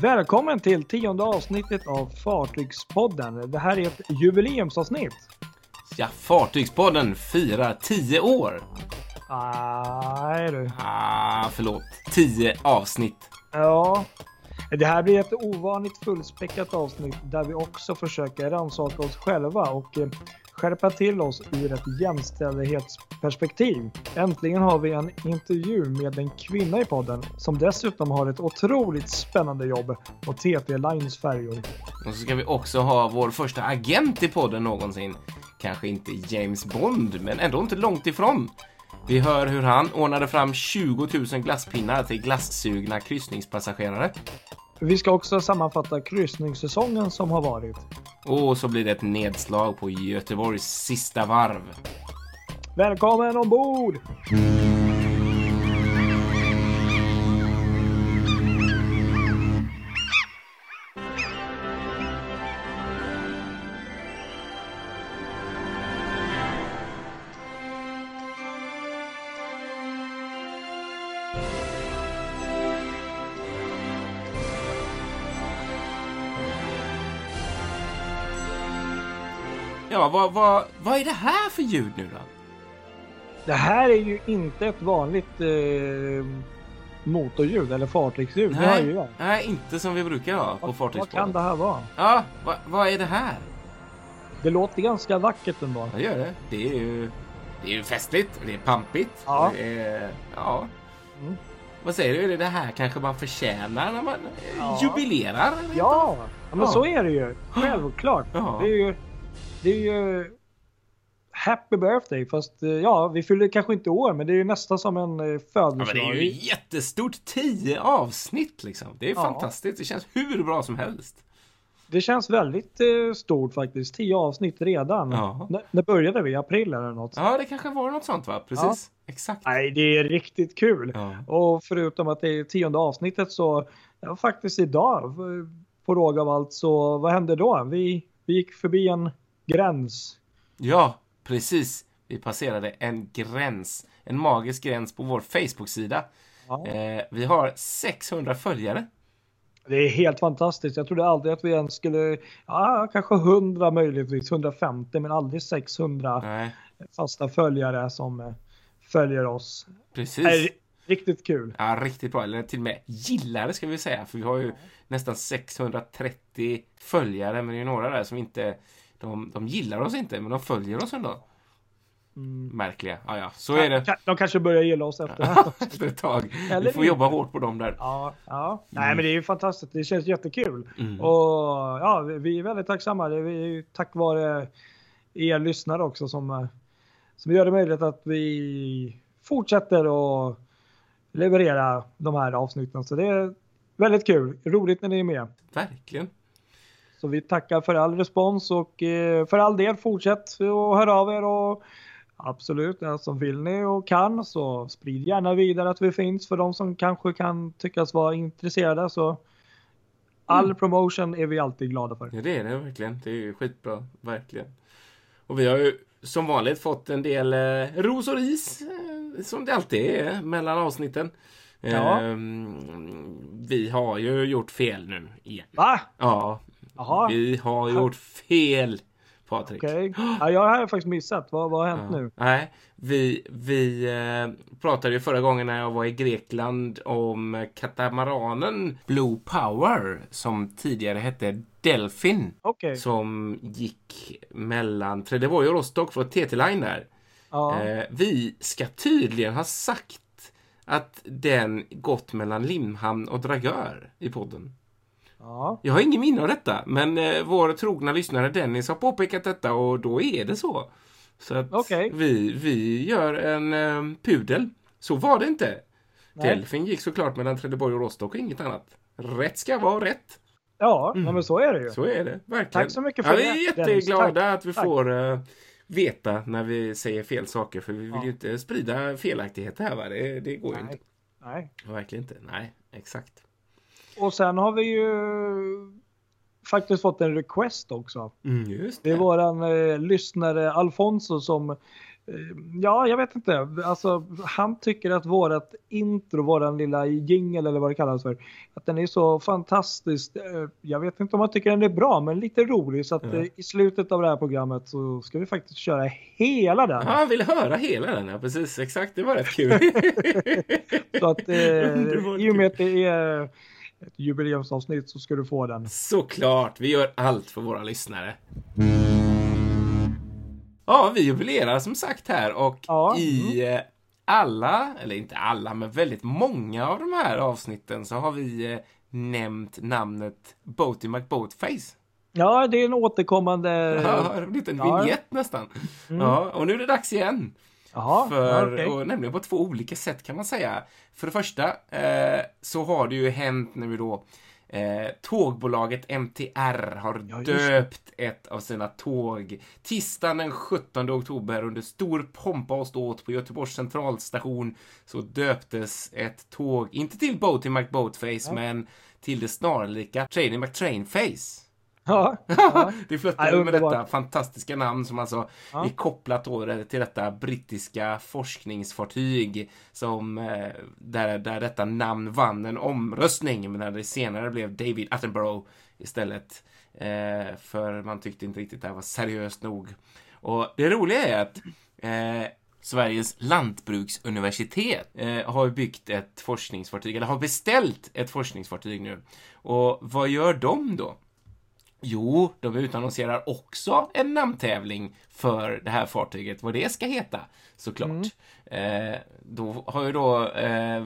Välkommen till tionde avsnittet av Fartygspodden. Det här är ett jubileumsavsnitt. Ja, Fartygspodden firar 10 år. Nej du. Ah, förlåt. 10 avsnitt. Ja. Det här blir ett ovanligt fullspäckat avsnitt där vi också försöker rannsaka oss själva och eh, skärpa till oss ur ett jämställdhetsperspektiv. Äntligen har vi en intervju med en kvinna i podden som dessutom har ett otroligt spännande jobb på TT Lines färjor. Och så ska vi också ha vår första agent i podden någonsin. Kanske inte James Bond, men ändå inte långt ifrån. Vi hör hur han ordnade fram 20 000 glasspinnar till glassugna kryssningspassagerare. Vi ska också sammanfatta kryssningssäsongen som har varit. Och så blir det ett nedslag på Göteborgs sista varv. Välkommen ombord! Vad, vad, vad är det här för ljud nu då? Det här är ju inte ett vanligt eh, motorljud eller fartygsljud. Det har ju jag. nej, inte som vi brukar ha på Vad kan det här vara? Ja, vad, vad är det här? Det låter ganska vackert ändå. Ja, det gör det. Det är ju, det är ju festligt det är pampigt. Ja. Är, ja. Mm. Vad säger du? Är det det här kanske man förtjänar när man eh, Ja. jubilerar? Ja, ja men så är det ju. Självklart. Ja. Det är ju, det är ju Happy birthday fast eh, ja, vi fyller kanske inte år men det är ju nästan som en eh, Ja, födelsedag. det är ju jättestort. Tio avsnitt liksom. Det är Ja. fantastiskt. Det känns hur bra som helst. Det känns väldigt eh, stort faktiskt. Tio avsnitt redan. Ja. När började vi? April eller något? Ja, det kanske var något sånt va? Precis. Exakt. Nej, det är riktigt kul. Ja. Och förutom att det är tionde avsnittet så ja, faktiskt idag på råga av allt så vad hände då? Vi, vi gick förbi en gräns. ja, precis. Vi passerade en gräns. En magisk gräns på vår Facebook-sida. Ja. Eh, vi har 600 följare. Det är helt fantastiskt. Jag trodde aldrig att vi ens skulle, ja kanske 100 möjligtvis, 150 men aldrig 600 Nej, fasta följare som eh, följer oss. precis. Är riktigt kul. Ja, riktigt bra. Eller till och med gillare ska vi säga. För vi har ju nästan 630 följare. Men det är ju några där som inte... De, de gillar oss inte, men de följer oss ändå. Märkliga. Ja, ja, så är det. De kanske börjar gilla oss efter. Efter ett tag. Eller Vi får inte. jobba hårt på dem där. Ja, ja. Nej men det är ju fantastiskt. Det känns jättekul. Mm. Och ja, vi- vi är väldigt tacksamma. Det är ju tack vare er lyssnare också som, eh, som gör det möjligt att vi fortsätter att leverera de här avsnitten. Så det är väldigt kul. Roligt när ni är med. Verkligen. Så vi tackar för all respons och eh, för all del fortsätt att höra av er och absolut, alltså vill ni och kan så sprid gärna vidare att vi finns för de som kanske kan tyckas vara intresserade så all promotion är vi alltid glada för. Ja, det är det verkligen. Det är ju skitbra. Verkligen. Och vi har ju som vanligt fått en del eh, ros och ris. Eh, som det alltid är mellan avsnitten. Ja. Ehm, vi har ju gjort fel nu igen. Va? Ja, Jaha, vi har gjort fel, Patrik. Ja, jag har faktiskt missat. Vad, vad har hänt Ja. nu? Nej, vi, vi eh, pratade ju förra gången när jag var i Grekland om katamaranen Blue Power som tidigare hette Delfin. Okej. Som gick mellan Trelleborg och Rostock för TT-line där. Ja. Eh, vi ska tydligen ha sagt att den gått mellan Limhamn och Dragör i podden. Ja. Jag har ingen minne av detta, men eh, vår trogna lyssnare Dennis har påpekat detta och då är det så. Så att Okej. vi, vi gör en eh, pudel. Så var det inte. Nej. Delfin gick såklart mellan Trelleborg och Rostock och inget annat. Rätt ska vara rätt. Ja, nej, men så är det ju. Mm. Så är det, verkligen. Tack så mycket för ja, det, Vi är Dennis. jätteglada Tack. att vi Tack. får eh, veta när vi säger fel saker, för vi vill Ja. ju inte sprida felaktigheter här. Va? Det, det går ju Nej. inte. Nej. Verkligen inte. Nej, exakt. Och sen har vi ju faktiskt fått en request också. Mm, just Det är våran eh, lyssnare Alfonso som Ja, jag vet inte. Alltså, han tycker att vårat intro, våran lilla jingel eller vad det kallas för, att den är så fantastisk. Jag vet inte om han tycker den är bra, men lite rolig. Så att mm. i slutet av det här programmet så ska vi faktiskt köra hela den. Ja, han vill höra hela den, ja precis. Exakt, det var rätt kul. så att eh, i och med att det är ett jubileumsavsnitt så ska du få den. Såklart, vi gör allt för våra lyssnare. Ja, vi jubilerar som sagt här och ja. i mm. alla, eller inte alla, men väldigt många av de här avsnitten så har vi eh, nämnt namnet Boaty McBoatface. Ja, det är en återkommande... Ja, en liten ja. vignett nästan. Mm. Ja, och nu är det dags igen. Aha, för, okay. och nämligen på två olika sätt kan man säga. För det första eh, så har det ju hänt nu då Eh, tågbolaget MTR har ja, döpt ett av sina tåg tisdagen den 17 oktober under stor pompa och ståt på Göteborgs centralstation så döptes ett tåg, inte till Boaty McBoatface, ja. men till det snarlika Training McTrainface. Ja, ja. det flöttar med detta fantastiska namn som alltså ja. är kopplat då till detta brittiska forskningsfartyg som eh, där, där detta namn vann en omröstning men när det senare blev David Attenborough istället eh, för man tyckte inte riktigt det här var seriöst nog. Och det roliga är att eh, Sveriges lantbruksuniversitet eh, har byggt ett forskningsfartyg, eller har beställt ett forskningsfartyg nu. Och vad gör de då? Jo, de utannonserar också en namntävling för det här fartyget, vad det ska heta, såklart. Mm. Eh, då har ju då eh,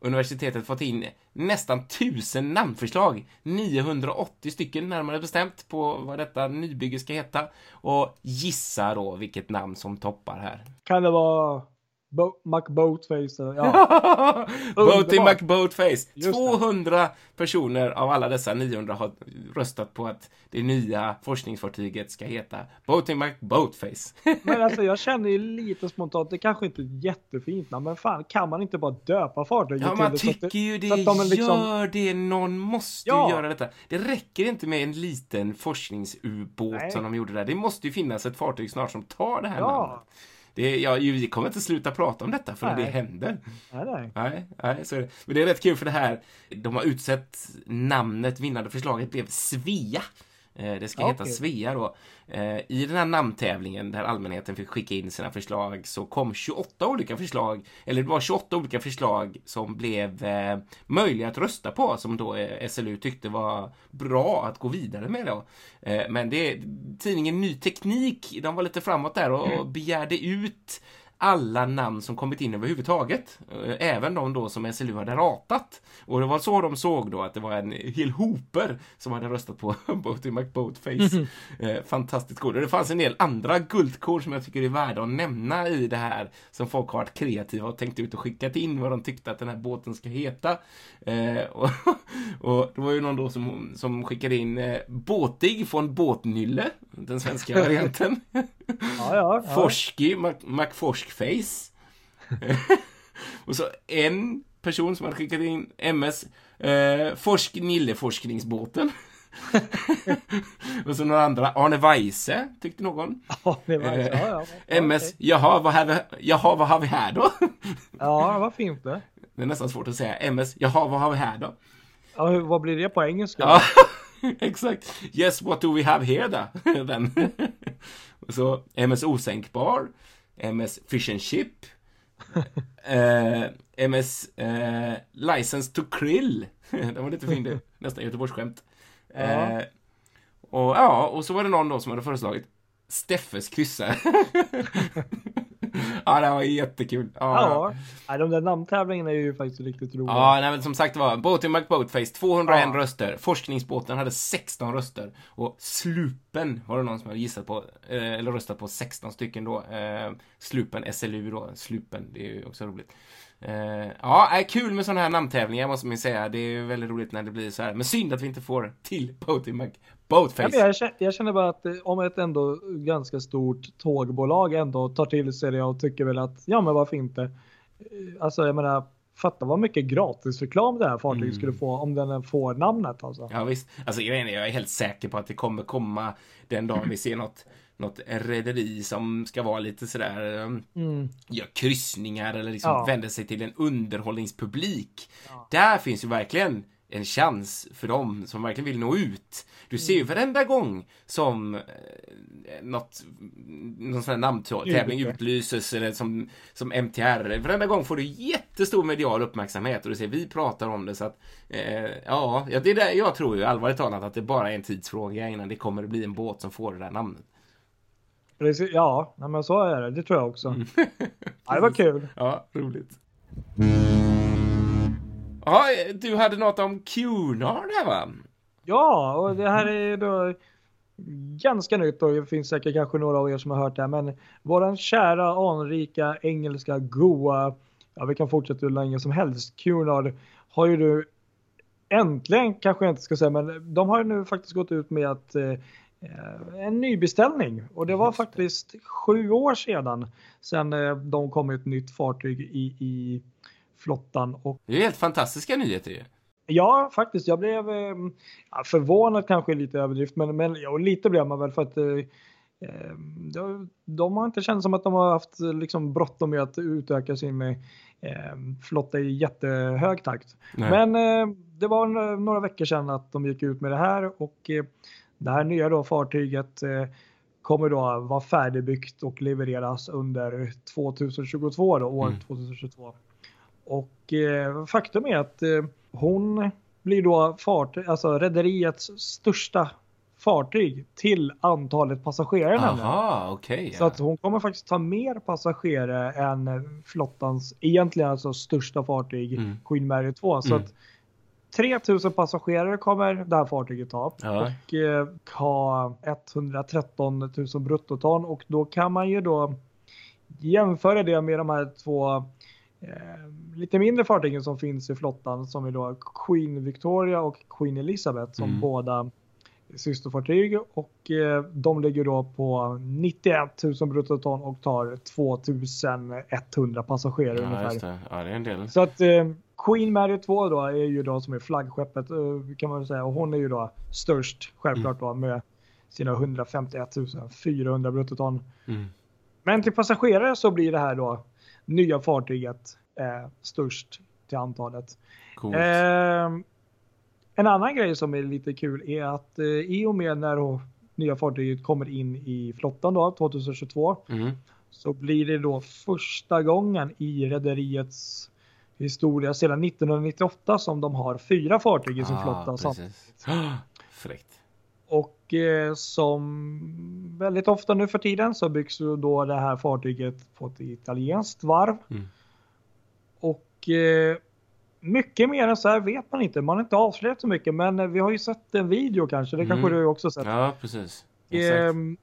universitetet fått in nästan tusen namnförslag, 980 stycken närmare bestämt, på vad detta nybygge ska heta. Och gissa då vilket namn som toppar här. Kan det vara Bo McBoatface. Ja. Boaty McBoatface. 200 personer av alla dessa 900 har röstat på att det nya forskningsfartyget ska heta Boaty McBoatface. men alltså jag känner ju lite spontant, det kanske inte är ett jättefint namn, men fan kan man inte bara döpa fartyget Ja, man tycker det, ju det. De liksom... Gör det, någon måste ja. ju göra detta. Det räcker inte med en liten forskningsubåt som de gjorde där. Det måste ju finnas ett fartyg snart som tar det här ja. namnet. Det ja, vi kommer inte sluta prata om detta förrän det händer. Nej, nej. nej, nej så är det. Men det är rätt kul för det här, de har utsett namnet, vinnande förslaget blev Svea. Eh, det ska okay. heta Svea då. Eh, I den här namntävlingen där allmänheten fick skicka in sina förslag så kom 28 olika förslag, eller det var 28 olika förslag som blev eh, möjliga att rösta på som då SLU tyckte var bra att gå vidare med då. Men det, tidningen Ny Teknik, de var lite framåt där och mm. begärde ut alla namn som kommit in överhuvudtaget. Eh, även de då som SLU hade ratat. Och det var så de såg då att det var en hel hoper som hade röstat på Boaty McBoatface. Mm. Eh, fantastiskt cool. Och det fanns en del andra guldkorn som jag tycker är värda att nämna i det här. Som folk har varit kreativa och tänkt ut och skickat in vad de tyckte att den här båten ska heta. Eh, och, och det var ju någon då som, som skickade in eh, Båtig från Båtnylle, den svenska varianten. Ja, ja, ja. Forski, McForskface. och så en person som hade skickat in MS eh, Forsk Nille-forskningsbåten. och så några andra. Arne Weise, tyckte någon. Arne Weise, eh, ja, ja. MS, okay. jaha, vad har vi, jaha, vad har vi här då? ja, vad fint det. Det är nästan svårt att säga. MS, jaha, vad har vi här då? Ja, vad blir det på engelska? Ja, exakt. Yes, what do we have here då? Den. Så MS osänkbar, MS fish and chip, eh, MS eh, license to krill. Den var lite fin nästan Göteborgsskämt. Ja. Eh, och ja, och så var det någon då som hade föreslagit Steffes kryssare. ja, det var jättekul. Ja, ja. de där namntävlingarna är ju faktiskt riktigt roliga. Ja, nej, men som sagt var, Boaty McBoatface 201 ja. röster. Forskningsbåten hade 16 röster. Och Slupen var det någon som hade gissat på, eh, eller röstat på 16 stycken då. Eh, slupen, SLU då, Slupen, det är ju också roligt. Uh, ja, är kul med sådana här namntävlingar måste man säga. Det är väldigt roligt när det blir så här. Men synd att vi inte får till Boaty McBoatface. Ja, jag, känner, jag, känner, bara att eh, om ett ändå ganska stort tågbolag ändå tar till sig det och tycker väl att ja men varför inte. Eh, alltså jag menar Fatta vad mycket gratisreklam det här fartyget Mm. skulle få om den får namnet alltså. Ja visst. Alltså grejen är, jag är helt säker på att det kommer komma den dagen vi ser något, något rederi som ska vara lite sådär, um, Mm. gör kryssningar eller liksom Ja. vänder sig till en underhållningspublik. Ja. Där finns ju verkligen en chans för dem som verkligen vill nå ut. Du ser Mm. ju varenda gång som eh, något, någon sån här namntävling utlyses eller som, som MTR. Varenda gång får du jättestor medial uppmärksamhet och du ser vi pratar om det så att eh, ja, det är där jag tror ju allvarligt talat att det bara är en tidsfråga innan det kommer att bli en båt som får det där namnet. Precis, ja, men så är det. Det tror jag också. Mm. Ja, det var kul. Ja, roligt. Ja, du hade något om Cunard här va? Ja, och det här är då ganska nytt och det finns säkert kanske några av er som har hört det här, men våran kära anrika engelska goa, ja vi kan fortsätta hur länge som helst, Cunard har ju nu äntligen kanske jag inte ska säga, men de har ju nu faktiskt gått ut med att eh, en nybeställning och det var Just det. faktiskt sju år sedan sedan eh, de kom med ett nytt fartyg i, i flottan och Det är helt fantastiska nyheter ju. Ja, faktiskt. Jag blev eh, ja, förvånad kanske lite överdrift, men, men ja, lite blev man väl för att eh, eh, de, de har inte känt som att de har haft eh, liksom, bråttom med att utöka sin eh, flotta i jättehög takt. Nej. Men eh, det var några veckor sedan att de gick ut med det här och eh, det här nya då fartyget eh, kommer då vara färdigbyggt och levereras under 2022 då, år Mm. 2022. Och eh, faktum är att eh, hon blir då fartyg, alltså rederiets största fartyg till antalet passagerare. nämligen. Jaha, okej. Så att hon kommer faktiskt ta mer passagerare än flottans egentligen alltså största fartyg Mm. Queen Mary 2. Så Mm. att 3000 passagerare kommer det här fartyget ha Ja. och eh, ha 113 000 bruttoton och då kan man ju då jämföra det med de här två eh, lite mindre fartygen som finns i flottan som är då Queen Victoria och Queen Elizabeth som Mm. båda systerfartyg och eh, de ligger då på 91 000 bruttoton och tar 2100 passagerare Ja, ungefär. det. Ja, det är en del. Så att eh, Queen Mary 2 då är ju då som är flaggskeppet kan man säga och hon är ju då störst självklart då med sina 151 400 bruttoton. Mm. Men till passagerare så blir det här då nya fartyget eh, störst till antalet. Coolt. Eh, en annan grej som är lite kul är att eh, i och med när då nya fartyget kommer in i flottan då 2022 Mm. så blir det då första gången i rederiets historia sedan 1998 som de har fyra fartyg i sin Ah, flotta. Fräckt. Och eh, som väldigt ofta nu för tiden så byggs då det här fartyget på ett italienskt varv. Mm. Och eh, mycket mer än så här vet man inte. Man har inte avslöjat så mycket men eh, vi har ju sett en video kanske. Det kanske Mm. du också sett. Ja, precis. Exakt. Ehm,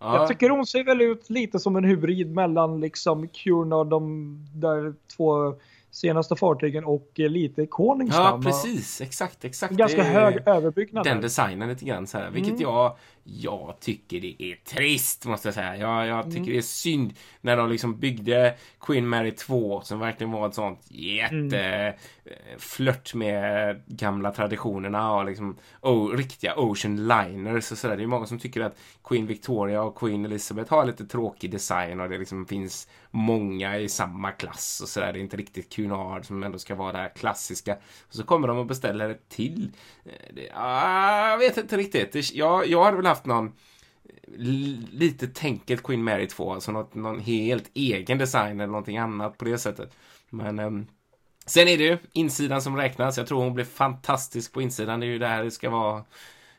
Ja. Jag tycker hon ser väl ut lite som en hybrid mellan liksom Cunard, de där två senaste fartygen och eh, lite Koningsdam. Ja, precis. Exakt, exakt. Ganska hög överbyggnad. Den designen lite grann så här, vilket Mm. jag, jag tycker det är trist måste jag säga. Jag, jag tycker Mm. det är synd när de liksom byggde Queen Mary 2 som verkligen var ett sånt jätte Mm. eh, med gamla traditionerna och liksom oh, riktiga Ocean Liners och sådär. Det är många som tycker att Queen Victoria och Queen Elizabeth har lite tråkig design och det liksom finns många i samma klass och sådär. Det är inte riktigt Cunard som ändå ska vara det här klassiska. Och så kommer de och beställer ett till. Eh, det- ah, Jag vet inte riktigt. Det- Jag, jag hade väl haft någon l- lite tänket Queen Mary 2, alltså något, någon helt egen design eller någonting annat på det sättet. Men ehm, sen är det ju insidan som räknas. Jag tror hon blir fantastisk på insidan. Det är ju där det ska vara.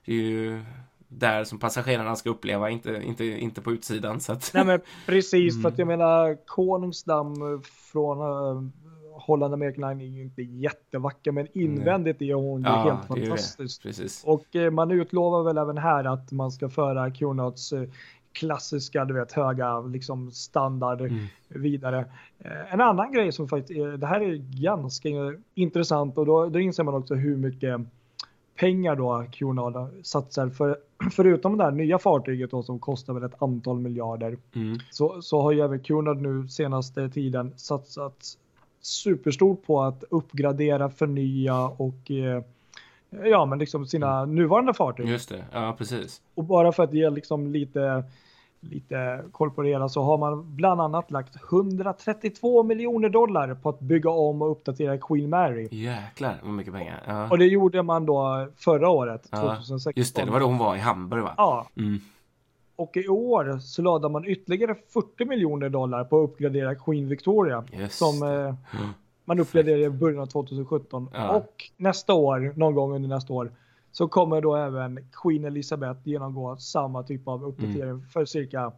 Det är ju där som passagerarna ska uppleva, inte, inte, inte på utsidan. Så att... Nej men precis, för att jag Mm. menar Koningsdam eh, från uh, Holland American Line är ju inte jättevacker men invändigt är hon Ja, helt fantastisk. Och eh, man utlovar väl även här att man ska föra Cunards eh, klassiska, du vet, höga liksom standard Mm. vidare. Eh, En annan grej som faktiskt är, det här är ganska intressant och då, då inser man också hur mycket pengar då Cunard satsar för förutom det här nya fartyget då som kostar väl ett antal miljarder Mm. så, så har ju även Cunard nu senaste tiden satsat superstort på att uppgradera, förnya och eh, ja, men liksom sina nuvarande fartyg. Just det, ja precis. Och bara för att ge liksom lite, lite koll på det hela så har man bland annat lagt 132 miljoner dollar på att bygga om och uppdatera Queen Mary. Jäklar vad mycket pengar. Ja. Och det gjorde man då förra året, Ja, 2016. Just det, det var då hon var i Hamburg va? Ja, Mm. Och i år så lade man ytterligare 40 miljoner dollar på att uppgradera Queen Victoria. Just Som eh, man uppgraderade i början av 2017. Ja. Och nästa år, någon gång under nästa år, så kommer då även Queen Elizabeth genomgå samma typ av uppdatering Mm. för cirka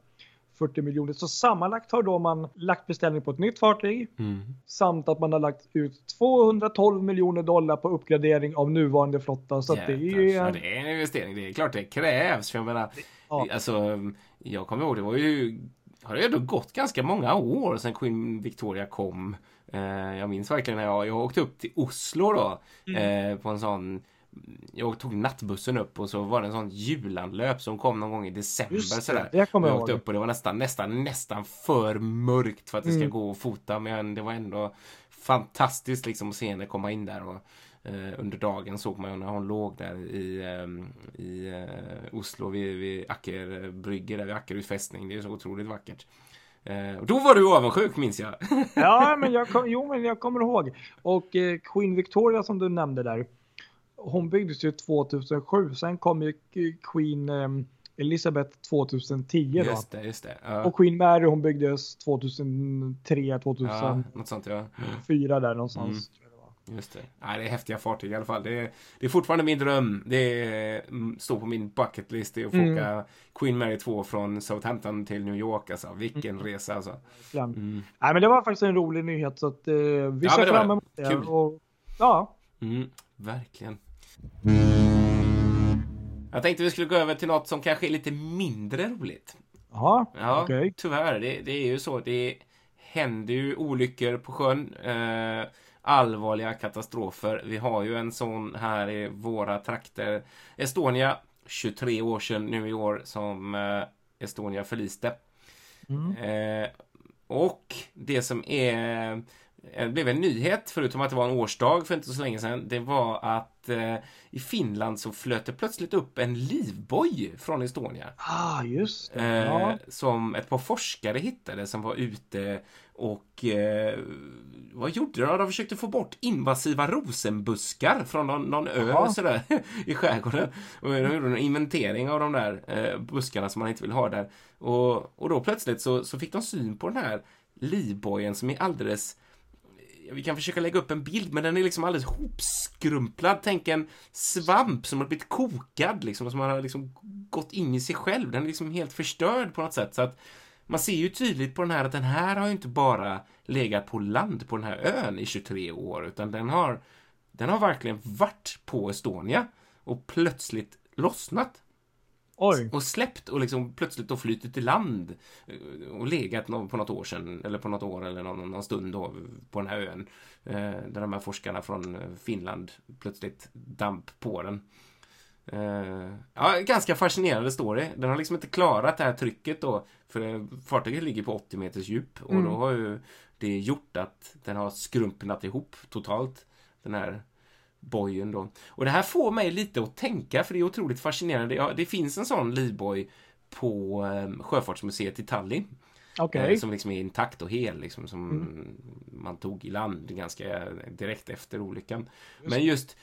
40 miljoner. Så sammanlagt har då man lagt beställning på ett nytt fartyg Mm. samt att man har lagt ut 212 miljoner dollar på uppgradering av nuvarande flotta. Så att det är Jävlar, det är en investering. Det är klart det krävs. För jag menar, Ja. alltså, jag kommer ihåg, det var ju har det ändå gått ganska många år sedan Queen Victoria kom. Eh, jag minns verkligen när jag, jag åkte upp till Oslo då. Mm. Eh, på en sån jag tog nattbussen upp och så var det en sån julanlöp som kom någon gång i december Just det, sådär. det kommer Och jag jag åkte upp och det var nästan, nästan, nästan för mörkt för att det ska Mm. gå att fota. Men det var ändå fantastiskt liksom att se henne komma in där. Och, eh, under dagen såg man ju när hon låg där i, ehm, i eh, Oslo vid, vid Ackerbrygge, där vid Ackeryds fästning. Det är så otroligt vackert. Eh, och då var du avundsjuk minns jag. Ja, men jag, kom, jo, men jag kommer ihåg. Och eh, Queen Victoria som du nämnde där. Hon byggdes ju 2007. Sen kom ju Queen eh, Elizabeth 2010 då. just det, just det. Ja, Och Queen Mary hon byggdes 2003, 2004 ja, sånt ja. där någonstans. Mm. det. Just det. Nej, det är häftiga fartyg i alla fall. Det är, det är fortfarande min dröm. Det är, mm, står på min bucket list. Det är att få Mm. åka Queen Mary 2 från Southampton till New York. Alltså. Vilken Mm. resa alltså. Mm. Nej, men det var faktiskt en rolig nyhet så att eh, vi ser fram emot det. Kul. Och, ja, Mm, verkligen. Jag tänkte vi skulle gå över till något som kanske är lite mindre roligt. ja, Ja, okej. tyvärr. Det, det är ju så. Det händer ju olyckor på sjön. Eh, allvarliga katastrofer. Vi har ju en sån här i våra trakter. Estonia, 23 år sedan nu i år som eh, Estonia förliste. Mm. Eh, och det som är eh, blev en nyhet, förutom att det var en årsdag för inte så länge sedan, det var att eh, i Finland så flöt det plötsligt upp en livboj från Estonia. Ah, just det. Eh, Ja. Som ett par forskare hittade som var ute och eh, vad gjorde de? De försökte få bort invasiva rosenbuskar från någon, någon ö sådär, i skärgården. Och de gjorde en inventering av de där eh, buskarna som man inte vill ha där. Och, och då plötsligt så, så fick de syn på den här livbojen som är alldeles vi kan försöka lägga upp en bild, men den är liksom alldeles hopskrumplad. Tänk en svamp som har blivit kokad, liksom, som har liksom gått in i sig själv. Den är liksom helt förstörd på något sätt. Så att man ser ju tydligt på den här att den här har ju inte bara legat på land på den här ön i 23 år, utan den har, den har verkligen varit på Estonia och plötsligt lossnat Oj. och släppt och liksom plötsligt då flytit i land eh, och legat på något år sedan eller på något år eller någon, någon stund då på den här ön eh, där de här forskarna från eh, Finland plötsligt damp på den. Ja, ganska fascinerande story. Den har liksom inte klarat det här trycket då för fartyget ligger på 80 meters djup och Mm. då har ju det gjort att den har skrumpnat ihop totalt den här bojen då. Och det här får mig lite att tänka för det är otroligt fascinerande. Ja, det finns en sån livboj på eh, Sjöfartsmuseet i Tallinn. Okej. Eh, som liksom är intakt och hel, liksom, som Mm. man tog i land ganska direkt efter olyckan. Men just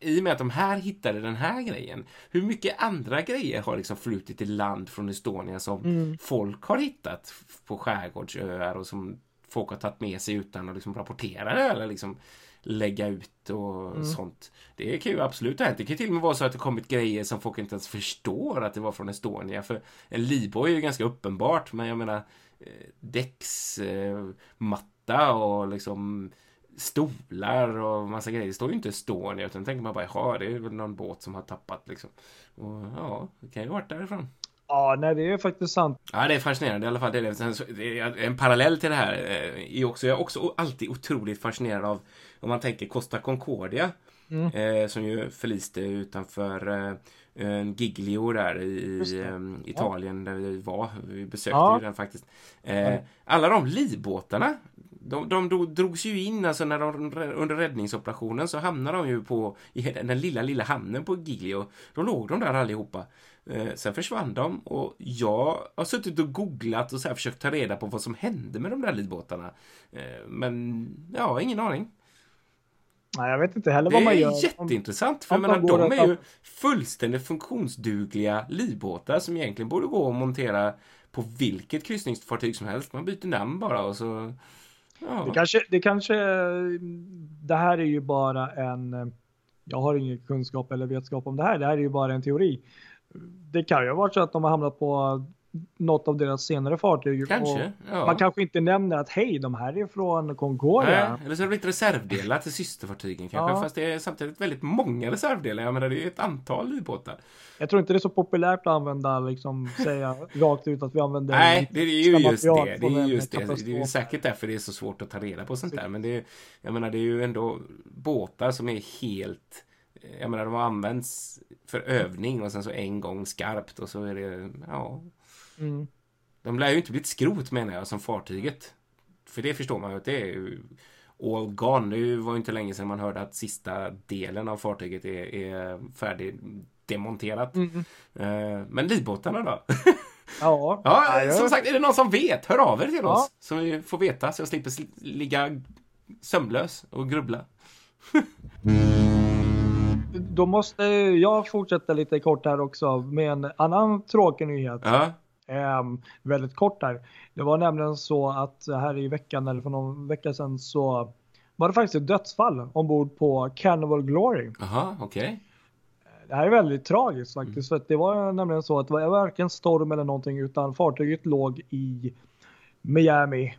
i och med att de här hittade den här grejen, hur mycket andra grejer har liksom flutit i land från Estonia som Mm. folk har hittat på skärgårdsöar och som folk har tagit med sig utan att liksom rapportera det eller liksom lägga ut och Mm. sånt. Det kan ju absolut ha hänt. Det kan till och med vara så att det kommit grejer som folk inte ens förstår att det var från Estonia. För en livboj är ju ganska uppenbart, men jag menar eh, däcksmatta och liksom stolar och massa grejer. Det står ju inte Estonia utan tänker man bara, jaha, det är väl någon båt som har tappat liksom. Och ja, det kan ju ha varit därifrån. Ja, nej, det är faktiskt sant. Ja, det är fascinerande i alla fall. Är, det är en parallell till det här eh, är också, jag är också alltid otroligt fascinerad av om man tänker Costa Concordia Mm. eh, som ju förliste utanför eh, Giglio där i, eh, Italien där vi var. Vi besökte Ja. ju den faktiskt. Eh, alla de livbåtarna de, de drog- drogs ju in, alltså när de, under räddningsoperationen så hamnade de ju på i den lilla, lilla hamnen på Giglio. Då låg de där allihopa. Eh, sen försvann de och jag har suttit och googlat och så här försökt ta reda på vad som hände med de där livbåtarna. Eh, men, ja, ingen aning. Nej, jag vet inte heller Det vad man gör. är jätteintressant, för jag menar, de är ju fullständigt funktionsdugliga livbåtar som egentligen borde gå att montera på vilket kryssningsfartyg som helst. Man byter namn bara och så... Ja. Det kanske, det kanske, det här är ju bara en, jag har ingen kunskap eller vetskap om det här, det här är ju bara en teori. Det kan ju vara så att de har hamnat på något av deras senare fartyg. Kanske, ja. Man kanske inte nämner att hej, de här är från Concordia. Nej, eller så har det blivit reservdelar till systerfartygen kanske, Ja. fast det är samtidigt väldigt många reservdelar. Jag menar, det är ett antal livbåtar. Jag tror inte det är så populärt att använda, liksom säga rakt ut att vi använder Nej, det är ju just det. Det är just det. Det är ju säkert därför det är så svårt att ta reda på sånt där. Men det är, jag menar, det är ju ändå båtar som är helt... Jag menar, de har använts för övning och sen så en gång skarpt och så är det... Ja, Mm. De lär ju inte blivit skrot menar jag, som fartyget. För det förstår man ju att det är ju all gone. Det var ju inte länge sedan man hörde att sista delen av fartyget är, är färdigdemonterat. Mm. Eh, Men livbåtarna då? Ja, ja, som sagt, är det någon som vet? Hör av er till Ja. oss. Så vi får veta, så jag slipper sl- ligga sömnlös och grubbla. Då måste jag fortsätta lite kort här också med en annan tråkig nyhet. Ja, väldigt kort här. Det var nämligen så att här i veckan eller för någon vecka sedan så var det faktiskt ett dödsfall ombord på Carnival Glory. jaha, okej. Det här är väldigt tragiskt faktiskt för att det var nämligen så att det var varken storm eller någonting utan fartyget låg i Miami.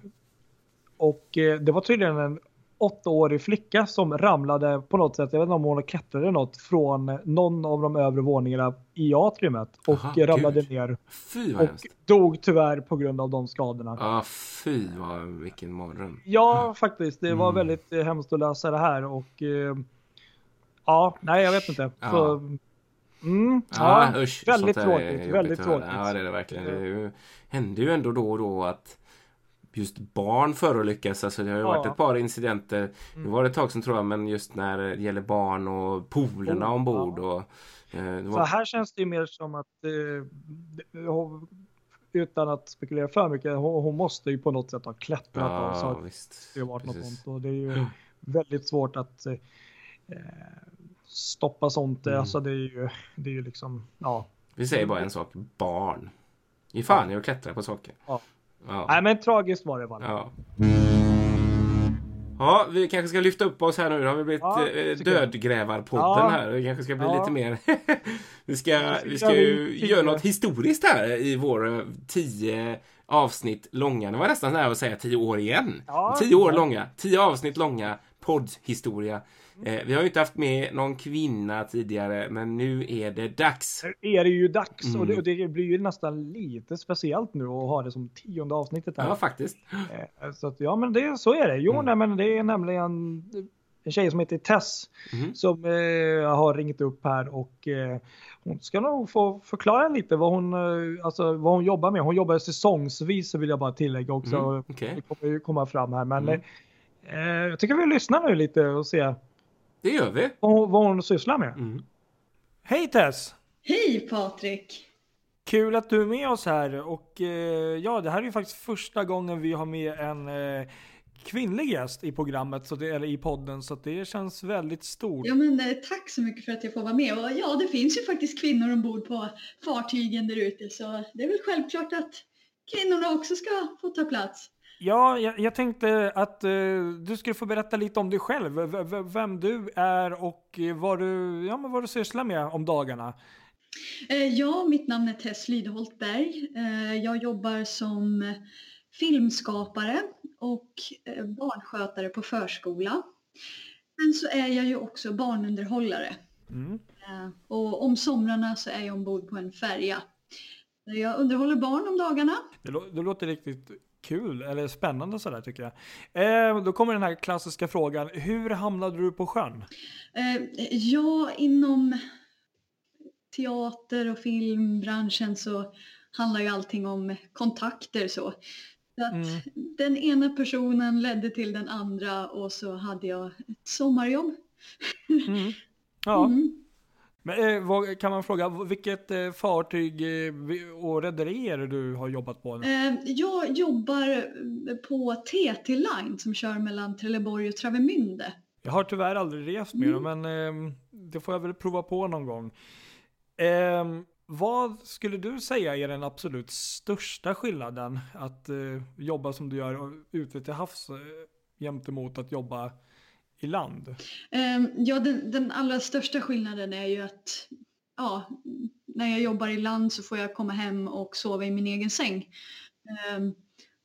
Och eh, det var tydligen en åttaårig flicka som ramlade på något sätt, jag vet inte om hon klättrade eller något, från någon av de övre våningarna i atriumet och Aha, ramlade gud. ner Fy vad och hemskt. dog tyvärr på grund av de skadorna. Ja, fy vad, vilken mardröm. Ja, faktiskt. Det var Mm. väldigt eh, hemskt att läsa det här och eh, ja, nej, jag vet inte. Ja. Så, mm, Ja, ja, usch. väldigt tråkigt. Väldigt tråkigt. Ja, det är det verkligen. Det ju, händer ju ändå då och då att just barn förolyckas. Alltså det har ju Ja. varit ett par incidenter. Nu Mm. var det ett tag sedan tror jag, men just när det gäller barn och poolerna Oh, ombord. ja. Och, eh, det Så var, här känns det ju mer som att eh, utan att spekulera för mycket, hon, hon måste ju på något sätt ha klättrat av ja, saker. visst. Det har varit något sånt och det är ju väldigt svårt att eh, stoppa sånt. Mm. Alltså det är ju, det är ju liksom, ja. Vi säger bara en sak. Barn. Ge fan i att klättra på saker. Ja. Ja. Nej men tragiskt var det bara. Ja. Ja, vi kanske ska lyfta upp oss här nu. Nu har vi blivit Ja, eh, dödgrävarpodden Ja. här. Vi kanske ska bli Ja. lite mer... vi ska, vi ska ju göra något historiskt här i vår eh, tio avsnitt långa. Det var nästan nära att säga tio år igen. Ja. Tio år långa. Tio avsnitt långa poddhistoria. Eh, vi har ju inte haft med någon kvinna tidigare, men nu är det dags. Nu är det ju dags och, Mm. det, och det blir ju nästan lite speciellt nu att ha det som tionde avsnittet här. Ja, faktiskt. Eh, Så att, ja men det, så är det. Jo Mm. nej, men det är nämligen en tjej som heter Tess Mhm. som eh, har ringt upp här och eh, hon ska nog få förklara lite vad hon, eh, alltså, vad hon jobbar med. Hon jobbar säsongsvis så vill jag bara tillägga också. Mm, okej. Det kommer ju komma fram här men Mm. eh, jag tycker vi lyssnar nu lite och ser Det gör vi. hon, vad hon sysslar med. Mm. Hej Tess! Hej Patrik! Kul att du är med oss här och eh, ja, det här är ju faktiskt första gången vi har med en eh, kvinnlig gäst i programmet, så det, eller i podden, så att det känns väldigt stort. Ja men eh, tack så mycket för att jag får vara med. Och ja, det finns ju faktiskt kvinnor ombord på fartygen där ute så det är väl självklart att kvinnorna också ska få ta plats. Ja, jag, jag tänkte att eh, du skulle få berätta lite om dig själv, v- vem du är och vad du, ja, men vad du sysslar med om dagarna. Eh, Ja, mitt namn är Tess Lydholt Berg. Eh, Jag jobbar som filmskapare och barnskötare på förskola. Men så är jag ju också barnunderhållare. Mm. Och om somrarna så är jag ombord på en färja. Jag underhåller barn om dagarna. Det, lå- det låter riktigt kul, eller spännande sådär tycker jag. Eh, då kommer den här klassiska frågan, hur hamnade du på sjön? Eh, Ja, inom teater och filmbranschen så handlar ju allting om kontakter så. Så att mm. Den ena personen ledde till den andra och så hade jag ett sommarjobb. Mm. Ja. Mm. Men, eh, vad, kan man fråga, vilket eh, fartyg eh, och rederi är det du har jobbat på? Eh, jag jobbar på TT Line som kör mellan Trelleborg och Travemünde. Jag har tyvärr aldrig rest med mm. dem, men ehm, det får jag väl prova på någon gång. Ehm, vad skulle du säga är den absolut största skillnaden att jobba som du gör ute till havs uh, gentemot att jobba i land? Ehm, ja, den, den, allra största skillnaden är ju att ja, när jag jobbar i land så får jag komma hem och sova i min egen säng. Ehm,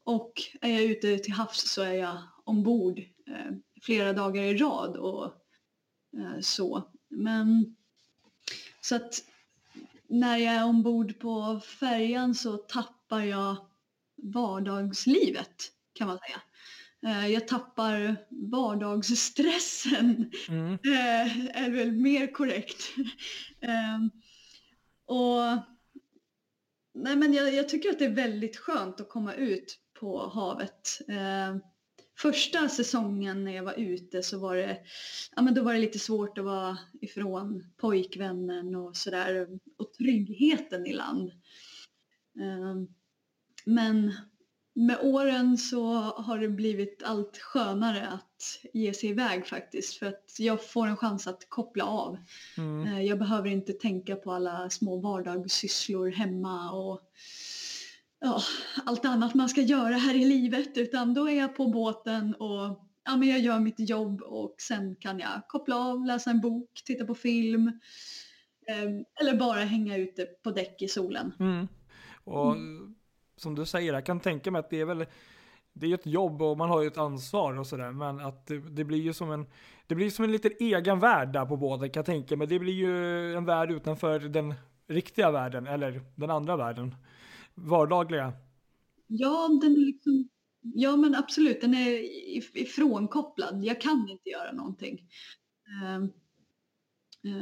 och är jag ute till havs så är jag ombord ehm, flera dagar i rad och eh, så. Men så att när jag är ombord på färjan så tappar jag vardagslivet kan man säga. Eh, jag tappar vardagsstressen, mm. Eh, är väl mer korrekt. Ehm, och nej men jag, jag, tycker att det är väldigt skönt att komma ut på havet. Ehm, första säsongen när jag var ute så var det, ja, men då var det lite svårt att vara ifrån pojkvännen och sådär och tryggheten i land. Ehm, men med åren så har det blivit allt skönare att ge sig iväg faktiskt för att jag får en chans att koppla av. Mm. Eh, jag behöver inte tänka på alla små vardagssysslor hemma och ja, allt annat man ska göra här i livet utan då är jag på båten och ja, men jag gör mitt jobb och sen kan jag koppla av, läsa en bok, titta på film eh, eller bara hänga ute på däck i solen. Mm. Och mm som du säger, jag kan tänka mig att det är väl det är ett jobb och man har ju ett ansvar och sådär. Men att det, det, blir ju som en, det blir som en liten egen värld där på båten kan jag tänka mig. Det blir ju en värld utanför den riktiga världen, eller den andra världen vardagliga? Ja, den är liksom, ja men absolut, den är ifrånkopplad. Jag kan inte göra någonting. Ehm,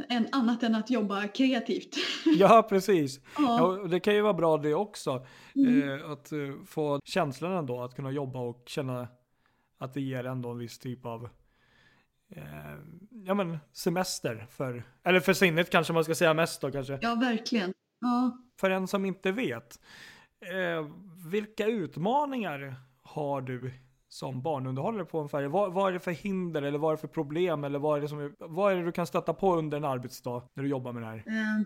än annat än att jobba kreativt. Ja, precis. Ja. ja. det kan ju vara bra det också. Mm. Eh, att uh, få känslan ändå, att kunna jobba och känna att det ger ändå en viss typ av eh, ja, men semester. För, eller för sinnet kanske man ska säga mest då kanske. Ja, verkligen. Ja. För en som inte vet, eh, vilka utmaningar har du som barnunderhållare på en färja? Vad, vad, är det för hinder eller vad är det för problem eller vad är det, som, vad är det du kan stöta på under en arbetsdag när du jobbar med det här? Eh,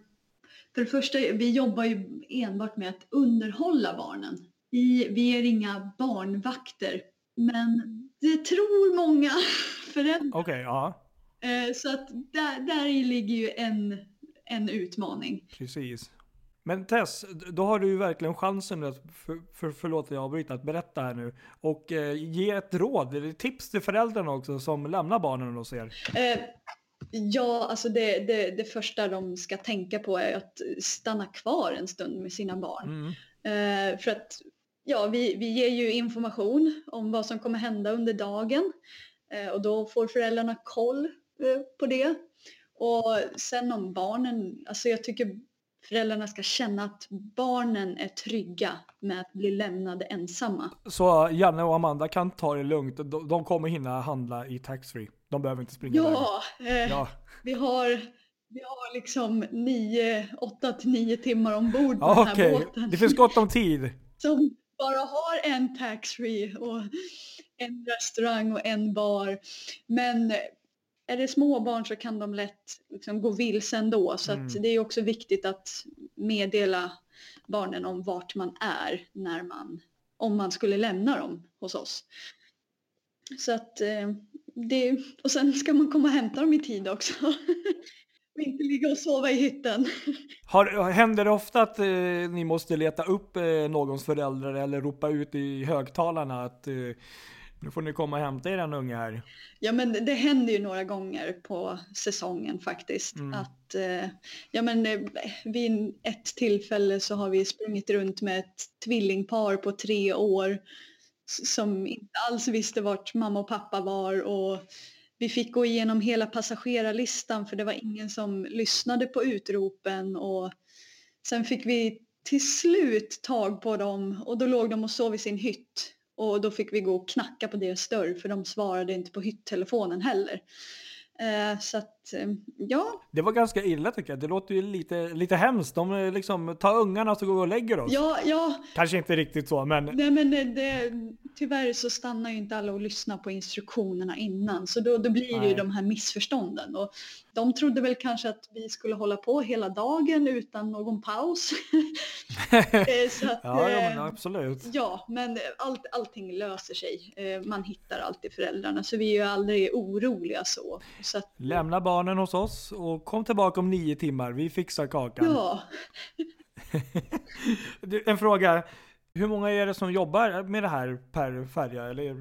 för det första, vi jobbar ju enbart med att underhålla barnen. Vi, vi är inga barnvakter, men det tror många föräldrar. Okej, okay, ja. Eh, så att där, där ligger ju en, en utmaning. Precis. Men Tess, då har du ju verkligen chansen att, för, för, förlåt att jag avbryter, att berätta här nu. Och eh, ge ett råd, eller tips till föräldrarna också som lämnar barnen hos er. Eh, ja, alltså det, det, det, första de ska tänka på är att stanna kvar en stund med sina barn. Mm. Eh, för att ja, vi, vi ger ju information om vad som kommer hända under dagen. Eh, och då får föräldrarna koll eh, på det. Och sen om barnen, alltså jag tycker föräldrarna ska känna att barnen är trygga med att bli lämnade ensamma. Så Janne och Amanda kan ta det lugnt. De kommer hinna handla i taxfree. De behöver inte springa ja, eh, ja. vi har vi har liksom nio, åtta till nio timmar ombord på ja, den här okay. båten. Det finns gott om tid. Som bara har en taxfree och en restaurang och en bar. Men är det småbarn så kan de lätt liksom gå vilse ändå. Så mm. det är också viktigt att meddela barnen om vart man är när man, om man skulle lämna dem hos oss. Så att eh, det, och sen ska man komma och hämta dem i tid också. och inte ligga och sova i hytten. Har, händer det ofta att eh, ni måste leta upp eh, någons föräldrar eller ropa ut i högtalarna att eh, nu får ni komma och hämta er en unge här. Ja men det händer ju några gånger på säsongen faktiskt. Mm. Att, eh, ja men eh, vid ett tillfälle så har vi sprungit runt med ett tvillingpar på tre år som inte alls visste vart mamma och pappa var och vi fick gå igenom hela passagerarlistan för det var ingen som lyssnade på utropen och sen fick vi till slut tag på dem och då låg de och sov i sin hytt och då fick vi gå och knacka på deras dörr för de svarade inte på hyttelefonen heller. Eh, så att, ja. Det var ganska illa tycker jag. Det låter ju lite, lite hemskt. De eh, liksom tar ungarna så går vi och lägger oss. Ja, ja. Kanske inte riktigt så, men... Nej, men det, det, tyvärr så stannar ju inte alla och lyssnar på instruktionerna innan. Så då, då blir det ju de här missförstånden. Och de trodde väl kanske att vi skulle hålla på hela dagen utan någon paus. att, ja, ja, absolut. Ja, men allt, allting löser sig. Man hittar alltid föräldrarna, så vi är ju aldrig oroliga så. så att, Lämna barnen hos oss och kom tillbaka om nio timmar. Vi fixar kakan. Ja. en fråga. Hur många är det som jobbar med det här per färja? Eller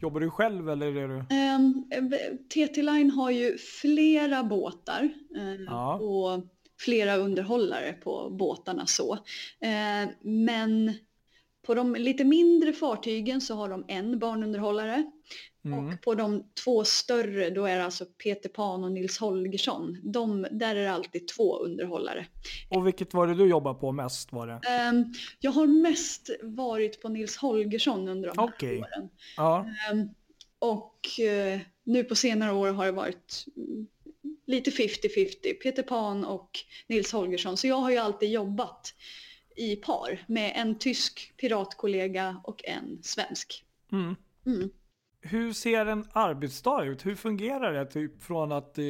jobbar du själv eller är du? Um, ehm, TT Line har ju flera båtar uh, ja. och flera underhållare på båtarna så. Uh, men på de lite mindre fartygen så har de en barnunderhållare. Mm. Och på de två större då är det alltså Peter Pan och Nils Holgersson. De, där är det alltid två underhållare. Och vilket var det du jobbar på mest? Var det? Um, jag har mest varit på Nils Holgersson under de här okay. åren. Ja. Um, och uh, nu på senare år har det varit lite 50-50, Peter Pan och Nils Holgersson. Så jag har ju alltid jobbat i par med en tysk piratkollega och en svensk. Mm. Mm. Hur ser en arbetsdag ut? Hur fungerar det? Typ från att eh,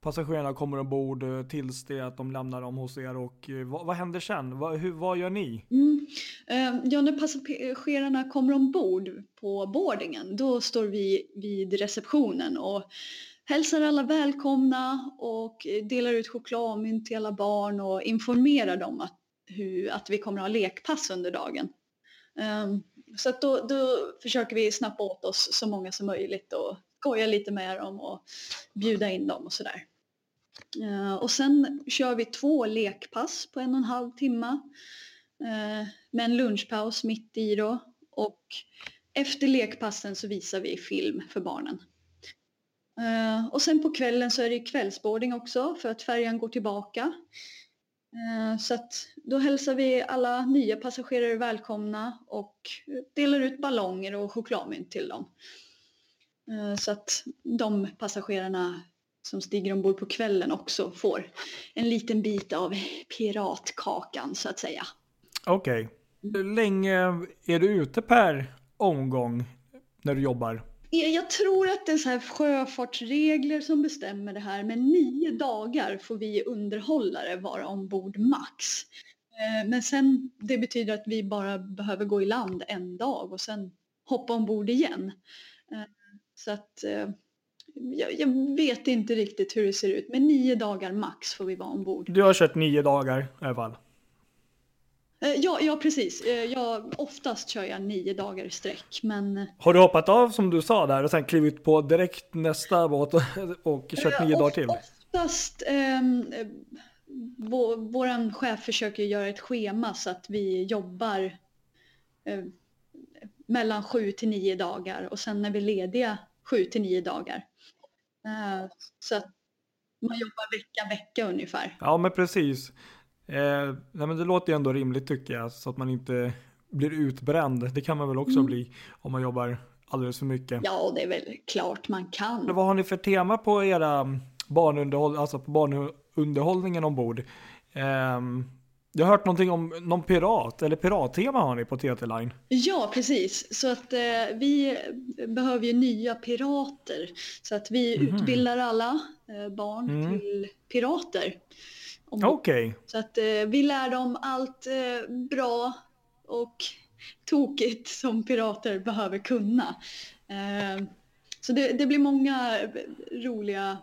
passagerarna kommer ombord eh, tills det att de lämnar dem hos er och eh, vad, vad, händer sen? Vad, hur, vad gör ni? Mm. Eh, ja, när passagerarna kommer ombord på boardingen då står vi vid receptionen och hälsar alla välkomna och delar ut chokladmynt till alla barn och informerar dem att, hur, att vi kommer att ha lekpass under dagen. Um, så att då, då försöker vi snappa åt oss så många som möjligt och skoja lite med dem och bjuda in dem och sådär. Uh, och sen kör vi två lekpass på en och en halv timme uh, med en lunchpaus mitt i då. Och efter lekpassen så visar vi film för barnen. Uh, och sen på kvällen så är det kvällsboarding också för att färjan går tillbaka. Eh, så att då hälsar vi alla nya passagerare välkomna och delar ut ballonger och chokladmynt till dem. Eh, så att de passagerarna som stiger ombord på kvällen också får en liten bit av piratkakan så att säga. Okej. Okay. Hur länge är du ute per omgång när du jobbar? Jag tror att det är så här sjöfartsregler som bestämmer det här, men nio dagar får vi underhållare vara ombord max. Eh, men sen, det betyder att vi bara behöver gå i land en dag och sen hoppa ombord igen. Eh, så att eh, jag, vet inte riktigt hur det ser ut, men nio dagar max får vi vara ombord. Du har kört nio dagar i alla fall? Eh, ja, ja precis. Eh, jag, oftast kör jag nio dagar i sträck. Men... Eh, Har du hoppat av som du sa där och sen klivit på direkt nästa båt och, och kört nio dagar till? Oftast, eh, vår, våran chef försöker göra ett schema så att vi jobbar eh, mellan sju till nio dagar och sen är vi lediga sju till nio dagar. Eh, så att man jobbar vecka, vecka ungefär. Ja, men precis. Eh, nej men det låter ju ändå rimligt tycker jag, så att man inte blir utbränd. Det kan man väl också mm. bli om man jobbar alldeles för mycket. Ja, det är väl klart man kan. Vad har ni för tema på era barnunderhåll, alltså på barnunderhållningen ombord? Eh, jag har hört någonting om någon pirat, eller pirattema har ni på TT Line. Ja, precis. Så att eh, vi behöver ju nya pirater. Så att vi mm. utbildar alla eh, barn mm. till pirater. Okej. Okay. Så att eh, vi lär dem allt eh, bra och tokigt som pirater behöver kunna. Eh, så det, det, blir många roliga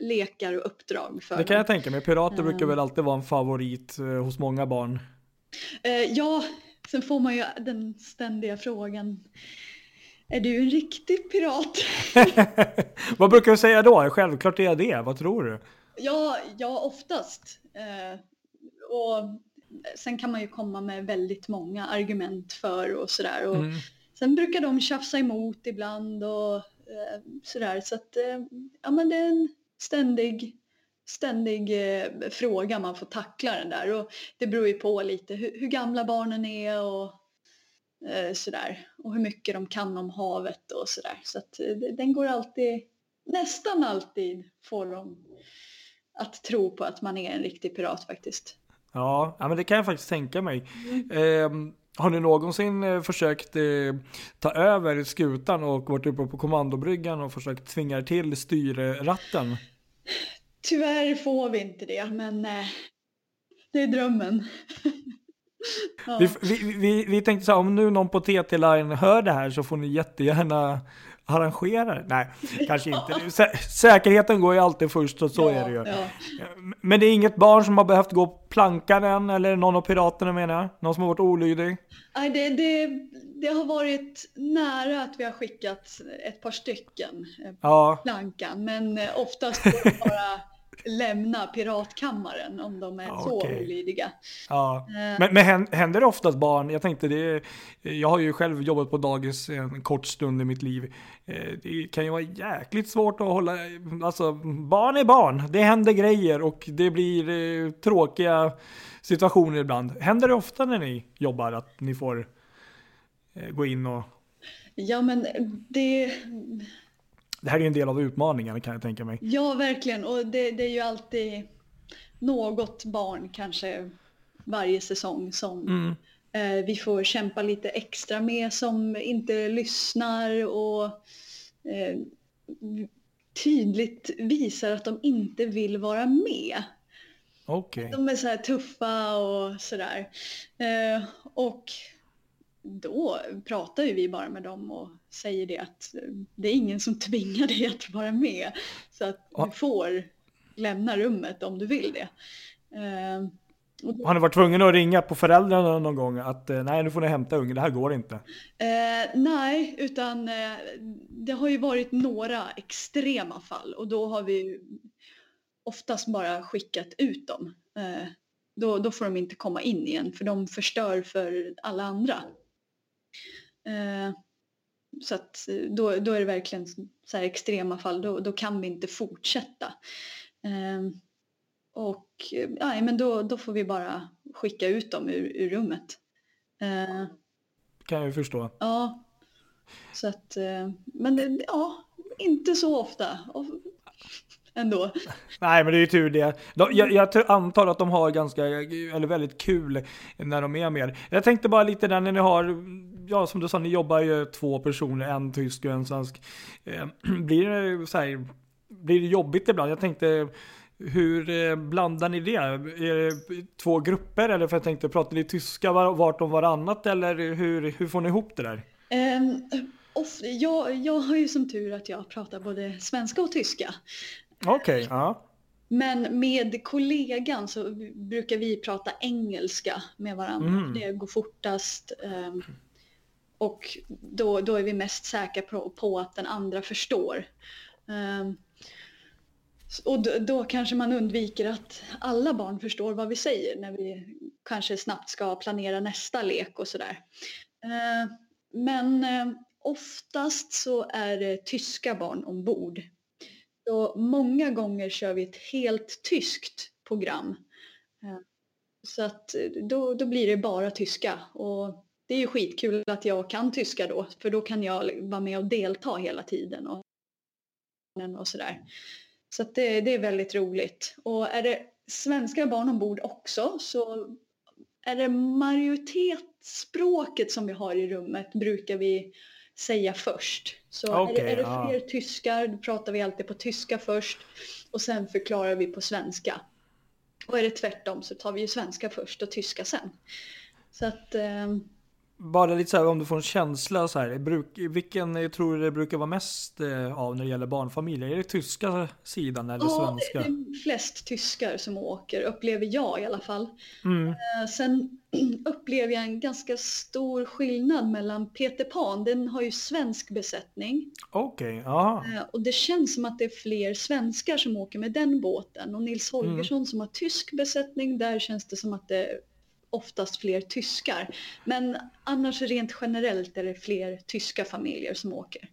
lekar och uppdrag för Det kan dem. jag tänka mig. Pirater brukar väl alltid vara en favorit hos många barn. Ja, sen får man ju den ständiga frågan. Är du en riktig pirat? Vad brukar du säga då? Självklart är jag det. Vad tror du? Ja, ja oftast. Eh, och sen kan man ju komma med väldigt många argument för och sådär. Och mm. Sen brukar de tjafsa emot ibland och eh, sådär. Så att eh, ja, men det är en ständig, ständig eh, fråga man får tackla den där. Och det beror ju på lite hur, hur gamla barnen är och Eh, sådär. Och hur mycket de kan om havet och sådär. Så att eh, den går alltid, nästan alltid får de att tro på att man är en riktig pirat faktiskt. Ja, ja men det kan jag faktiskt tänka mig. Mm. Eh, har ni någonsin eh, försökt eh, ta över skutan och varit uppe på kommandobryggan och försökt tvinga till styrratten? Tyvärr får vi inte det, men eh, det är drömmen. ja. vi, vi, vi, vi, tänkte så här, om nu någon på TT Line hör det här så får ni jättegärna arrangera Nej, kanske inte. Sä säkerheten går ju alltid först och så ja, är det ju. Men det är inget barn som har behövt gå plankan än, eller någon av piraterna menar jag? Någon som har varit olydig? Nej, det, det, det har varit nära att vi har skickat ett par stycken eh, plankan, men eh, oftast bara lämna piratkammaren om de är okay. så olydiga. Ja. Uh, men, men händer det oftast barn? Jag tänkte det, jag har ju själv jobbat på dagis en kort stund i mitt liv. Eh, det kan ju vara jäkligt svårt att hålla, alltså barn är barn. Det händer grejer och det blir eh, tråkiga situationer ibland. Händer det ofta när ni jobbar att ni får eh, gå in och... Ja men det det här är en del av utmaningen kan jag tänka mig. Ja, verkligen. Och det, det är ju alltid något barn kanske varje säsong som mm. eh, vi får kämpa lite extra med som inte lyssnar och eh, tydligt visar att de inte vill vara med. Okay. De är så här tuffa och sådär. Eh, och då pratar ju vi bara med dem och säger det att det är ingen som tvingar dig att vara med. Så att du får lämna rummet om du vill det. Eh, då... Har ni varit tvungen att ringa på föräldrarna någon gång att eh, nej nu får ni hämta ungen, det här går inte? Eh, nej, utan eh, det har ju varit några extrema fall och då har vi oftast bara skickat ut dem. Eh, då, då får de inte komma in igen för de förstör för alla andra. Eh, så att eh, då, då är det verkligen så här extrema fall, då, då kan vi inte fortsätta. Eh, och ja, men då, då får vi bara skicka ut dem ur, ur rummet. Eh, kan jag ju förstå. Ja. Så att, eh, men det, ja, inte så ofta ändå. Nej, men det är ju tur det. De, jag, jag, antar att de har ganska, eller väldigt kul när de är med. Jag tänkte bara lite där när ni har, ja som du sa, ni jobbar ju två personer, en tysk och en svensk. Eh, blir det så här, blir det jobbigt ibland? Jag tänkte, hur eh, blandar ni det? Är det två grupper eller för jag tänkte, pratar ni tyska vart om varannat eller hur, hur får ni ihop det där? Um, off, jag, jag har ju som tur att jag pratar både svenska och tyska. Okej, okay, ja. Men med kollegan så brukar vi prata engelska med varandra. Mm. Det går fortast. Um, och då, då är vi mest säkra på, på att den andra förstår. Um, och då, då, kanske man undviker att alla barn förstår vad vi säger när vi kanske snabbt ska planera nästa lek och sådär. Uh, men uh, oftast så är det tyska barn ombord så många gånger kör vi ett helt tyskt program. Uh, så att eh, då, då blir det bara tyska och det är ju skitkul att jag kan tyska då för då kan jag vara med och delta hela tiden och, och sådär. Så att det, det är väldigt roligt. Och är det svenska barn ombord också så är det majoritetsspråket som vi har i rummet brukar vi säga först. Så okay, är, det, är det fler ja. tyskar, då pratar vi alltid på tyska först och sen förklarar vi på svenska. Och är det tvärtom så tar vi ju svenska först och tyska sen. Så att... Eh, bara lite så här om du får en känsla så här. Bruk, vilken tror du det brukar vara mest eh, av när det gäller barnfamiljer? Är det tyska sidan eller ja, svenska? Det är flest tyskar som åker, upplever jag i alla fall. Mm. Eh, sen upplever jag en ganska stor skillnad mellan Peter Pan, den har ju svensk besättning. Okej, okay, ja. Eh, och det känns som att det är fler svenskar som åker med den båten. Och Nils mm. Holgersson mm. som har tysk besättning, där känns det som att det oftast fler tyskar. Men annars rent generellt är det fler tyska familjer som åker.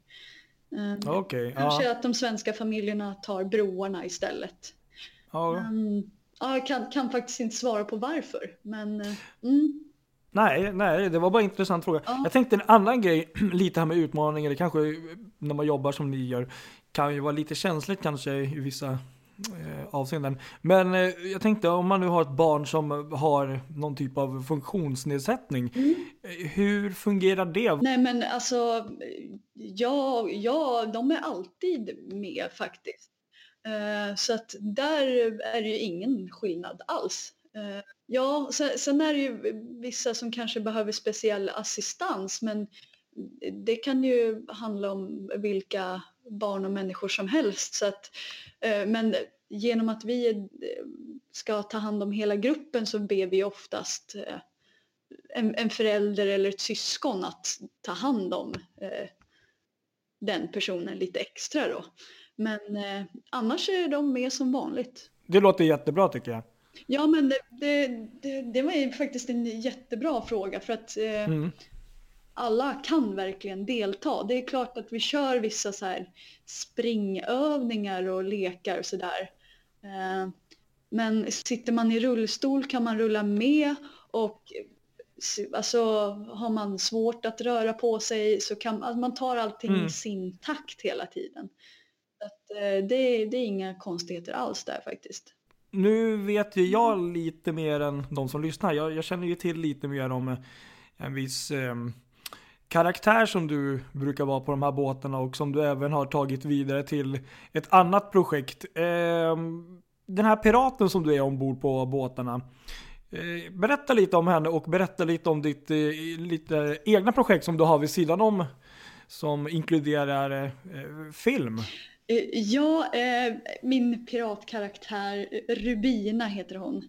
Eh, okay, Kanske ja. att de svenska familjerna tar broarna istället. Ja. Um, ja, jag kan, kan, faktiskt inte svara på varför. Men, uh, mm. Nej, nej, det var bara en intressant fråga. Ja. Jag tänkte en annan grej, lite här med utmaningar, kanske när man jobbar som ni gör, kan ju vara lite känsligt kanske i vissa eh, avseenden. Men eh, jag tänkte om man nu har ett barn som har någon typ av funktionsnedsättning, eh, hur fungerar det? Nej men alltså, ja, ja, de är alltid med faktiskt. Eh, så att där är det ju ingen skillnad alls. Eh, ja, sen, sen är det ju vissa som kanske behöver speciell assistans men det kan ju handla om vilka barn och människor som helst. Så att, eh, men genom att vi eh, ska ta hand om hela gruppen så ber vi oftast eh, en, en förälder eller ett syskon att ta hand om den personen lite extra då. Men annars är de med som vanligt. Det låter jättebra tycker jag. Ja men det, det, det, det var ju faktiskt en jättebra fråga för att Mm. Alla kan verkligen delta. Det är klart att vi kör vissa så här springövningar och lekar och sådär. Eh, men sitter man i rullstol kan man rulla med och alltså, har man svårt att röra på sig så kan alltså, man tar allting Mm. i sin takt hela tiden. Att, eh, det, det är inga konstigheter alls där faktiskt. Nu vet ju jag lite mer än de som lyssnar. Jag, jag känner ju till lite mer om eh, en viss eh, karaktär som du brukar vara på de här båtarna och som du även har tagit vidare till ett annat projekt. Ehm, den här piraten som du är ombord på båtarna. Eh, berätta lite om henne och berätta lite om ditt eh, lite egna projekt som du har vid sidan om. Som inkluderar eh, film. Ja, min piratkaraktär Rubina heter hon.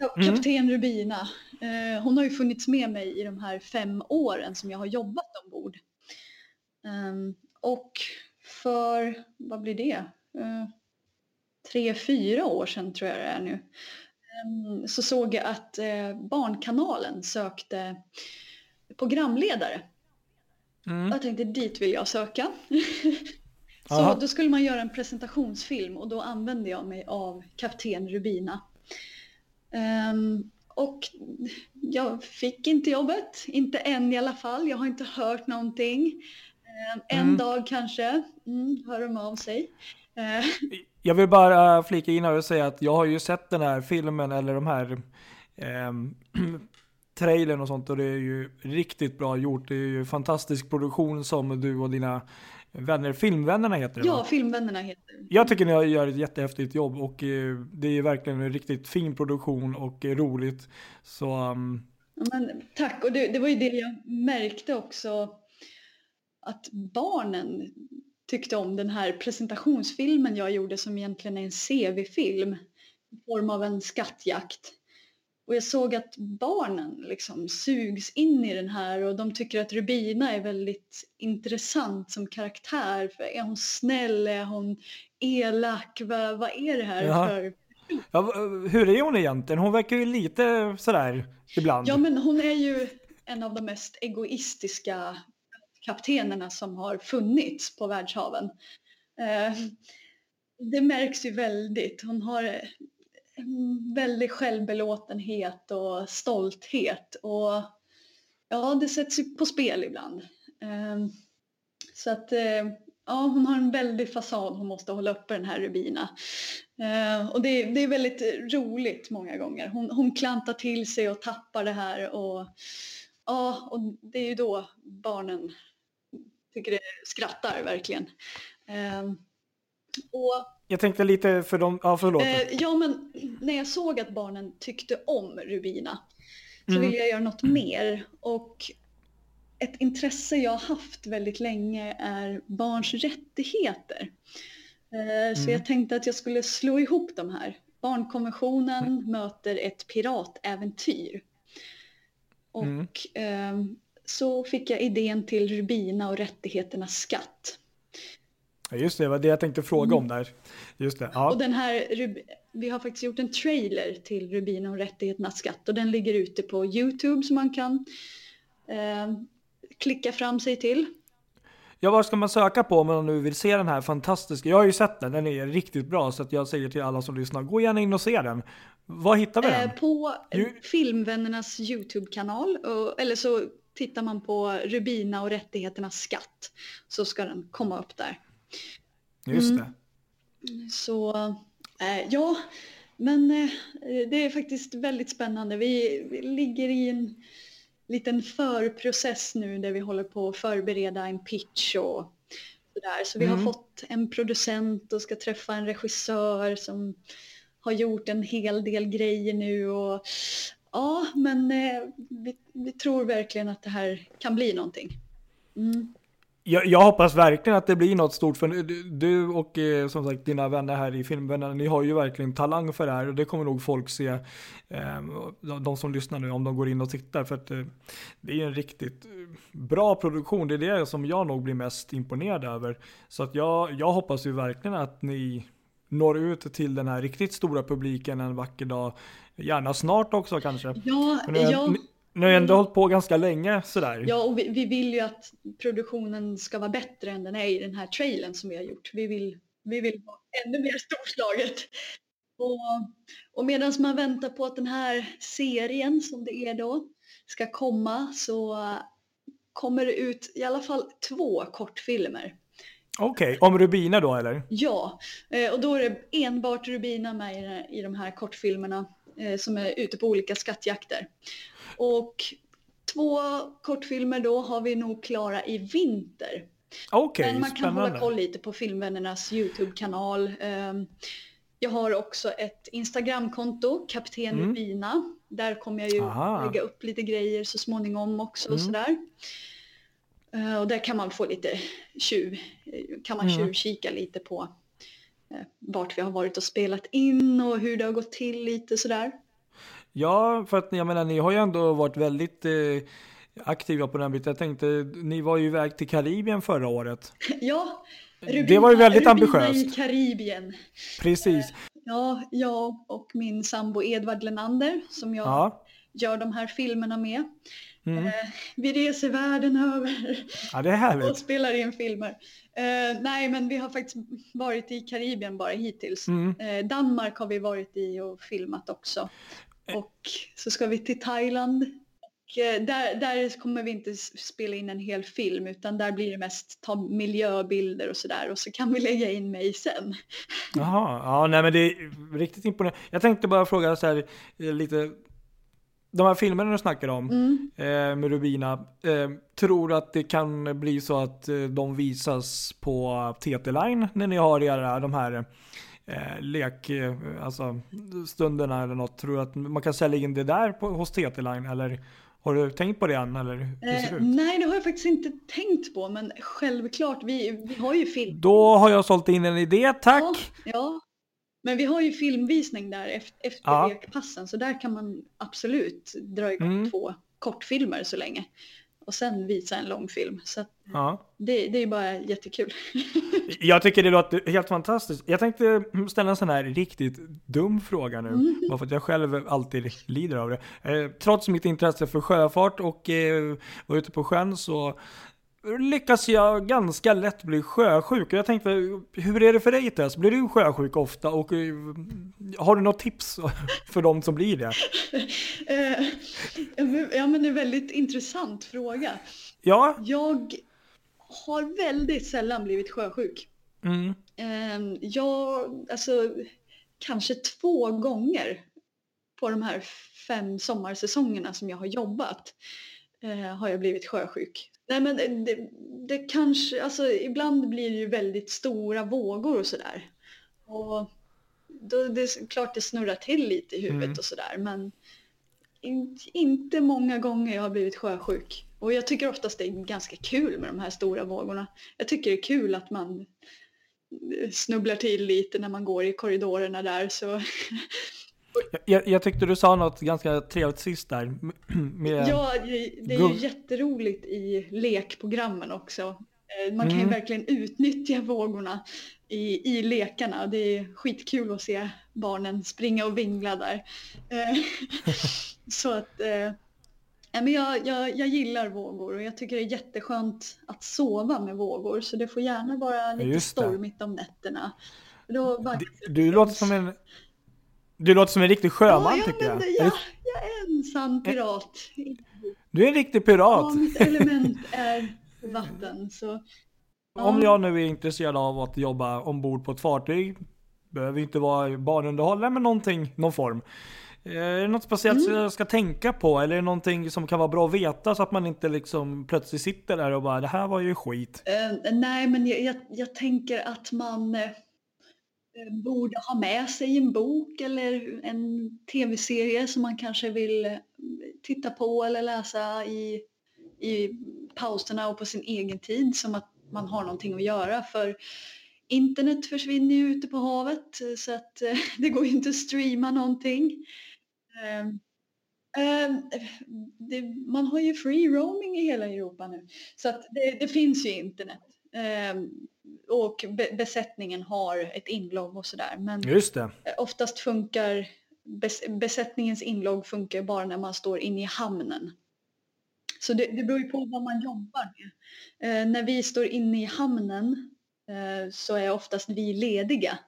Ja, Mm. Kapten Rubina. Eh, hon har ju funnits med mig i de här fem åren som jag har jobbat ombord. Ehm, och för, vad blir det? Eh, tre, fyra år sedan tror jag det är nu. Ehm, så såg jag att eh, Barnkanalen sökte programledare. Mm. Jag tänkte dit vill jag söka. Så Aha. då skulle man göra en presentationsfilm och då använde jag mig av Kapten Rubina. Ehm, och jag fick inte jobbet, inte än i alla fall. Jag har inte hört någonting. Ehm, en Mm. dag kanske mm, hör de av sig. Ehm, Jag vill bara flika in här och säga att jag har ju sett den här filmen eller de här ehm, trailern och sånt och det är ju riktigt bra gjort. Det är ju fantastisk produktion som du och dina vänner, filmvännerna heter det ja, va? Filmvännerna heter Jag tycker ni gör ett jättehäftigt jobb och eh, det är verkligen en riktigt fin produktion och eh, roligt. Så um, Men, tack, och det, det var ju det jag märkte också att barnen tyckte om den här presentationsfilmen jag gjorde som egentligen är en CV-film i form av en skattjakt. Och jag såg att barnen liksom sugs in i den här och de tycker att Rubina är väldigt intressant som karaktär. För är hon snäll? Är hon elak? Vad, vad är det här Jaha. för ja, hur är hon egentligen? Hon verkar ju lite sådär ibland. Ja, men hon är ju en av de mest egoistiska kaptenerna som har funnits på världshaven. Eh, det märks ju väldigt. Hon har väldig självbelåtenhet och stolthet och ja, det sätts ju på spel ibland. Ehm, så att eh, ja, hon har en väldig fasad hon måste hålla uppe den här Rubina. Ehm, och det, det är väldigt roligt många gånger. Hon, hon klantar till sig och tappar det här och ja, och det är ju då barnen tycker det skrattar verkligen. Ehm, Eh, och Jag tänkte lite för dem, ja förlåt. Eh, ja, men när jag såg att barnen tyckte om Rubina så Mm. ville jag göra något mer. Och ett intresse jag har haft väldigt länge är barns rättigheter. Eh, Så Mm. jag tänkte att jag skulle slå ihop de här. Barnkonventionen möter ett piratäventyr. Och Mm. ehm, så fick jag idén till Rubina och rättigheternas skatt. Ja, just det, det var det jag tänkte fråga om där. Just det, Och ja. den här, vi har faktiskt gjort en trailer till Rubina och rättigheternas skatt och den ligger ute på Youtube som man kan eh, klicka fram sig till. Ja, vad ska man söka på om man nu vill se den här fantastiska? Jag har ju sett den, den är riktigt bra så att jag säger till alla som lyssnar, gå gärna in och se den. Var hittar vi den? Eh, på Ju- Filmvännernas YouTube-kanal, och- eller så tittar man på Rubina och rättigheternas skatt så ska den komma upp där. Just mm. det. Så eh, ja, men eh, det är faktiskt väldigt spännande. Vi, vi ligger i en liten förprocess nu där vi håller på att förbereda en pitch och sådär. Så vi har Mm. fått en producent och ska träffa en regissör som har gjort en hel del grejer nu och ja, men eh, vi, vi tror verkligen att det här kan bli någonting. Mm. Jag, jag hoppas verkligen att det blir något stort för du- och eh, som sagt dina vänner här i Filmvännerna, ni har ju verkligen talang för det här och det kommer nog folk se, eh, de, som lyssnar nu, om de går in och tittar för att eh, det är ju en riktigt eh, bra produktion, det är det som jag nog blir mest imponerad över. Så att jag, jag hoppas ju verkligen att ni når ut till den här riktigt stora publiken en vacker dag, gärna snart också kanske. Ja, Men nu, har- ja. ni, ni har ju ändå hållit på ganska länge sådär. Ja, och vi, vi vill ju att produktionen ska vara bättre än den är i den här trailern som vi har gjort. Vi vill, vi vill ha ännu mer storslaget. Och, och medan man väntar på att den här serien, som det är då, ska komma så kommer det ut i alla fall två kortfilmer. Okej, om Rubina då eller? Ja, eh, och då är det enbart Rubina med i, de här kortfilmerna som är ute på olika skattjakter. Och två kortfilmer då har vi nog klara i vinter. Okej, Men man kan hålla spännande. koll lite på Filmvännernas YouTube-kanal. Ehm, Jag har också ett Instagramkonto, Kapten Mm. Rubina. Där kommer jag ju Aha. lägga upp lite grejer så småningom också och Mm. sådär. Eh, Och där kan man få lite tjuv, eh, kan man Mm. tjuvkika lite på eh, vart vi har varit och spelat in och hur det har gått till lite sådär. Ja, för att jag menar, ni har ju ändå varit väldigt eh, aktiva på den biten. Jag tänkte, ni var ju iväg till Karibien förra året. Ja, Det var ju väldigt Rubina ambitiöst. i Karibien. Precis. Ja, jag och min sambo Edvard Lenander som jag Ja. gör de här filmerna med. Mm. Eh, vi reser världen över ja, det är och härligt. spelar in filmer. Eh, nej, men vi har faktiskt varit i Karibien bara hittills. Mm. Eh, Danmark har vi varit i och filmat också. Och så ska vi till Thailand. Och, där, där kommer vi inte spela in en hel film utan där blir det mest ta miljöbilder och sådär och så kan vi lägga in mig sen. Jaha, ja, nej men det är riktigt imponerande. Jag tänkte bara fråga så här lite. De här filmerna du snackar om Mm. eh, med Rubina. Eh, tror att det kan bli så att eh, de visas på TT-line när ni har era de här eh, lek, eh, alltså stunderna eller något. Tror du att man kan sälja in det där på, hos TT-line eller har du tänkt på det än eller det Eh, nej, det har jag faktiskt inte tänkt på men självklart, vi, vi har ju film. Då har jag sålt in en idé, tack! Ja, ja. Men vi har ju filmvisning där efter, efter Ja. lekpassen så där kan man absolut dra igång Mm. två kortfilmer så länge. Och sen visa en långfilm. Så Ja. det, det är bara jättekul. Jag tycker det låter helt fantastiskt. Jag tänkte ställa en sån här riktigt dum fråga nu. Bara för att jag själv alltid lider av det. Eh, trots mitt intresse för sjöfart och eh, vara ute på sjön så lyckas jag ganska lätt bli sjösjuk. Och Jag tänkte, hur är det för dig Tess? Blir du sjösjuk ofta? Och eh, har du något tips för de som blir det? Eh, ja men det är en väldigt intressant fråga. Ja? Jag har väldigt sällan blivit sjösjuk. Mm. Eh, jag, alltså kanske två gånger på de här fem sommarsäsongerna som jag har jobbat eh, har jag blivit sjösjuk. Nej men det, det kanske, alltså ibland blir det ju väldigt stora vågor och sådär. Och då, det är klart det snurrar till lite i huvudet Mm. och sådär men in, inte många gånger jag har blivit sjösjuk. Och jag tycker oftast det är ganska kul med de här stora vågorna. Jag tycker det är kul att man eh, snubblar till lite när man går i korridorerna där så Jag, jag tyckte du sa något ganska trevligt sist där. Med, Ja, det är ju jätteroligt i lekprogrammen också. Eh, Man kan ju Mm. verkligen utnyttja vågorna i, i lekarna. Det är skitkul att se barnen springa och vingla där. Eh, Så att, eh, men jag, jag, jag gillar vågor och jag tycker det är jätteskönt att sova med vågor så det får gärna vara lite stormigt om nätterna. Då Du, du låter som en... Du låter som en riktig sjöman ja, tycker jag. Är jag, jag är en sann pirat. Du är en riktig pirat. Ja, mitt element är vatten. Så, ja. Om jag nu är intresserad av att jobba ombord på ett fartyg, behöver inte vara banunderhållare men någonting, någon form. Eh, Är det något speciellt Mm. jag ska tänka på eller är det någonting som kan vara bra att veta så att man inte liksom plötsligt sitter där och bara det här var ju skit. Eh, nej, men jag, jag, jag tänker att man eh, eh, Eh, borde ha med sig en bok eller en tv-serie som man kanske vill eh, titta på eller läsa i, i pauserna och på sin egen tid som att man har någonting att göra. För internet försvinner ju ute på havet eh, så att det går ju inte att streama någonting. Ehm, ehm, man har ju free roaming i hela Europa nu. Så att det, det finns ju internet. Ehm, och be, besättningen har ett inlogg och sådär. Men Just det. eh, oftast funkar bes, besättningens inlogg funkar bara när man står inne i hamnen. Så det, det beror ju på vad man jobbar med. Eh, när vi står inne i hamnen eh, så är oftast vi lediga.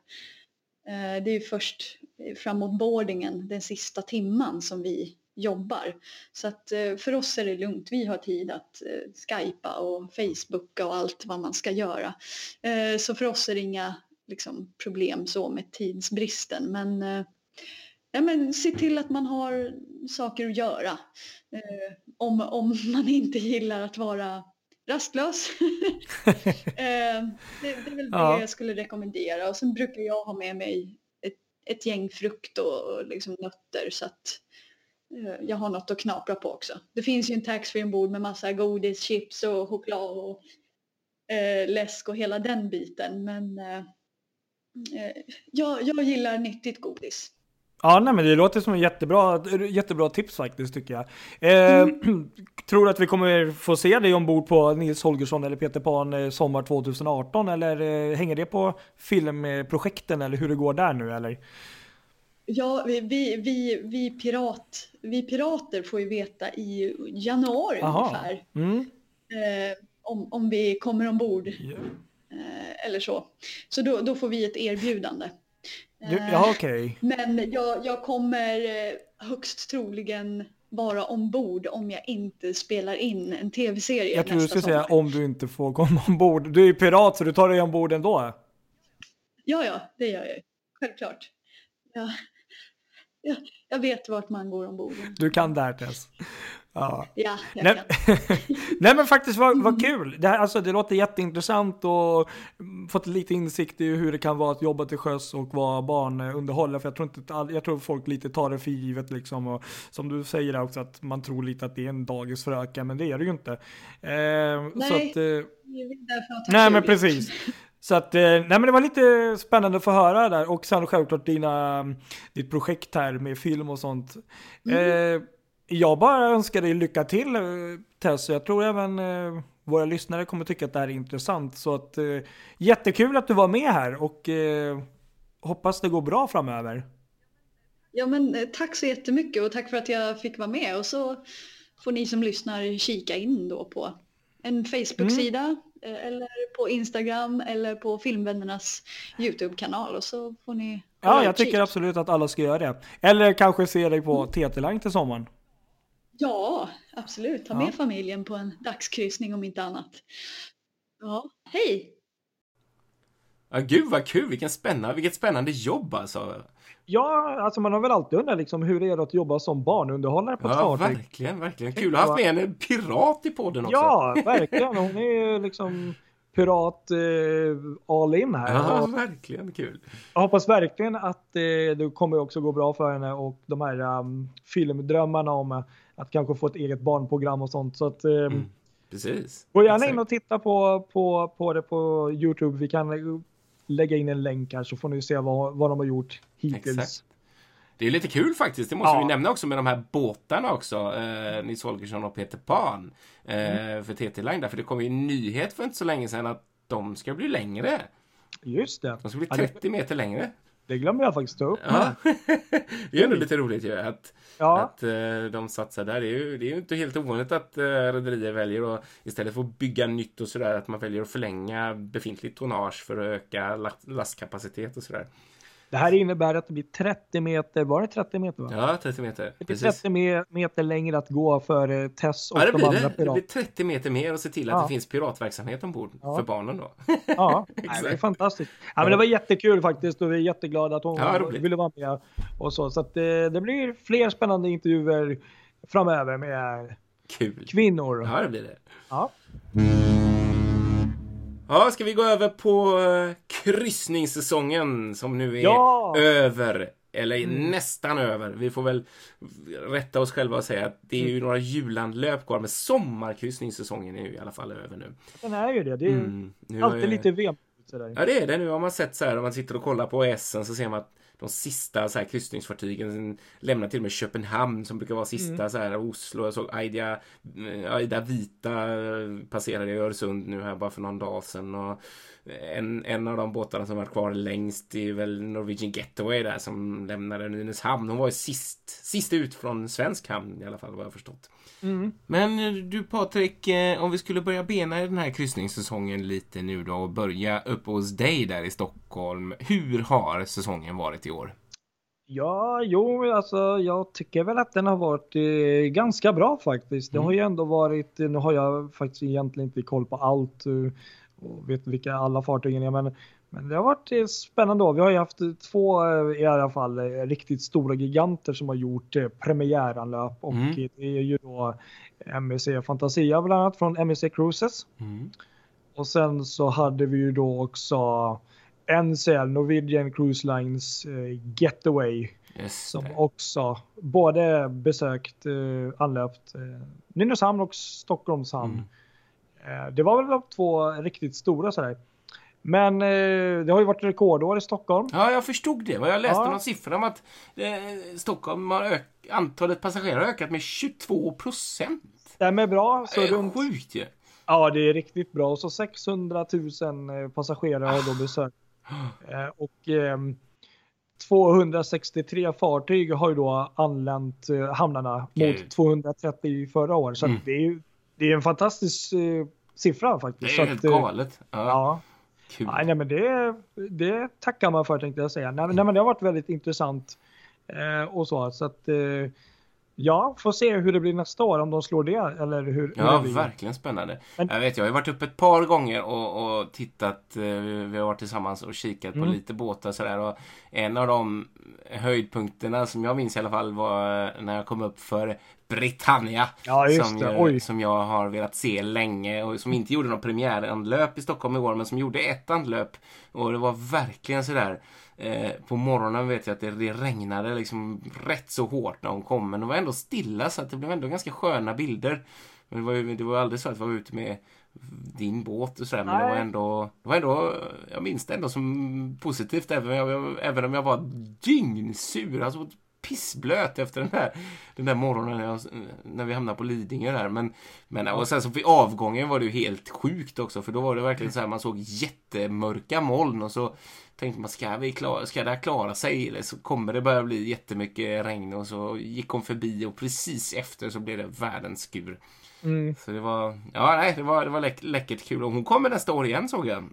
Eh, det är ju först framåt boardingen, den sista timman, som vi jobbar. Så att eh, för oss är det lugnt. Vi har tid att eh, skypa och facebooka och allt vad man ska göra. Eh, så för oss är det inga liksom, problem så med tidsbristen. Men, ja, men se till att man har saker att göra. Om, om man inte gillar att vara rastlös. det, det är väl det Ja. jag skulle rekommendera. Och sen brukar jag ha med mig ett, ett gäng frukt och, och liksom nötter så att jag har något att knapra på också. Det finns ju en taxfree ombord med massa godis, chips och choklad och eh, läsk och hela den biten. Men eh, eh, jag, jag gillar nyttigt godis. Ja, nej, men det låter som en jättebra, jättebra tips faktiskt tycker jag. Eh, Tror du att vi kommer få se dig ombord på Nils Holgersson eller Peter Pan eh, sommar 2018 eller eh, hänger det på filmprojekten eller hur det går där nu eller? Ja, vi, vi, vi, vi, pirat, vi pirater får ju veta i januari Aha. ungefär Mm. eh, om, om vi kommer ombord Ja. eh, eller så. Så då, då får vi ett erbjudande. Eh, ja, okej. Men jag, jag kommer eh, högst troligen vara ombord om jag inte spelar in en tv-serie Jag tror du skulle säga om du inte får komma ombord. Du är ju pirat så du tar dig ombord ändå. Ja, ja, det gör jag. Självklart. Ja. Ja, jag vet vart man går ombord. Du kan där Tess. Ja. Ja, jag Nej, kan. Nej men faktiskt vad, vad kul. Det, här, alltså, det låter jätteintressant och fått lite insikt i hur det kan vara att jobba till sjöss och vara barnunderhållare. För jag tror, inte, att all- jag tror folk lite tar det för givet liksom. Och som du säger också att man tror lite att det är en dagisfröken men det är det ju inte. Eh, Nej. att, eh, Vi vill därför ha Nej men precis. Så att, eh, nej men det var lite spännande att få höra där och sen självklart dina, ditt projekt här med film och sånt. Mm. Eh, jag bara önskar dig lycka till eh, Tess, jag tror även eh, våra lyssnare kommer tycka att det här är intressant. Så att eh, jättekul att du var med här och eh, hoppas det går bra framöver. Ja, men tack så jättemycket och tack för att jag fick vara med. Och så får ni som lyssnar kika in då på en Facebook-sida eh, eller på Instagram eller på Filmvännernas YouTube-kanal och så får ni Ja, jag tycker absolut att alla ska göra det. Eller kanske se dig på TT-Line till sommaren. Ja, absolut. Ta Ja. med familjen på en dagskryssning om inte annat. Ja, hej! Ja, gud vad kul, vilken spännande, vilket spännande jobb alltså. Ja, alltså man har väl alltid undrat liksom hur det är att jobba som barnunderhållare på ett Ja, fartyg. verkligen, verkligen. Kul att ha haft med en pirat i podden också. Ja, verkligen. Hon är ju liksom pirat eh, all in här. Ja, Och verkligen kul. Jag hoppas verkligen att eh, det kommer också gå bra för henne och de här um, filmdrömmarna om att kanske få ett eget barnprogram och sånt. Så att, eh, Mm, Precis. gå gärna Exakt. in och titta på, på, på det på Youtube. Vi kan eh, lägga in en länk här så får ni se vad, vad de har gjort hittills. Exakt. Det är lite kul faktiskt, det måste Ja. vi nämna också med de här båtarna också. Eh, Nils Holgersson och Peter Pan. Eh, Mm. För TT Line där, för det kom ju en nyhet för inte så länge sedan att de ska bli längre. Just det. De ska bli Ja, det- 30 meter längre. Det glömde jag faktiskt ta upp. Ja. det är ändå lite roligt ju att, Ja. att eh, de satsar där. Det är, ju, det är ju inte helt ovanligt att uh, rederier väljer att istället för att bygga nytt och sådär att man väljer att förlänga befintligt tonnage för att öka la- lastkapacitet och sådär. Det här innebär att det blir 30 meter, var det 30 meter? Va? Ja, 30 meter. Det blir Precis. 30 me- meter längre att gå för eh, Tess och Ja, det de andra det. Det piraterna. blir 30 meter mer och se till att Ja. det finns piratverksamhet ombord Ja. för barnen då. Ja, nej, det är fantastiskt. Ja, men det var jättekul faktiskt och vi är jätteglada att hon Ja, ville vara med. Och så så att det, det blir fler spännande intervjuer framöver med Kul. kvinnor. Ja, det blir det. Ja. Ja, ska vi gå över på eh, kryssningssäsongen som nu är Ja! över. Eller Mm. nästan över. Vi får väl rätta oss själva och säga att det är ju Mm. några julanlöp kvar, men sommarkryssningssäsongen är ju i alla fall över nu. Den är ju det. Det är Mm. Alltid ju- lite VM. Ja, det är det. Nu har man sett så här, om man sitter och kollar på Essen så ser man att de sista så här, kryssningsfartygen lämnar till och med Köpenhamn som brukar vara sista Mm. så här, Oslo. Jag såg Aida, eh, Aida Vita eh, passerade i Öresund nu här bara för någon dag sedan. Och en, en av de båtarna som varit kvar längst är väl Norwegian Getaway där som lämnade Nynäshamn. Hon var ju sist, sist ut från svensk hamn i alla fall vad jag förstått. Mm. Men eh, du Patrik, eh, om vi skulle börja bena i den här kryssningssäsongen lite nu då och börja uppe hos dig där i Stockholm. Hur har säsongen varit i år? Ja, jo, alltså jag tycker väl att den har varit eh, ganska bra faktiskt. Det Mm. har ju ändå varit, nu har jag faktiskt egentligen inte koll på allt eh, och vet vilka alla fartygen är, men, men det har varit eh, spännande. Då. Vi har ju haft två eh, i alla fall eh, riktigt stora giganter som har gjort eh, premiäranlöp och Mm. eh, det är ju då MSC Fantasia bland annat från MSC Cruises. Och sen så hade vi ju då också NCL, Norwegian Cruise Lines eh, Getaway som också både besökt, eh, anlöpt eh, Nynäshamn och Stockholms hamn. Mm. Eh, det var väl de två riktigt stora sådär. Men eh, det har ju varit rekordår i Stockholm. Ja, jag förstod det. Jag läste Ja. någon siffra om att eh, Stockholm har antalet passagerare har ökat med 22 procent. Stämmer bra. Så Det är runt, sjukt ju. ja, det är riktigt bra. Så 600 000 eh, passagerare har då besökt. Eh, och ehm, 263 fartyg har ju då anlänt hamnarna Gud. mot 230 förra året. Så Mm. det är ju det är en fantastisk siffra Det faktiskt. är Så helt galet. Ja, Ja, Kul. nej, nej, men det, det tackar man för tänkte jag säga. Nej, men- nej, men det har varit väldigt intressant eh, och så. Så att eh, ja, får se hur det blir nästa år om de slår det eller hur, hur Ja, det blir. verkligen spännande. Men- Jag vet, jag har ju varit uppe ett par gånger och, och tittat. eh, Vi har varit tillsammans och kikat på Mm. lite båtar sådär. Och en av de höjdpunkterna som jag minns i alla fall var eh, när jag kom upp för Britannia. Ja, som, Oj. som jag har velat se länge och som inte gjorde någon premiäranlöp i Stockholm i år men som gjorde ett anlöp. Och det var verkligen sådär. Eh, på morgonen vet jag att det, det regnade liksom rätt så hårt när hon kom men det var ändå stilla så att det blev ändå ganska sköna bilder. Men det var ju det var aldrig så att jag var ute med din båt och sådär men det var ändå, det var ändå, jag minns det ändå som positivt även jag, även om jag var dyngsur. Alltså pissblöt efter den där, den där morgonen när, jag, när vi hamnade på Lidingö där. Men, men och sen så vid avgången var det ju helt sjukt också för då var det verkligen så här man såg jättemörka moln och så tänkte man ska, vi klara, ska det här klara sig eller så kommer det börja bli jättemycket regn och så gick hon förbi och precis efter så blev det världens skur. Mm. Så det var, ja nej, det var, det var läck, läckert kul och hon kommer nästa år igen såg jag.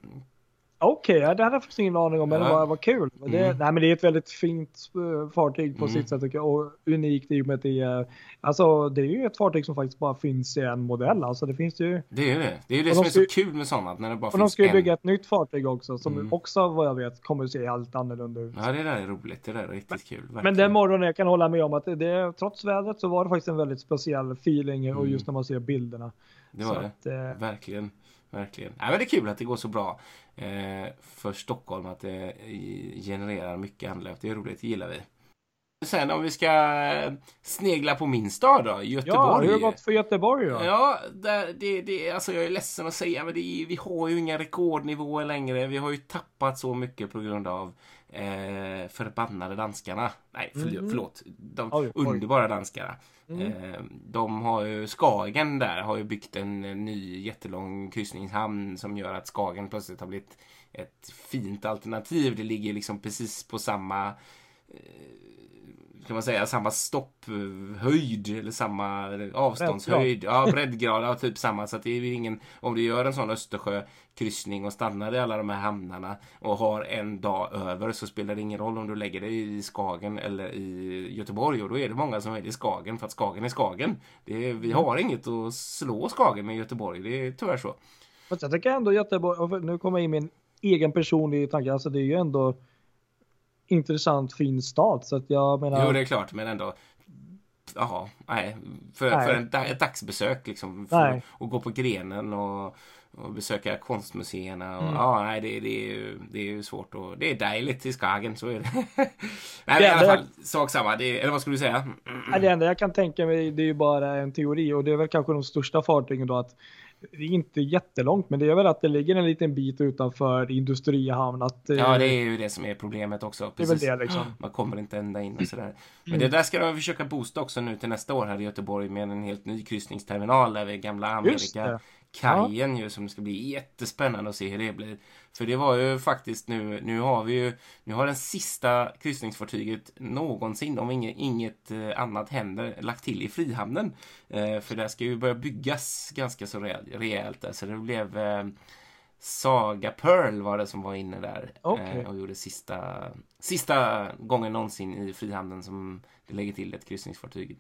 Okej, ja, det hade jag faktiskt ingen aning om, men Ja. det var, var kul. Det, Mm. nej, men det är ett väldigt fint eh, fartyg på Mm. sitt sätt tycker jag, och unikt i och med att det är, alltså, det är ju ett fartyg som faktiskt bara finns i en modell. Alltså, det finns ju, Det är det. Det är ju det som de är så ska- kul med sådana, när det bara och de finns ska ju en. bygga ett nytt fartyg också som Mm. också vad jag vet kommer att se helt annorlunda ut. Ja, det där är roligt. Det där är riktigt kul. Men verkligen. den morgonen jag kan hålla med om att det, det, trots vädret så var det faktiskt en väldigt speciell feeling och Mm. just när man ser bilderna. Det var så det. Att, eh, Verkligen. Verkligen. Nej, men det är kul att det går så bra eh, för Stockholm att det genererar mycket anlöp. Det är roligt, det gillar vi. Sen om vi ska eh, snegla på min stad då, ja, Göteborg. hur har det gått för Göteborg då? Ja, där, det, det, alltså jag är ledsen att säga, men det, vi har ju inga rekordnivåer längre. Vi har ju tappat så mycket på grund av eh, förbannade danskarna. Nej, förl- Mhm. förlåt. De Oj, oj. underbara danskarna. Mm. Eh, de har ju, Skagen där har ju byggt en, ny jättelång kryssningshamn som gör att Skagen plötsligt har blivit ett fint alternativ. Det ligger liksom precis på samma eh, kan man säga, samma stopphöjd eller samma avståndshöjd. Ja, breddgrad, ja, typ samma. Så att det är ingen, om du gör en sån Östersjökryssning och stannar i alla de här hamnarna och har en dag över så spelar det ingen roll om du lägger dig i Skagen eller i Göteborg. Och då är det många som väljer Skagen för att Skagen är Skagen. Det är, vi har inget att slå Skagen med Göteborg. Det är tyvärr så. Fast jag tycker ändå Göteborg, nu kommer jag in min egen personliga tanke, alltså det är ju ändå intressant fin stad så att jag menar. Jo, det är klart, men ändå. Jaha, nej. För, nej. för en, ett dagsbesök liksom. För, och gå på grenen och, och besöka konstmuseerna. Och, mm. Ja, nej, det, det, är ju, det är ju svårt. Och, det är dejligt i Skagen, så är det. nej, det i alla fall, jag... sak samma. Det, eller vad skulle du säga? Mm. Det enda jag kan tänka mig, det är ju bara en teori och det är väl kanske de största fartygen då att det är inte jättelångt, men det är väl att det ligger en liten bit utanför industrihamn. Att, ja, det är ju det som är problemet också. Precis. Det det liksom. Man kommer inte ända in och sådär. Men mm. det där ska de försöka boosta också nu till nästa år här i Göteborg med en helt ny kryssningsterminal där vid gamla Amerika kajen ja. ju som ska bli jättespännande att se hur det blir. För det var ju faktiskt nu, nu har vi ju, nu har den sista kryssningsfartyget någonsin, om inget, inget eh, annat händer, lagt till i Frihamnen. Eh, för det ska ju börja byggas ganska så rejält där, så det blev eh, Saga Pearl var det som var inne där okay. och gjorde sista, sista gången någonsin i Frihamnen som det lägger till ett kryssningsfartyg.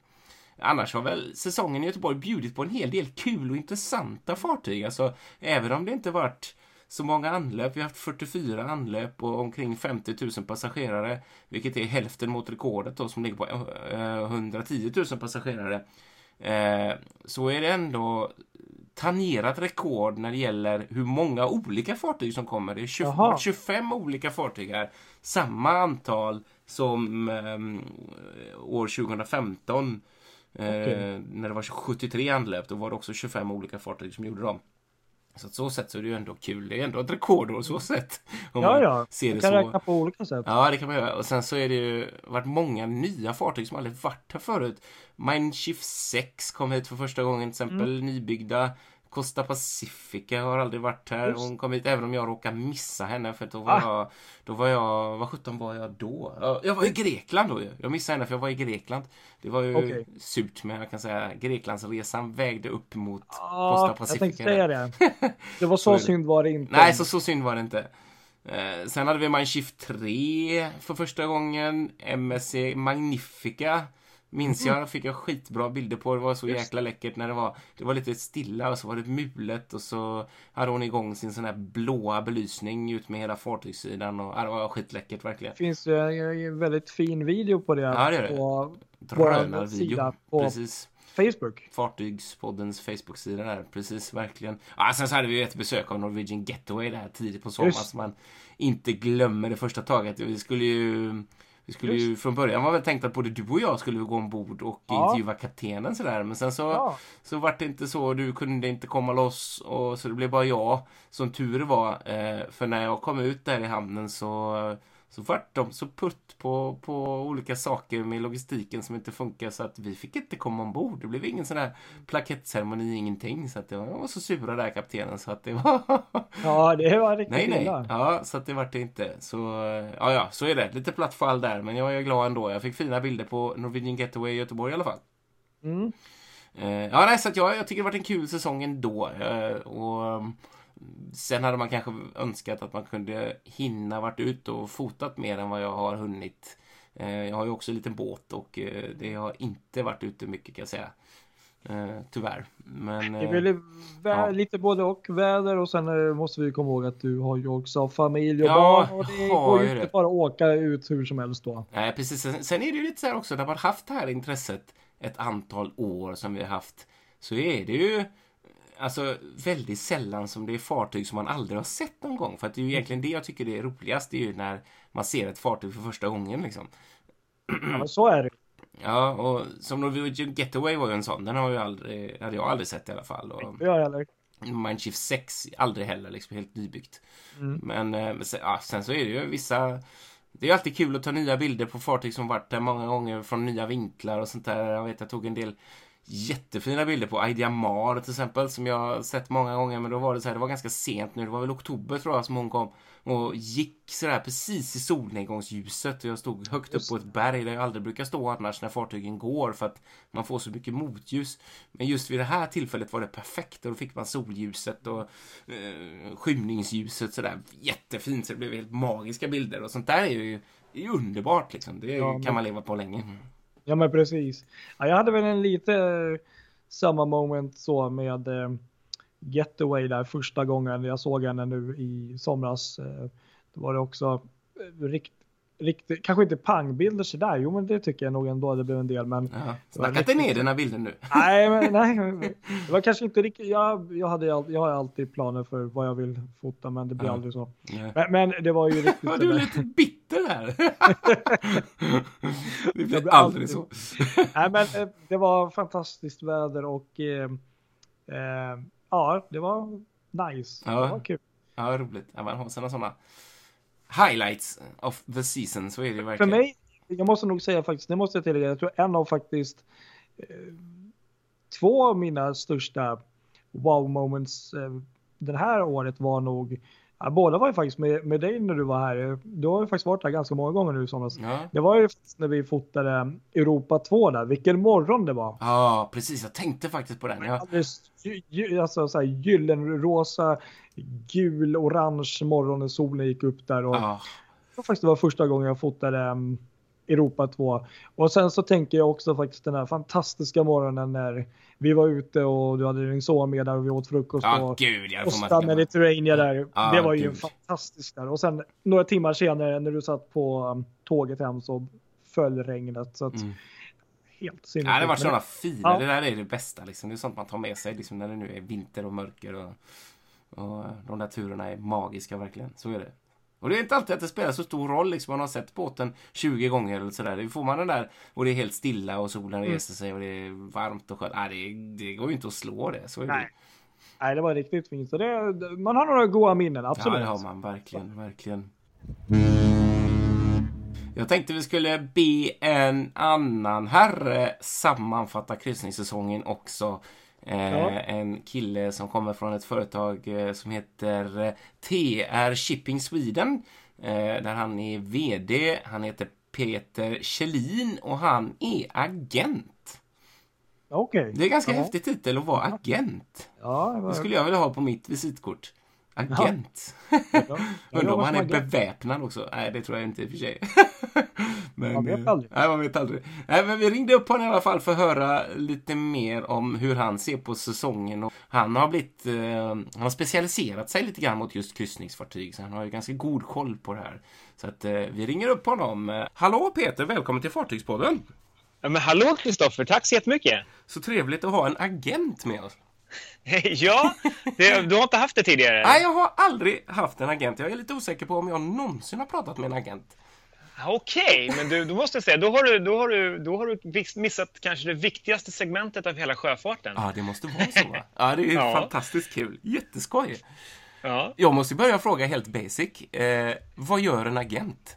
Annars har väl säsongen i Göteborg bjudit på en hel del kul och intressanta fartyg. Alltså, även om det inte varit så många anlöp. Vi har haft 44 anlöp och omkring 50 000 passagerare, vilket är hälften mot rekordet då, som ligger på 110 000 passagerare. Eh, så är det ändå tangerat rekord när det gäller hur många olika fartyg som kommer. Det är 20, 25 olika fartyg här. Samma antal som eh, år 2015 Okay. Eh, när det var 73 anlöp, då var det också 25 olika fartyg som gjorde dem. Så så sätt så är det ju ändå kul. Det är ändå ett rekordår så sätt. Om ja, ja. Ser det kan så. räkna på olika sätt. Ja, det kan man göra. Och sen så är det ju varit många nya fartyg som aldrig varit här förut. Mindshift 6 kom hit för första gången till exempel. Mm. Nybyggda Costa Pacifica har aldrig varit här. Hon kom hit även om jag råkade missa henne för då var ah. jag, då var jag, vad sjutton var jag då? Jag var i Grekland då ju. Jag missade henne för jag var i Grekland. Det var ju okay. surt men jag kan säga Greklandsresan vägde upp mot ah, Costa Pacifica. Jag tänkte säga det. Det var så, synd var det inte. Nej, så, så synd var det inte. Eh, sen hade vi Mindshift 3 för första gången. MSC Magnifica Minns jag, fick jag skitbra bilder på. Det var så Just. jäkla läckert när det var. Det var lite stilla och så var det mulet och så hade hon igång sin sån här blåa belysning ut med hela fartygssidan och ja, det var skitläckert verkligen. Det finns en väldigt fin video på det. Ja, det är det. På Drönarvideo. På Precis. Facebook. Fartygspoddens Facebook-sida där, precis verkligen. Ja, sen så hade vi ett besök av Norwegian Getaway där tidigt på sommaren som man inte glömmer det första taget. Vi skulle ju vi skulle ju från början var väl tänkt att både du och jag skulle gå ombord och ja. intervjua kaptenen sådär. Men sen så, ja. så vart det inte så. Du kunde inte komma loss och så det blev bara jag. Som tur var. Eh, för när jag kom ut där i hamnen så så vart de så putt på, på olika saker med logistiken som inte funkar så att vi fick inte komma ombord. Det blev ingen sån där plakettceremoni, ingenting. Så att det var, de var så sura där kaptenen så att det var... ja, det var riktigt Nej, nej. Ja, så att det vart det inte. Så, ja, ja, så är det. Lite platt fall där, men jag är glad ändå. Jag fick fina bilder på Norwegian Getaway i Göteborg i alla fall. Mm. Uh, ja, nej, så att jag, jag tycker det varit en kul säsong ändå. Uh, och Sen hade man kanske önskat att man kunde hinna varit ute och fotat mer än vad jag har hunnit. Eh, jag har ju också en liten båt och eh, det har inte varit ute mycket kan jag säga. Eh, tyvärr. Men, det är väl ja. lite både och väder och sen måste vi komma ihåg att du har ju också familj och ja, barn och det går ju inte det. bara att åka ut hur som helst då. Nej precis. Sen är det ju lite så här också när man haft det här intresset ett antal år som vi har haft så är det ju alltså väldigt sällan som det är fartyg som man aldrig har sett någon gång. För att det är ju egentligen det jag tycker det är roligast, det är ju när man ser ett fartyg för första gången liksom. Ja, men så är det. Ja, och som Norwegian Getaway var ju en sån. Den har jag aldrig, hade jag aldrig sett i alla fall. Och, jag heller. Mindshift 6, aldrig heller, liksom helt nybyggt. Mm. Men, eh, men sen, ja, sen så är det ju vissa det är alltid kul att ta nya bilder på fartyg som varit där många gånger från nya vinklar och sånt där. Jag vet, jag tog en del jättefina bilder på Aida Mar till exempel som jag sett många gånger men då var det så här, det var ganska sent nu, det var väl oktober tror jag som hon kom och gick sådär precis i solnedgångsljuset. Och jag stod högt upp på ett berg där jag aldrig brukar stå annars när fartygen går för att man får så mycket motljus. Men just vid det här tillfället var det perfekt och då fick man solljuset och eh, skymningsljuset sådär jättefint så det blev helt magiska bilder och sånt där är ju är underbart liksom. Det Ja, kan man leva på länge. Ja men precis. Ja, jag hade väl en lite eh, samma moment så med eh, Getaway där första gången jag såg henne nu i somras. Eh, då var det också eh, rikt, riktigt, kanske inte pangbilder sådär. Jo men det tycker jag nog ändå det blev en del. Men Ja. Var Snacka inte ner dina bilder nu. nej, men, nej, det var kanske inte riktigt. Jag, jag, hade, jag har alltid planer för vad jag vill fota men det blir Ja. aldrig så. Ja. Men, men det var ju riktigt. Det du lite bitter här. det blir blir aldrig så. Nej, men eh, det var fantastiskt väder och eh, eh, ja, det var nice. Ja. Det var kul. Ja, roligt. Ja, man har sina sådana highlights of the season, så är det För verkligen. mig, jag måste nog säga faktiskt, det måste jag tillägga, jag tror en av faktiskt eh, två av mina största wow moments eh, det här året var nog, ja, båda var ju faktiskt med, med dig när du var här. Du har ju faktiskt varit här ganska många gånger nu somras. Ja. Det var ju när vi fotade Europa 2 där, vilken morgon det var. ja, precis. Jag tänkte faktiskt på den. Ja. Alldeles gy- gy- alltså, så här, gyllenrosa, gul, orange morgon när solen gick upp där. Och Ja. det var faktiskt det var första gången jag fotade um, Europa 2. Och sen så tänker jag också faktiskt den här fantastiska morgonen när vi var ute och du hade din son med där och vi åt frukost. Ja, och gud, ja, inte glömma. Mediterranean där. Ja, det var ju gud. fantastiskt där. Och sen några timmar senare när du satt på um, tåget hem så föll regnet. Så att, Mm. helt Ja, sinnessjukt. det var sådana fina. Ja. Det där är det bästa. Liksom. Det är sånt man tar med sig liksom, när det nu är vinter och mörker. Och, och de där turerna är magiska verkligen. Så är det. Och det är inte alltid att det spelar så stor roll. Liksom. Man har sett båten 20 gånger eller sådär. Det får man den där och det är helt stilla och solen Mm. reser sig och det är varmt och skönt. Nej, det, det går ju inte att slå det. Så är det. Nej. Nej, det var riktigt fint. Så det, man har några goda minnen, Ja, absolut. det har man verkligen, verkligen. Jag tänkte vi skulle be en annan herre sammanfatta kryssningssäsongen också. Eh, Ja. En kille som kommer från ett företag eh, som heter eh, TR Shipping Sweden. Där han är VD. Han heter Peter Kjellin och han är agent. Okej. Det är ganska ja. häftig titel att vara agent. Ja, det var, Det skulle jag vilja ha på mitt visitkort. Agent. ja. Undrar om han är agent. beväpnad också. Nej, det tror jag inte i och för sig. men, Man vet eh, aldrig. Nej, man vet aldrig. Nej, men vi ringde upp honom i alla fall för att höra lite mer om hur han ser på säsongen. Och han har blivit, eh, han har specialiserat sig lite grann mot just kryssningsfartyg. Så han har ju ganska god koll på det här. Så att eh, vi ringer upp honom. Hallå Peter, välkommen till Fartygspodden. Ja, men hallå Kristoffer, tack så jättemycket. Så trevligt att ha en agent med oss. Ja, det, du har inte haft det tidigare? Nej, jag har aldrig haft en agent. Jag är lite osäker på om jag någonsin har pratat med en agent. Okej, men du, då måste säga, då har du, då har du, då har du missat kanske det viktigaste segmentet av hela sjöfarten. Ja, det måste vara så. va? Ja, det är Ja. fantastiskt kul. Jätteskoj. Ja, Jag måste börja fråga helt basic. Eh, vad gör en agent?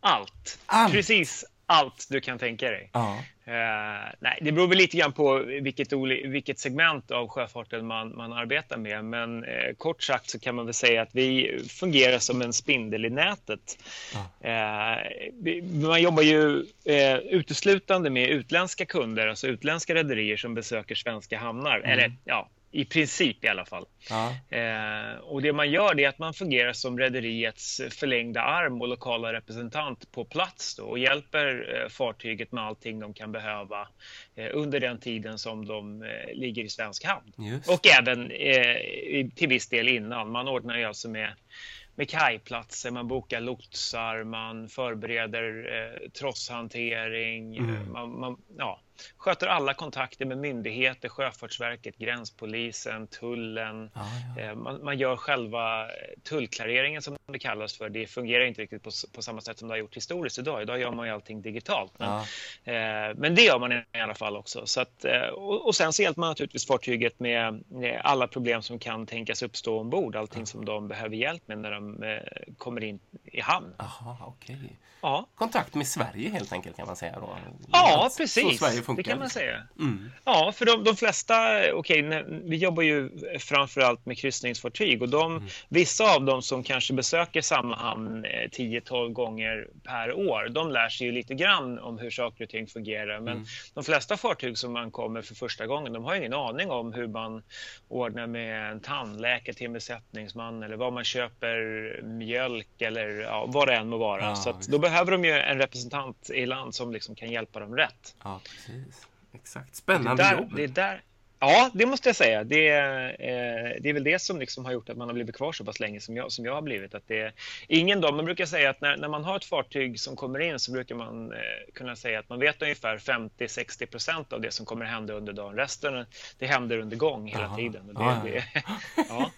allt. Allt. Precis allt du kan tänka dig. Ja. Eh, nej, det beror väl lite grann på vilket, vilket segment av sjöfarten man, man arbetar med. Men eh, kort sagt så kan man väl säga att vi fungerar som en spindel i nätet. Eh, man jobbar ju eh, uteslutande med utländska kunder, alltså utländska rederier som besöker svenska hamnar. Eller ja, i princip i alla fall. ja. Eh, och det man gör det är att man fungerar som rederiets förlängda arm och lokala representant på plats då, och hjälper eh, fartyget med allting de kan behöva eh, under den tiden som de eh, ligger i svensk hamn. Just. Och även eh, till viss del innan. Man ordnar ju alltså med, med kajplatser, man bokar lotsar, man förbereder eh, trosshantering, Mm. eh, man, man ja, sköter alla kontakter med myndigheter, Sjöfartsverket, Gränspolisen, Tullen. Ja, ja. Eh, Man, man gör själva eh, tullklareringen som det kallas för. Det fungerar inte riktigt på, på samma sätt som det har gjort historiskt idag. Idag gör man ju allting digitalt. Men, Ja. eh, men det gör man i alla fall också. Så att, eh, och, och sen så hjälper man naturligtvis fartyget med alla problem som kan tänkas uppstå ombord. Allting som de behöver hjälp med när de eh, kommer in i hamn. Aha, okej. Ja, Kontakt med Sverige helt enkelt kan man säga då. Ja, Så precis. Sverige funkar. Det kan man säga. Mm. Ja, för de, de flesta, okej, okay, vi jobbar ju framförallt med kryssningsfartyg och de, mm. vissa av dem som kanske besöker samma hamn 10-12 eh, gånger per år, de lär sig ju lite grann om hur saker och ting fungerar. Men mm. de flesta fartyg som man kommer för första gången, de har ingen aning om hur man ordnar med en tandläkare till en besättningsman eller vad man köper mjölk eller ja, vad det än må vara. Ja, så då behöver de ju en representant i land som liksom kan hjälpa dem rätt. Ja, precis. Exakt. Spännande det där, jobb. Det är där, Ja, det måste jag säga. Det, eh, det är väl det som liksom har gjort att man har blivit kvar så pass länge som jag, som jag har blivit. Att det, ingen dag, man brukar säga att när, när man har ett fartyg som kommer in så brukar man eh, kunna säga att man vet ungefär 50-60 procent av det som kommer hända under dagen. Resten det händer under gång hela Aha. tiden. Det, ja, ja. Det, ja.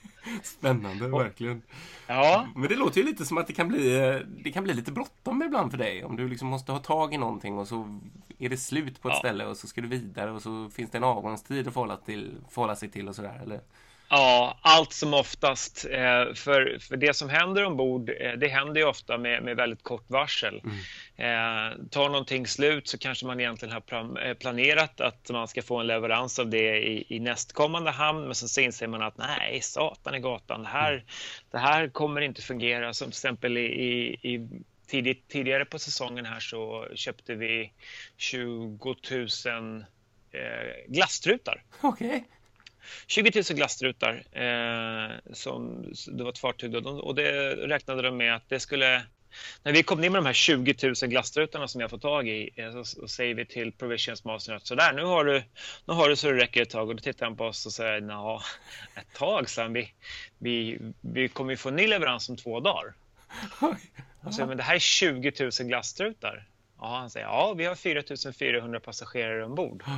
Spännande, verkligen. Ja. Men det låter ju lite som att det kan bli, det kan bli lite bråttom ibland för dig. Om du liksom måste ha tag i någonting och så är det slut på ett ja. ställe och så ska du vidare och så finns det en avgångstid att förhålla, till, förhålla sig till och sådär, eller? Ja, allt som oftast. Eh, för, för det som händer ombord, eh, det händer ju ofta med, med väldigt kort varsel. Mm. Eh, tar någonting slut så kanske man egentligen har planerat att man ska få en leverans av det i, i nästkommande hamn, men så inser man att nej, satan i gatan, det här, mm. det här kommer inte fungera. Som till exempel i, i, i tidigt, tidigare på säsongen här så köpte vi 20 000 eh, glasstrutar. Okej. Okay. 20 000 glasstrutar. Eh, som, det var ett fartyg då, och det räknade de med att det skulle när vi kom ner med de här 20 000 glasstrutarna som jag fått tag i eh, så, så säger vi till Provisions Master att sådär, nu har, du, nu har du så det räcker ett tag. Och då tittar han på oss och säger, ja, ett tag, sen vi, vi, vi kommer ju få en ny leverans om två dagar. Och säger, men det här är 20 000 glasstrutar. Ja, han säger, ja, vi har 4 400 passagerare ombord.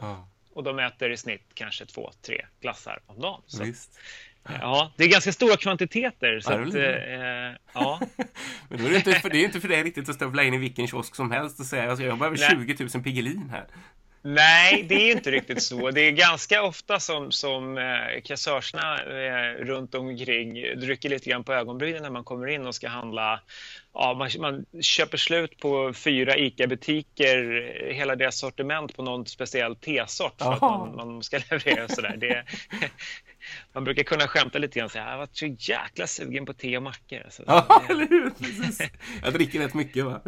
Ja. Och de äter i snitt kanske två, tre glassar om dagen. Så Visst. Ja, det är ganska stora kvantiteter. Så att, eh, ja. Men då är det, inte för, det är inte för dig riktigt att stövla in i vilken kiosk som helst och säga alltså, jag behöver 20 000 Piggelin här. Nej, det är inte riktigt så. Det är ganska ofta som, som eh, kassörsarna eh, runt omkring rycker lite grann på ögonbrynen när man kommer in och ska handla. Ja, man, man köper slut på fyra ICA-butiker, hela deras sortiment på någon speciell tesort för Aha. att man, man ska leverera sådär. Det, man brukar kunna skämta lite grann och säga jag varit så jäkla sugen på te och mackor. Så ja, eller hur? Precis. Jag dricker rätt mycket va?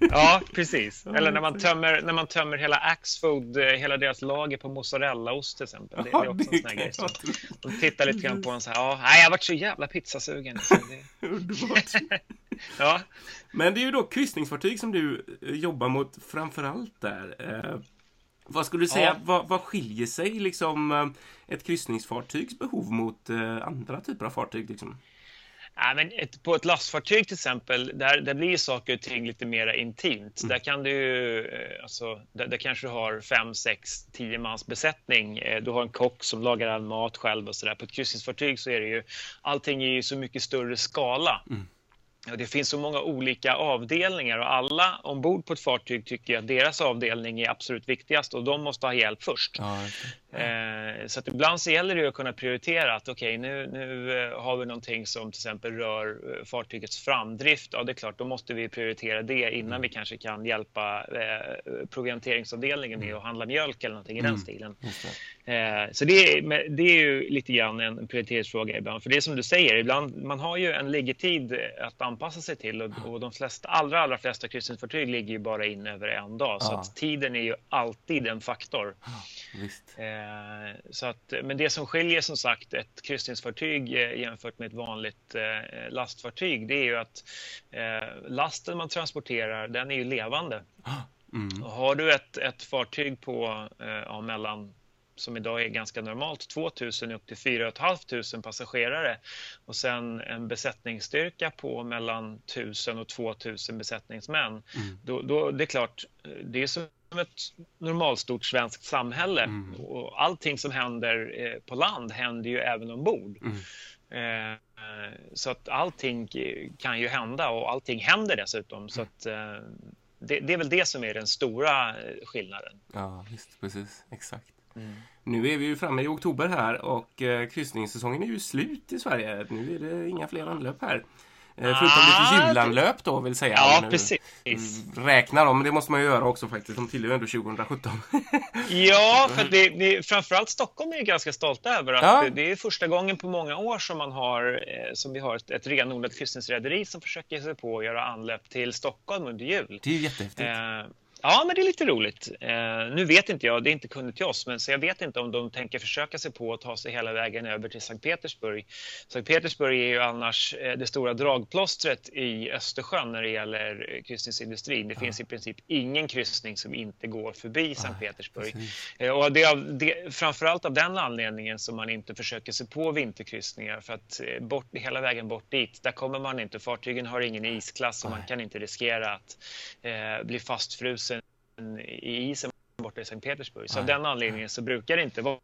ja, precis. Eller när man tömmer, när man tömmer hela Axfood, eh, hela deras lager på mozzarellaost till exempel. Det, det är också en sån här grej. Så de tittar lite grann på en så här, ja, jag har varit så jävla pizzasugen. Underbart. ja. Men det är ju då kryssningsfartyg som du eh, jobbar mot framför allt där. Vad skulle du säga, ja. vad, vad skiljer sig liksom eh, ett kryssningsfartygs behov mot eh, andra typer av fartyg? Liksom? Ja, men ett, på ett lastfartyg till exempel, där, där blir saker och ting lite mer intimt. Mm. Där kan du, eh, alltså, där, där, kanske du har fem, sex, tio mans besättning. Du har en kock som lagar all mat själv och sådär. På ett kryssningsfartyg så är det ju, allting i så mycket större skala. Mm. Det finns så många olika avdelningar och alla ombord på ett fartyg tycker att deras avdelning är absolut viktigast och de måste ha hjälp först. Ja, Eh, så att ibland så gäller det att kunna prioritera att okej, okay, nu, nu eh, har vi någonting som till exempel rör eh, fartygets framdrift. Ja, det är klart, då måste vi prioritera det innan mm. vi kanske kan hjälpa eh, provianteringsavdelningen med mm. att handla mjölk eller någonting i mm. den stilen. Eh, så det är, det är ju lite grann en prioriteringsfråga ibland. För det är som du säger, ibland, man har ju en liggetid att anpassa sig till och, och de flesta, allra, allra flesta kryssningsfartyg ligger ju bara in över en dag. Så att tiden är ju alltid en faktor. Visst. Eh, så att, men det som skiljer som sagt ett kryssningsfartyg eh, jämfört med ett vanligt eh, lastfartyg det är ju att lasten man transporterar den är ju levande. Mm. Och har du ett, ett fartyg på ja, mellan som idag är ganska normalt, 2000 upp till 4 500 passagerare och sen en besättningsstyrka på mellan 1000 och 2000 besättningsmän. Mm. Då, då, det är klart, det är som ett normalstort svenskt samhälle mm. och allting som händer eh, på land händer ju även ombord. Mm. Eh, så att allting kan ju hända och allting händer dessutom. Så att, eh, det, det, är väl det som är den stora skillnaden. Ja, visst, precis. Exakt. Mm. Nu är vi ju framme i oktober här och kryssningssäsongen är ju slut i Sverige. Nu är det inga fler anlöp här. Förutom lite Ah, julanlöp då vill säga. Ja, nu precis. Räknar dem, men det måste man ju göra också faktiskt. De tillhör ju ändå 2017. Ja, för det, det, framförallt Stockholm är ju ganska stolta över att Ja. det, det är första gången på många år som, man har, eh, som vi har ett, ett renodlat kryssningsrederi som försöker sig på att göra anlöp till Stockholm under jul. Det är ju jättehäftigt. Eh, ja, men det är lite roligt. Eh, nu vet inte jag, det är inte kunnigt till oss, men så jag vet inte om de tänker försöka sig på att ta sig hela vägen över till Sankt Petersburg. Sankt Petersburg är ju annars eh, det stora dragplåstret i Östersjön när det gäller kryssningsindustrin. Det finns i princip ingen kryssning som inte går förbi Sankt Petersburg. Eh, Och det är av, det, framförallt av den anledningen som man inte försöker sig på vinterkryssningar för att eh, bort, hela vägen bort dit, där kommer man inte. Fartygen har ingen isklass och man kan inte riskera att eh, bli fastfrusen i isen borta i Sankt Petersburg. Så av Nej. den anledningen så brukar det inte vara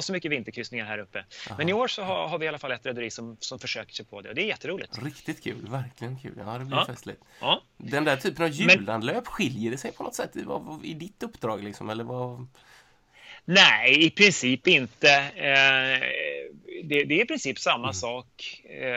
så mycket vinterkryssningar här uppe. Men i år så har, har vi i alla fall ett rederi som, som försöker sig på det och det är jätteroligt. Riktigt kul, verkligen kul. Ja, det blir Ja. festligt. Ja. Den där typen av julanlöp, skiljer det sig på något sätt i, i ditt uppdrag liksom? Eller vad? Nej, i princip inte. Eh, det, det är i princip samma sak. Eh,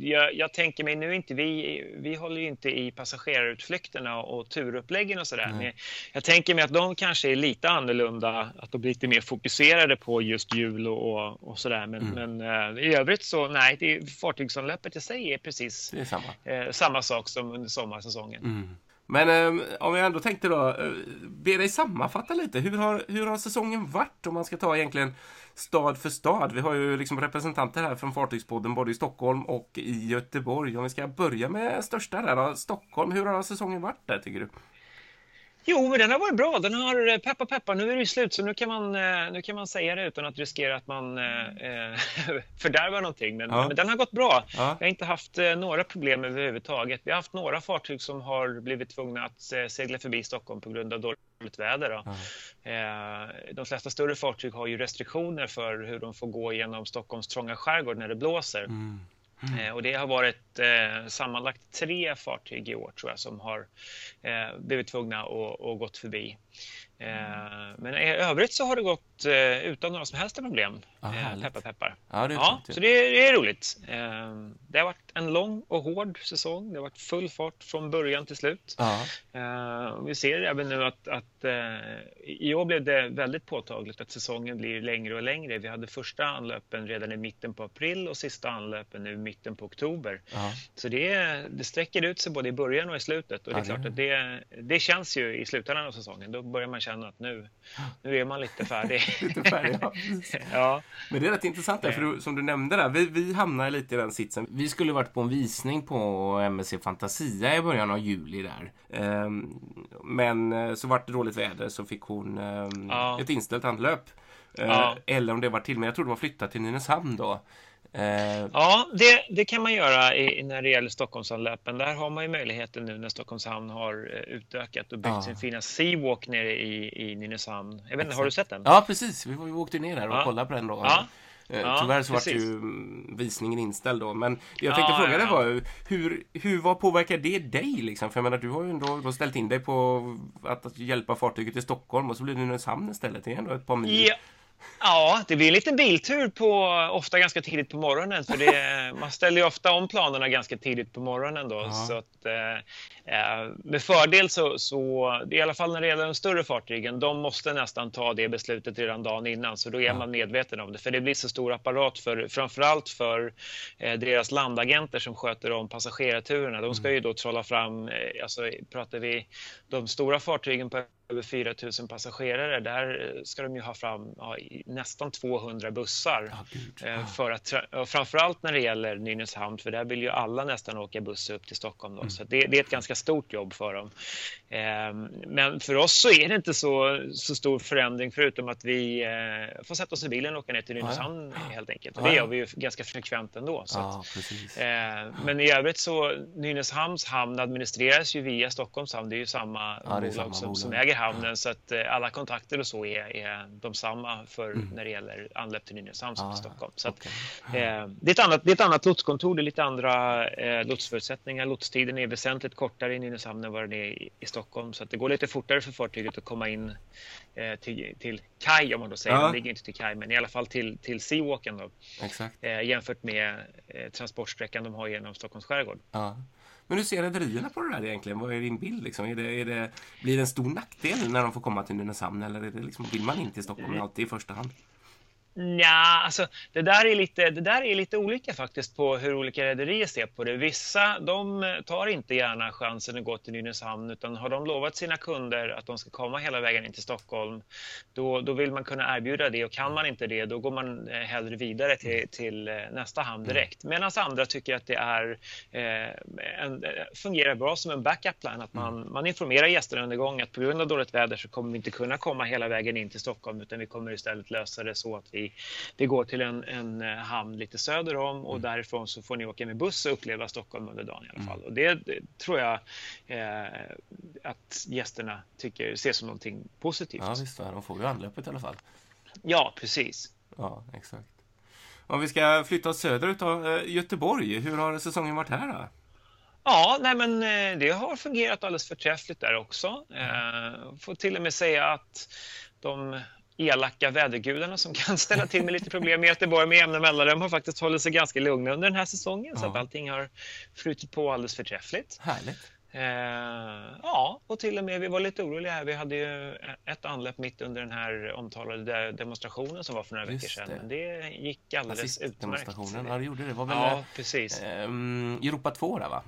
jag, jag tänker mig, nu inte vi, vi håller ju inte i passagerarutflykterna och turuppläggen och sådär. Men jag tänker mig att de kanske är lite annorlunda, att de blir lite mer fokuserade på just jul och, och, sådär. Men, men eh, i övrigt så, nej, det, är- fartygsanlöpet i sig är precis är samma. samma sak som under sommarsäsongen. Men eh, om jag ändå tänkte då, eh, be dig sammanfatta lite. Hur har, hur har säsongen varit om man ska ta egentligen stad för stad? Vi har ju liksom representanter här från Fartygspodden både i Stockholm och i Göteborg. Om vi ska börja med största där då, Stockholm. Hur har säsongen varit där tycker du? Jo, men den har varit bra. Den har, eh, peppa peppa, nu är det ju slut så nu kan man, eh, nu kan man säga det utan att riskera att man eh, eh, fördärvar någonting. Men, Ja. men den har gått bra. Ja. Vi har inte haft några problem överhuvudtaget. Vi har haft några fartyg som har blivit tvungna att segla förbi Stockholm på grund av dåligt väder. Då. Eh, de flesta större fartyg har ju restriktioner för hur de får gå genom Stockholms trånga skärgård när det blåser. Mm. Mm. Eh, och det har varit eh, sammanlagt tre fartyg i år tror jag som har eh, blivit tvungna att att gått förbi. Eh, men i övrigt så har det gått eh, utan några som helst problem. Ah, eh, peppar peppar. Ja, det är Ja, så det är, det är roligt. Det har varit en lång och hård säsong. Det har varit full fart från början till slut. Och vi ser även nu att, att i år blev det väldigt påtagligt att säsongen blir längre och längre. Vi hade första anlöpen redan i mitten på april och sista anlöpen nu i mitten på oktober. Ja. Så det, det sträcker ut sig både i början och i slutet. Och det är klart att det, det känns ju i slutändan av säsongen. Då börjar man känna att nu, nu är man lite färdig. Lite färdig, ja. ja. Men det är rätt intressant där, för du, som du nämnde där, vi, vi hamnar lite i den sitsen. Vi skulle varit på en visning på MSC Fantasia i början av juli där. Ehm, men eh, så vart det dåligt väder så fick hon ehm, Ja. ett inställt anlöp. Eh, Ja. Eller om det var till, men jag tror det var flyttat till Nynäshamn då. Eh, Ja, det, det kan man göra i, när det gäller Stockholmsanlöpen. Där har man ju möjligheten nu när Stockholms hamn har eh, utökat och byggt Ja. sin fina Seawalk nere i, i Nynäshamn. Jag vet inte, har du sett den? ja, precis. Vi, vi åkte ner där och Ja. kollade på den då. Ja. Eh, Ja, Tyvärr så var precis. ju mm, visningen inställd då. Men det jag tänkte Ja, fråga dig ja. var hur, hur, vad påverkar det dig liksom? För jag menar, du har ju ändå då ställt in dig på att, att hjälpa fartyget till Stockholm och så blir det Nynäshamn istället. Det är ändå ett par mil. Ja. Ja, det blir en liten biltur på, ofta ganska tidigt på morgonen. För det, man ställer ju ofta om planerna ganska tidigt på morgonen. Då, Ja. så att, eh, eh, med fördel så, så, i alla fall när det gäller de större fartygen, de måste nästan ta det beslutet redan dagen innan. Så då är man medveten om det. För det blir så stor apparat, för, framförallt för eh, deras landagenter som sköter om passagerarturerna. De ska ju då trolla fram, eh, alltså pratar vi de stora fartygen på över 4 000 passagerare, där eh, ska de ju ha fram ja, nästan 200 bussar. Ja. För att, framförallt när det gäller Nynäshamn, för där vill ju alla nästan åka buss upp till Stockholm. Då, Mm. Så det, det är ett ganska stort jobb för dem. Eh, Men för oss så är det inte så, så stor förändring förutom att vi eh, får sätta oss i bilen och åka ner till Nynäshamn helt enkelt. Och det gör vi ju ganska frekvent ändå. Så att, Ja, precis. Eh, Men i övrigt så Nynäshamns hamn administreras ju via Stockholms hamn. Det är ju samma det är bolag samma som, bolag. som äger hamnen så att eh, alla kontakter och så är, är de samma för mm. när det gäller anlöp till Nynäshamn som ah, Stockholm. Så att, okay. eh, det, är ett annat, det är ett annat lotskontor, det är lite andra eh, lotsförutsättningar. Lotstiden är väsentligt kortare i Nynäshamn än vad den är i, i, Stockholm så att det går lite fortare för fartyget att komma in eh, till, till kaj om man då säger. Ja. Det ligger inte till kaj men i alla fall till, till Seawalken då. Exakt. Eh, jämfört med eh, transportsträckan de har genom Stockholms skärgård. Ja. Men hur ser rederierna på det där egentligen? Vad är din bild? Liksom? Är det, är det, blir det en stor nackdel när de får komma till Nynäshamn eller är det liksom, vill man in till Stockholm alltid i första hand? Ja, alltså det där, är lite, det där är lite olika faktiskt på hur olika rederier ser på det. Vissa de tar inte gärna chansen att gå till Nynäshamn utan har de lovat sina kunder att de ska komma hela vägen in till Stockholm då, då vill man kunna erbjuda det och kan man inte det då går man eh, hellre vidare till, till eh, nästa hamn mm. direkt. Medan andra tycker att det är, eh, en, fungerar bra som en backup plan att man, mm. man informerar gästerna under gång att på grund av dåligt väder så kommer vi inte kunna komma hela vägen in till Stockholm utan vi kommer istället lösa det så att vi vi, går till en, en eh, hamn lite söder om och mm. därifrån så får ni åka med buss och uppleva Stockholm under dagen i alla mm. fall. Och det, det tror jag eh, att gästerna tycker ser som någonting positivt. Ja visst, de får ju anlöpet i alla fall. Ja, precis. Ja, exakt. Om vi ska flytta oss söderut då, eh, Göteborg, hur har säsongen varit här då? Ja, nej men det har fungerat alldeles förträffligt där också. Eh, får till och med säga att de elaka vädergudarna som kan ställa till med lite problem i Göteborg med jämna mellanrum har faktiskt hållit sig ganska lugna under den här säsongen ja. så att allting har flutit på alldeles förträffligt. Härligt. Eh, ja, och till och med vi var lite oroliga här. Vi hade ju ett anlopp mitt under den här omtalade demonstrationen som var för några veckor sedan. Det. Men det gick alldeles utmärkt. demonstrationen, ja det gjorde det. var väl ja, precis. Eh, Europa 2 där va?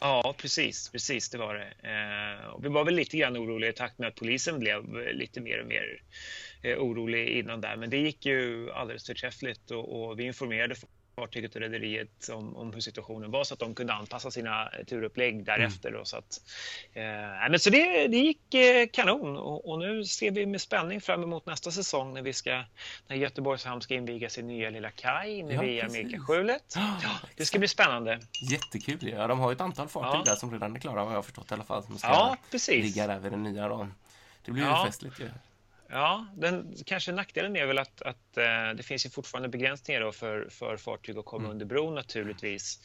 Ja, precis, precis det var det. Eh, vi var väl lite grann oroliga i takt med att polisen blev lite mer och mer eh, orolig innan där. Men det gick ju alldeles förträffligt och, och vi informerade fartyget och rederiet om, om hur situationen var så att de kunde anpassa sina turupplägg därefter. Mm. Då, så att, eh, men så det, det gick eh, kanon och, och, nu ser vi med spänning fram emot nästa säsong när vi ska när Göteborgs hamn ska inviga sin nya lilla kaj inne ja, vid Amerikaskjulet. Ja, det ska bli spännande. Jättekul. Ja, de har ett antal fartyg ja. där som redan är klara vad jag har förstått i alla fall. Som ska ja, precis. ligga där vid den nya. Då. Det blir ja. ju festligt ju. Ja, den kanske nackdelen är väl att, att eh, det finns ju fortfarande begränsningar för, för fartyg att komma mm. under bron naturligtvis.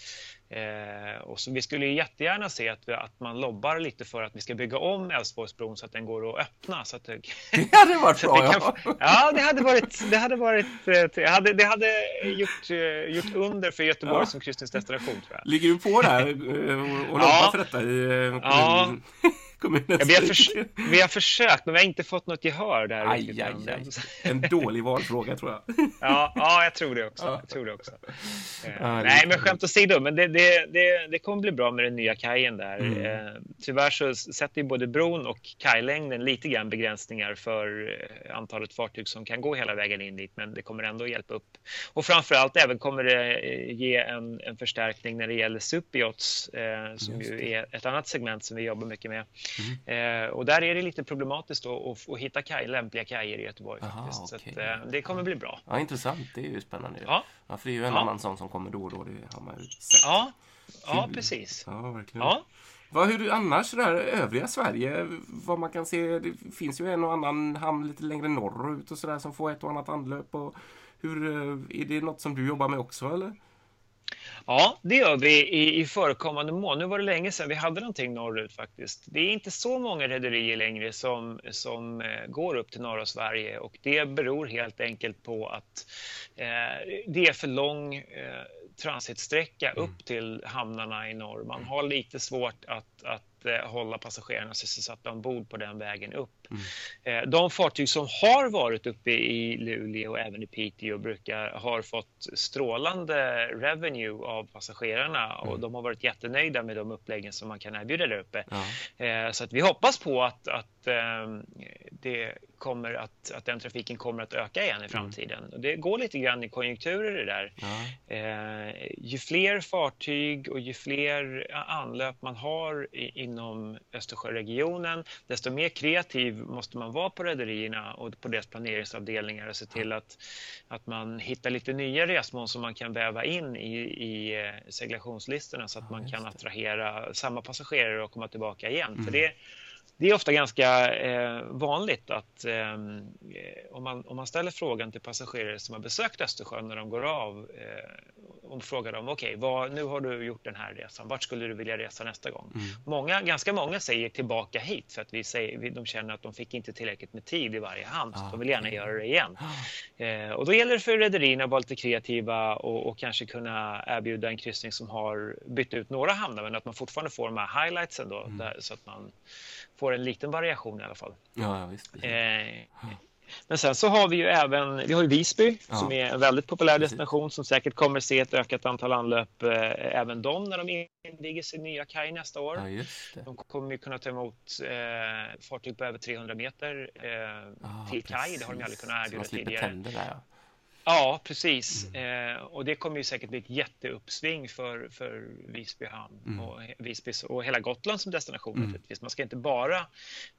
Eh, och så vi skulle ju jättegärna se att, vi, att man lobbar lite för att vi ska bygga om Älvsborgsbron så att den går att öppna. Så att det, det hade varit bra, ja. ja. det hade varit, det hade varit, eh, hade, det hade gjort, eh, gjort under för Göteborg ja. som kryssningsdestination tror jag. Ligger du på där och lobbar ja. för detta i ja kommunens ja, vi, har förs- vi har försökt, men vi har inte fått något gehör där. Aj, aj, aj. En dålig valfråga, tror jag. ja, ja, jag tror det också. Ja. Jag tror det också. Eh, nej, men skämt åsido, men det, det, det, det kommer bli bra med den nya kajen där. Mm. Eh, tyvärr så sätter ju både bron och kajlängden lite grann begränsningar för eh, antalet fartyg som kan gå hela vägen in dit, men det kommer ändå hjälpa upp. Och framför allt även kommer det ge en, en förstärkning när det gäller superyachts, eh, som ju är ett annat segment som vi jobbar mycket med. Mm. Eh, och där är det lite problematiskt då, att, att hitta kaj, lämpliga kajer i Göteborg. Aha, Så att, eh, det kommer bli bra. Ja, intressant. Det är ju spännande. Ja. ja för det är ju en ja. annan sån som kommer då och då. Det har man ju sett. Ja, ja precis. Ja, verkligen. Ja. Vad, hur annars där övriga Sverige, vad man kan se, det finns ju en och annan hamn lite längre norrut och sådär som får ett och annat anlöp. Och hur, eh, är det något som du jobbar med också eller? Ja, det gör vi i, i förekommande mån. Nu var det länge sedan vi hade någonting norrut faktiskt. Det är inte så många rederier längre som, som eh, går upp till norra Sverige och det beror helt enkelt på att eh, det är för lång eh, transitsträcka mm. upp till hamnarna i norr. Man har lite svårt att, att eh, hålla passagerarna sysselsatta ombord på den vägen upp. Mm. Eh, de fartyg som har varit uppe i Luleå och även i Piteå brukar har fått strålande revenue av passagerarna och mm. de har varit jättenöjda med de uppläggen som man kan erbjuda där uppe. Ja. Eh, så att vi hoppas på att, att ehm, det kommer att, att den trafiken kommer att öka igen i mm. framtiden. Mm. det går lite grann i konjunkturer det där. Ja. Ju fler fartyg och ju fler anlöp man har i, inom Östersjöregionen, desto mer kreativ måste man vara på rederierna och på deras planeringsavdelningar och se till att, att man hittar lite nya resmål som man kan väva in i, i eh, seglationslistorna så att ja, man kan attrahera samma passagerare och komma tillbaka igen. Mm. För det det är ofta ganska eh, vanligt att eh, om, man, om man ställer frågan till passagerare som har besökt Östersjön när de går av eh, och frågar dem okej, okay, nu har du gjort den här resan, vart skulle du vilja resa nästa gång? Mm. Många, ganska många säger tillbaka hit för att vi säger, de känner att de fick inte tillräckligt med tid i varje hamn, så ah, de vill gärna göra det igen. Eh, och då gäller det för rederierna att vara lite kreativa och, och, kanske kunna erbjuda en kryssning som har bytt ut några hamnar men att man fortfarande får de här highlightsen då, mm. där, så att man får en liten variation i alla fall. Ja, visst. Eh, men sen så har vi ju även vi har ju Visby ja. som är en väldigt populär destination som säkert kommer se ett ökat antal anlöp eh, även de när de inviger sin nya kaj nästa år. Ja, de kommer ju kunna ta emot eh, fartyg på över 300 meter eh, ah, till kaj. Det har de aldrig kunnat erbjuda tidigare. Tänder där, ja. Ja, precis. Mm. Eh, och det kommer ju säkert bli ett jätteuppsving för, för Visby hamn mm. och, Visby, och hela Gotland som destination. Mm. Man ska inte bara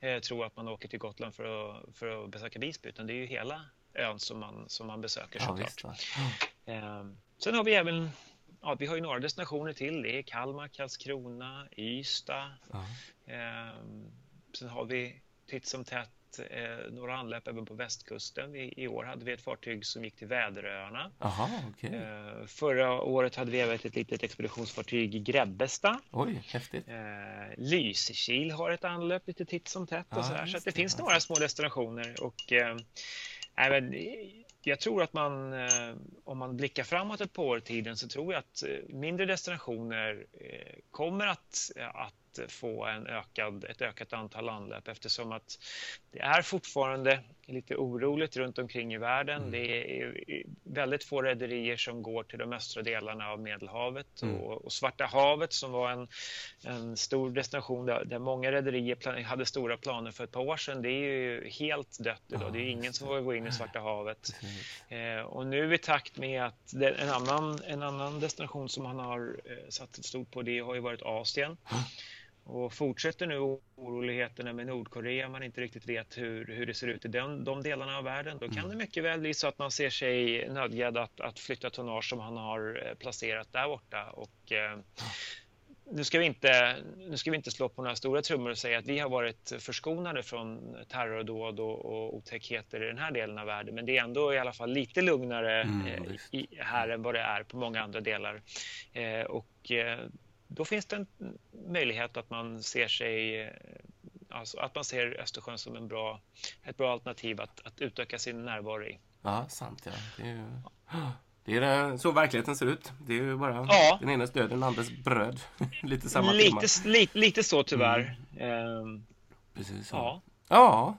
eh, tro att man åker till Gotland för att, för att besöka Visby, utan det är ju hela ön som man, som man besöker såklart. Ja, eh, sen har vi även Ja, vi har ju några destinationer till. Det är Kalmar, Karlskrona, Ystad. Ja. Eh, sen har vi titt som tätt eh, några anlöp även på västkusten. I, I, år hade vi ett fartyg som gick till Väderöarna. Aha, okay. eh, förra året hade vi även ett litet expeditionsfartyg i Grebbestad. Oj, häftigt. Eh, Lysekil har ett anlöp lite titt som tätt. Och ah, så så det, finns några små destinationer. Och, eh, även, jag tror att man, eh, om man blickar framåt ett par år i tiden så tror jag att eh, mindre destinationer eh, kommer att, att få en ökad, ett ökat antal anlöp eftersom att det är fortfarande lite oroligt runt omkring i världen. Mm. Det är väldigt få rederier som går till de östra delarna av Medelhavet mm. och, och, Svarta havet som var en, en stor destination där, där många rederier hade stora planer för ett par år sedan. Det är ju helt dött idag. Ja, det är ingen som vågar gå in i Svarta havet. Eh, och nu i takt med att en, annan, en annan destination som man har eh, satt stort på det har ju varit Asien. Och fortsätter nu oroligheterna med Nordkorea, man inte riktigt vet hur, hur det ser ut i den, de delarna av världen, då kan mm. det mycket väl bli så att man ser sig nödgad att, att flytta tonnage som han har eh, placerat där borta. Och, eh, nu ska, vi inte, nu ska vi inte slå på några stora trummor och säga att vi har varit förskonade från terrordåd och, och otäckheter i den här delen av världen, men det är ändå i alla fall lite lugnare mm, eh, i, här än vad det är på många andra delar. Eh, och eh, då finns det en möjlighet att man ser sig eh, alltså att man ser Östersjön som en bra, ett bra alternativ att, att utöka sin närvaro i. Ja, sant. Ja. Det är, ju, det är så verkligheten ser ut. Det är ju bara ja. den enes död, den andres bröd. lite samma lite, tema. Lite, lite så tyvärr. Mm. Um, Precis så. Ja. ja.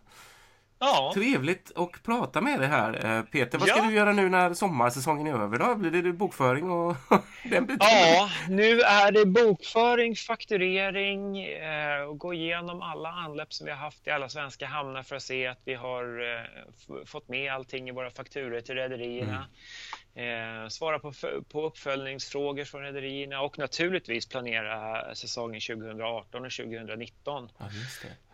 Ja. Trevligt att prata med dig här. Eh, Peter, vad ska ja. du göra nu när sommarsäsongen är över? Då? Blir det bokföring och den biten? Ja, nu är det bokföring, fakturering eh, och gå igenom alla anläpp som vi har haft i alla svenska hamnar för att se att vi har eh, fått med allting i våra fakturor till rederierna. Mm. Eh, svara på, på uppföljningsfrågor från rederierna och naturligtvis planera säsongen 2018 och 2019. Ja,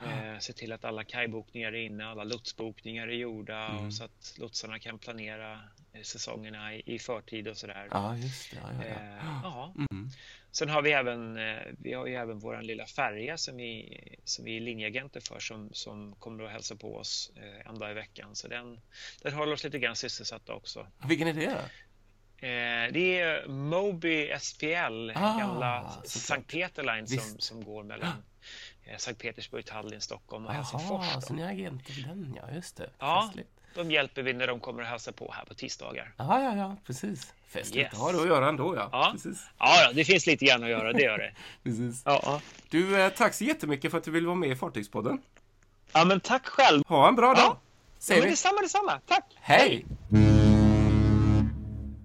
eh, se till att alla kajbokningar är inne, alla lotsbokningar är gjorda mm. och så att lotsarna kan planera eh, säsongerna i, i förtid och sådär. Ja, just det. Ja, ja, ja. Eh, mm. Sen har vi även, eh, vi har ju även vår lilla färja som vi, som vi är linjeagenter för som, som kommer att hälsa på oss eh, en dag i veckan. Så den, den håller oss lite grann sysselsatta också. Vilken är det? Eh, det är Moby SPL, ah, gamla Sankt Peter Line som, som går mellan Sankt Petersburg, Tallinn, Stockholm och Helsingfors. Så ni är agenter för den, ja just det. Ja, Festligt. De hjälper vi när de kommer att hälsa på här på tisdagar. Ja, ja, ja, precis. Festligt yes. har det att göra ändå, ja. Ja. Precis. ja, det finns lite grann att göra, det gör det. Precis. Ja, ja. Du, eh, tack så jättemycket för att du ville vara med i Fartygspodden. Ja, men tack själv. Ha en bra dag. Ja, ja men detsamma, detsamma. Tack. Hej.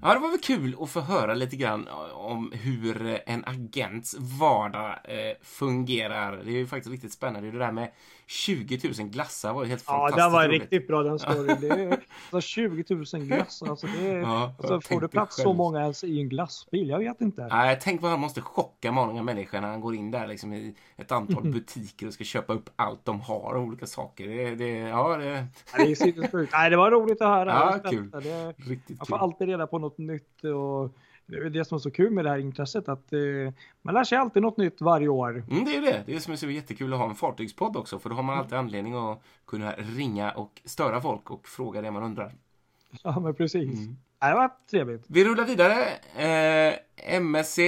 Ja, det var väl kul att få höra lite grann om hur en agents vardag eh, fungerar. Det är ju faktiskt riktigt spännande. Det där med 20 000 glassar var ju helt fantastiskt Ja, den var roligt. riktigt bra den storyn. Det är, alltså 20 000 glassar, alltså, det är, ja, alltså får det plats själv. så många ens i en glassbil? Jag vet inte. Nej, tänk vad han måste chocka många människor när han går in där liksom, i ett antal butiker och ska köpa upp allt de har av olika saker. Det, det, ja, det... Ja, det är Nej, det var roligt att höra. Ja, kul. Det, riktigt jag får kul. alltid reda på något nytt och det är det som är så kul med det här intresset att eh, man lär sig alltid något nytt varje år. Mm, det är det. Det är som är så jättekul att ha en fartygspodd också. För då har man alltid anledning att kunna ringa och störa folk och fråga det man undrar. Ja, men precis. Mm. Det var trevligt. Vi rullar vidare. Eh, MSC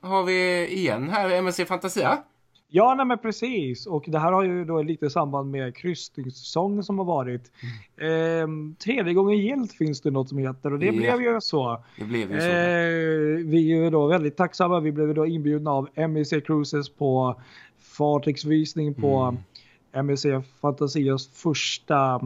har vi igen här, MSC Fantasia. Ja, nej men precis. Och det här har ju då lite samband med kryssningssäsongen som har varit. Mm. Eh, tredje gången gilt finns det något som heter och det ja. blev ju så. Det blev ju så. Eh, vi är ju då väldigt tacksamma. Vi blev då inbjudna av MEC Cruises på fartygsvisning på mm. MEC Fantasias första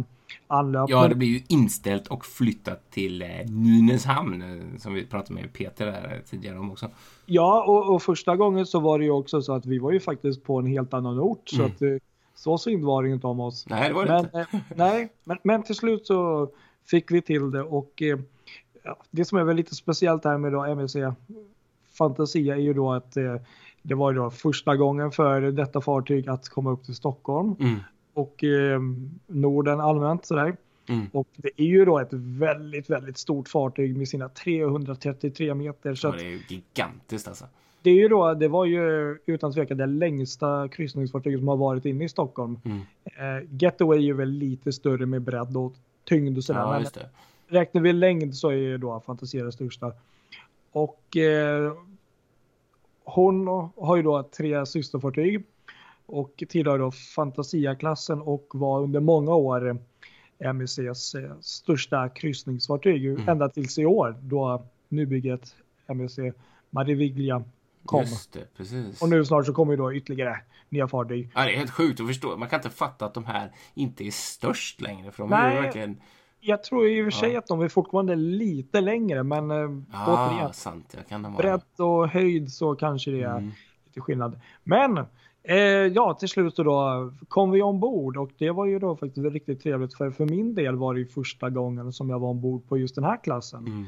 anlöp. Ja, det blir ju inställt och flyttat till eh, Nynäshamn eh, som vi pratade med Peter där tidigare om också. Ja, och, och, första gången så var det ju också så att vi var ju faktiskt på en helt annan ort mm. så att eh, så synd var det inte om oss. Nej, det var det men, inte. nej, men, men till slut så fick vi till det och eh, det som är väl lite speciellt här med då MSC Fantasia är ju då att eh, det var ju då första gången för detta fartyg att komma upp till Stockholm. Mm och eh, Norden allmänt sådär. Mm. Och det är ju då ett väldigt, väldigt stort fartyg med sina 333 meter. Så ja, det är ju gigantiskt alltså. Det, är ju då, det var ju utan tvekan det längsta kryssningsfartyget som har varit inne i Stockholm. Mm. Eh, Getaway är ju väl lite större med bredd och tyngd och sådär. Ja, men räknar vi längd så är ju då Fantasia det största. Och eh, hon har ju då tre systerfartyg och tillhör då Fantasia-klassen och var under många år MSCs eh, största kryssningsfartyg mm. ända tills i år då nybygget MSC Mariviglia kom. Just det, precis. Och nu snart så kommer ju då ytterligare nya fartyg. Ja, det är helt sjukt att förstå. Man kan inte fatta att de här inte är störst längre. För de Nej, är verkligen... Jag tror i och för sig ja. att de är fortfarande lite längre, men eh, ah, återigen, sant. Jag kan bredd och höjd så kanske det är mm. lite skillnad. Men Eh, ja, till slut då kom vi ombord och det var ju då faktiskt riktigt trevligt för för min del var det ju första gången som jag var ombord på just den här klassen. Mm.